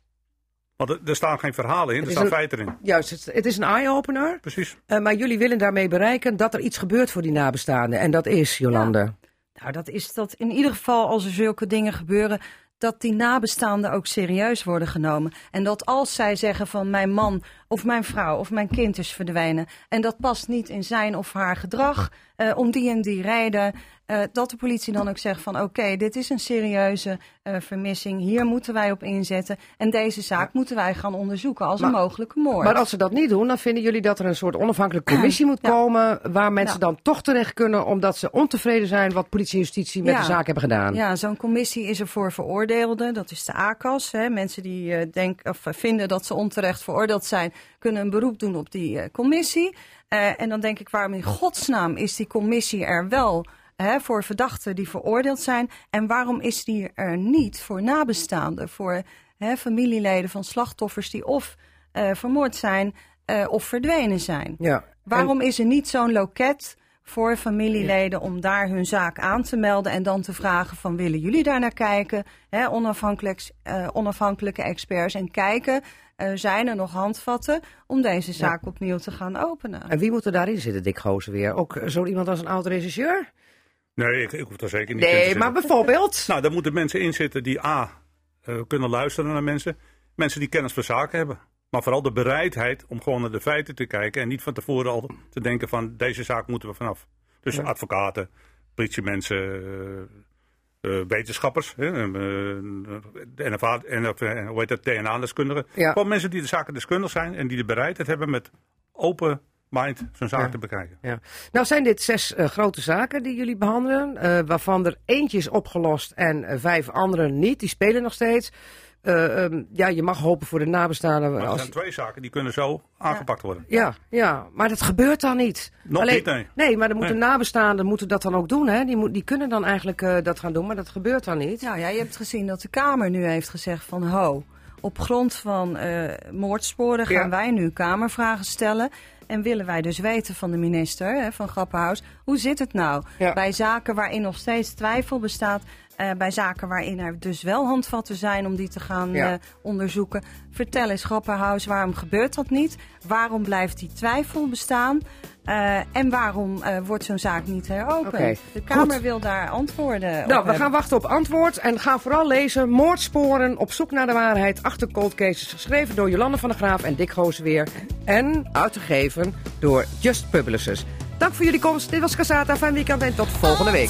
S9: Want er, staan geen verhalen in, er staan
S1: een-
S9: feiten in.
S1: Juist, het, het is een eye-opener,
S9: Precies.
S1: eh, maar jullie willen daarmee bereiken dat er iets gebeurt voor die nabestaanden. En dat is, Jolande.
S10: Nou, dat is dat in ieder geval als er zulke dingen gebeuren, dat die nabestaanden ook serieus worden genomen. En dat als zij zeggen van mijn man of mijn vrouw of mijn kind is verdwenen en dat past niet in zijn of haar gedrag, eh, om die en die reden. eh, dat de politie dan ook zegt van oké, dit is een serieuze eh, vermissing. Hier moeten wij op inzetten. En deze zaak moeten wij gaan onderzoeken als een mogelijke moord.
S1: Maar als ze dat niet doen, dan vinden jullie dat er een soort onafhankelijke commissie moet
S10: Ja.
S1: komen. Waar mensen
S10: Ja.
S1: dan toch terecht kunnen omdat ze ontevreden zijn wat politie en justitie met
S10: Ja.
S1: de zaak hebben gedaan.
S10: Ja, zo'n commissie is er voor veroordeelden. Dat is de ACAS. Hè. Mensen die eh, denken of vinden dat ze onterecht veroordeeld zijn, kunnen een beroep doen op die eh, commissie. Eh, en dan denk ik, waarom in godsnaam is die commissie er wel hè, voor verdachten die veroordeeld zijn? En waarom is die er niet voor nabestaanden, voor hè, familieleden van slachtoffers die of eh, vermoord zijn of verdwenen zijn?
S1: Ja.
S10: Waarom is er niet zo'n loket voor familieleden om daar hun zaak aan te melden en dan te vragen van willen jullie daar naar kijken? Hè, onafhankelijk, eh, onafhankelijke experts en kijken, zijn er nog handvatten om deze zaak opnieuw te gaan openen?
S1: En wie moet er daarin zitten, Dick Gozen weer? Ook eh, zo iemand als een oud regisseur?
S9: Nee, ik, ik hoef daar zeker niet in te
S1: Nee, maar bijvoorbeeld.
S9: Nou, daar moeten mensen in zitten die A. eh, kunnen luisteren naar mensen. Mensen die kennis van zaken hebben. Maar vooral de bereidheid om gewoon naar de feiten te kijken. En niet van tevoren al te denken van deze zaak moeten we vanaf. Dus advocaten, politiemensen, eh, eh, wetenschappers. Hè, eh, de NFA, NF, eh, hoe heet dat, DNA-deskundigen.
S1: Ja.
S9: Gewoon mensen die de zaken deskundig zijn. En die de bereidheid hebben met open mind zo'n zaak
S1: Ja.
S9: te bekijken.
S1: Ja. Nou zijn dit zes eh, grote zaken die jullie behandelen, eh, waarvan er eentje is opgelost en eh, vijf andere niet. Die spelen nog steeds. Eh, ehm, ja, je mag hopen voor de nabestaanden.
S9: Maar er
S1: als-
S9: zijn twee zaken die kunnen zo aangepakt worden.
S1: Ja, ja, maar dat gebeurt dan niet.
S9: Nog niet, nee.
S1: Nee, maar dan moeten
S9: Nee.
S1: nabestaanden moeten dat dan ook doen. Hè? Die, moet, die kunnen dan eigenlijk eh, dat gaan doen, maar dat gebeurt dan niet.
S10: Nou ja, je hebt gezien dat de Kamer nu heeft gezegd van ho, op grond van eh, moordsporen gaan
S1: Ja.
S10: wij nu Kamervragen stellen. En willen wij dus weten van de minister, hè, van Grappenhaus, hoe zit het nou
S1: Ja.
S10: bij zaken waarin nog steeds twijfel bestaat, eh, bij zaken waarin er dus wel handvatten zijn om die te gaan
S1: Ja.
S10: eh, onderzoeken. Vertel eens Grappenhaus, waarom gebeurt dat niet? Waarom blijft die twijfel bestaan? Eh, en waarom eh, wordt zo'n zaak niet heropend? De Kamer
S1: goed.
S10: wil daar antwoorden op
S1: Nou, we
S10: hebben.
S1: gaan wachten op antwoord en gaan vooral lezen Moordsporen op zoek naar de waarheid achter cold cases. Geschreven door Jolande van der Graaf en Dick Gooseweer. En uitgegeven door Just Publishers. Dank voor jullie komst. Dit was Casata. Fijn weekend en tot volgende week.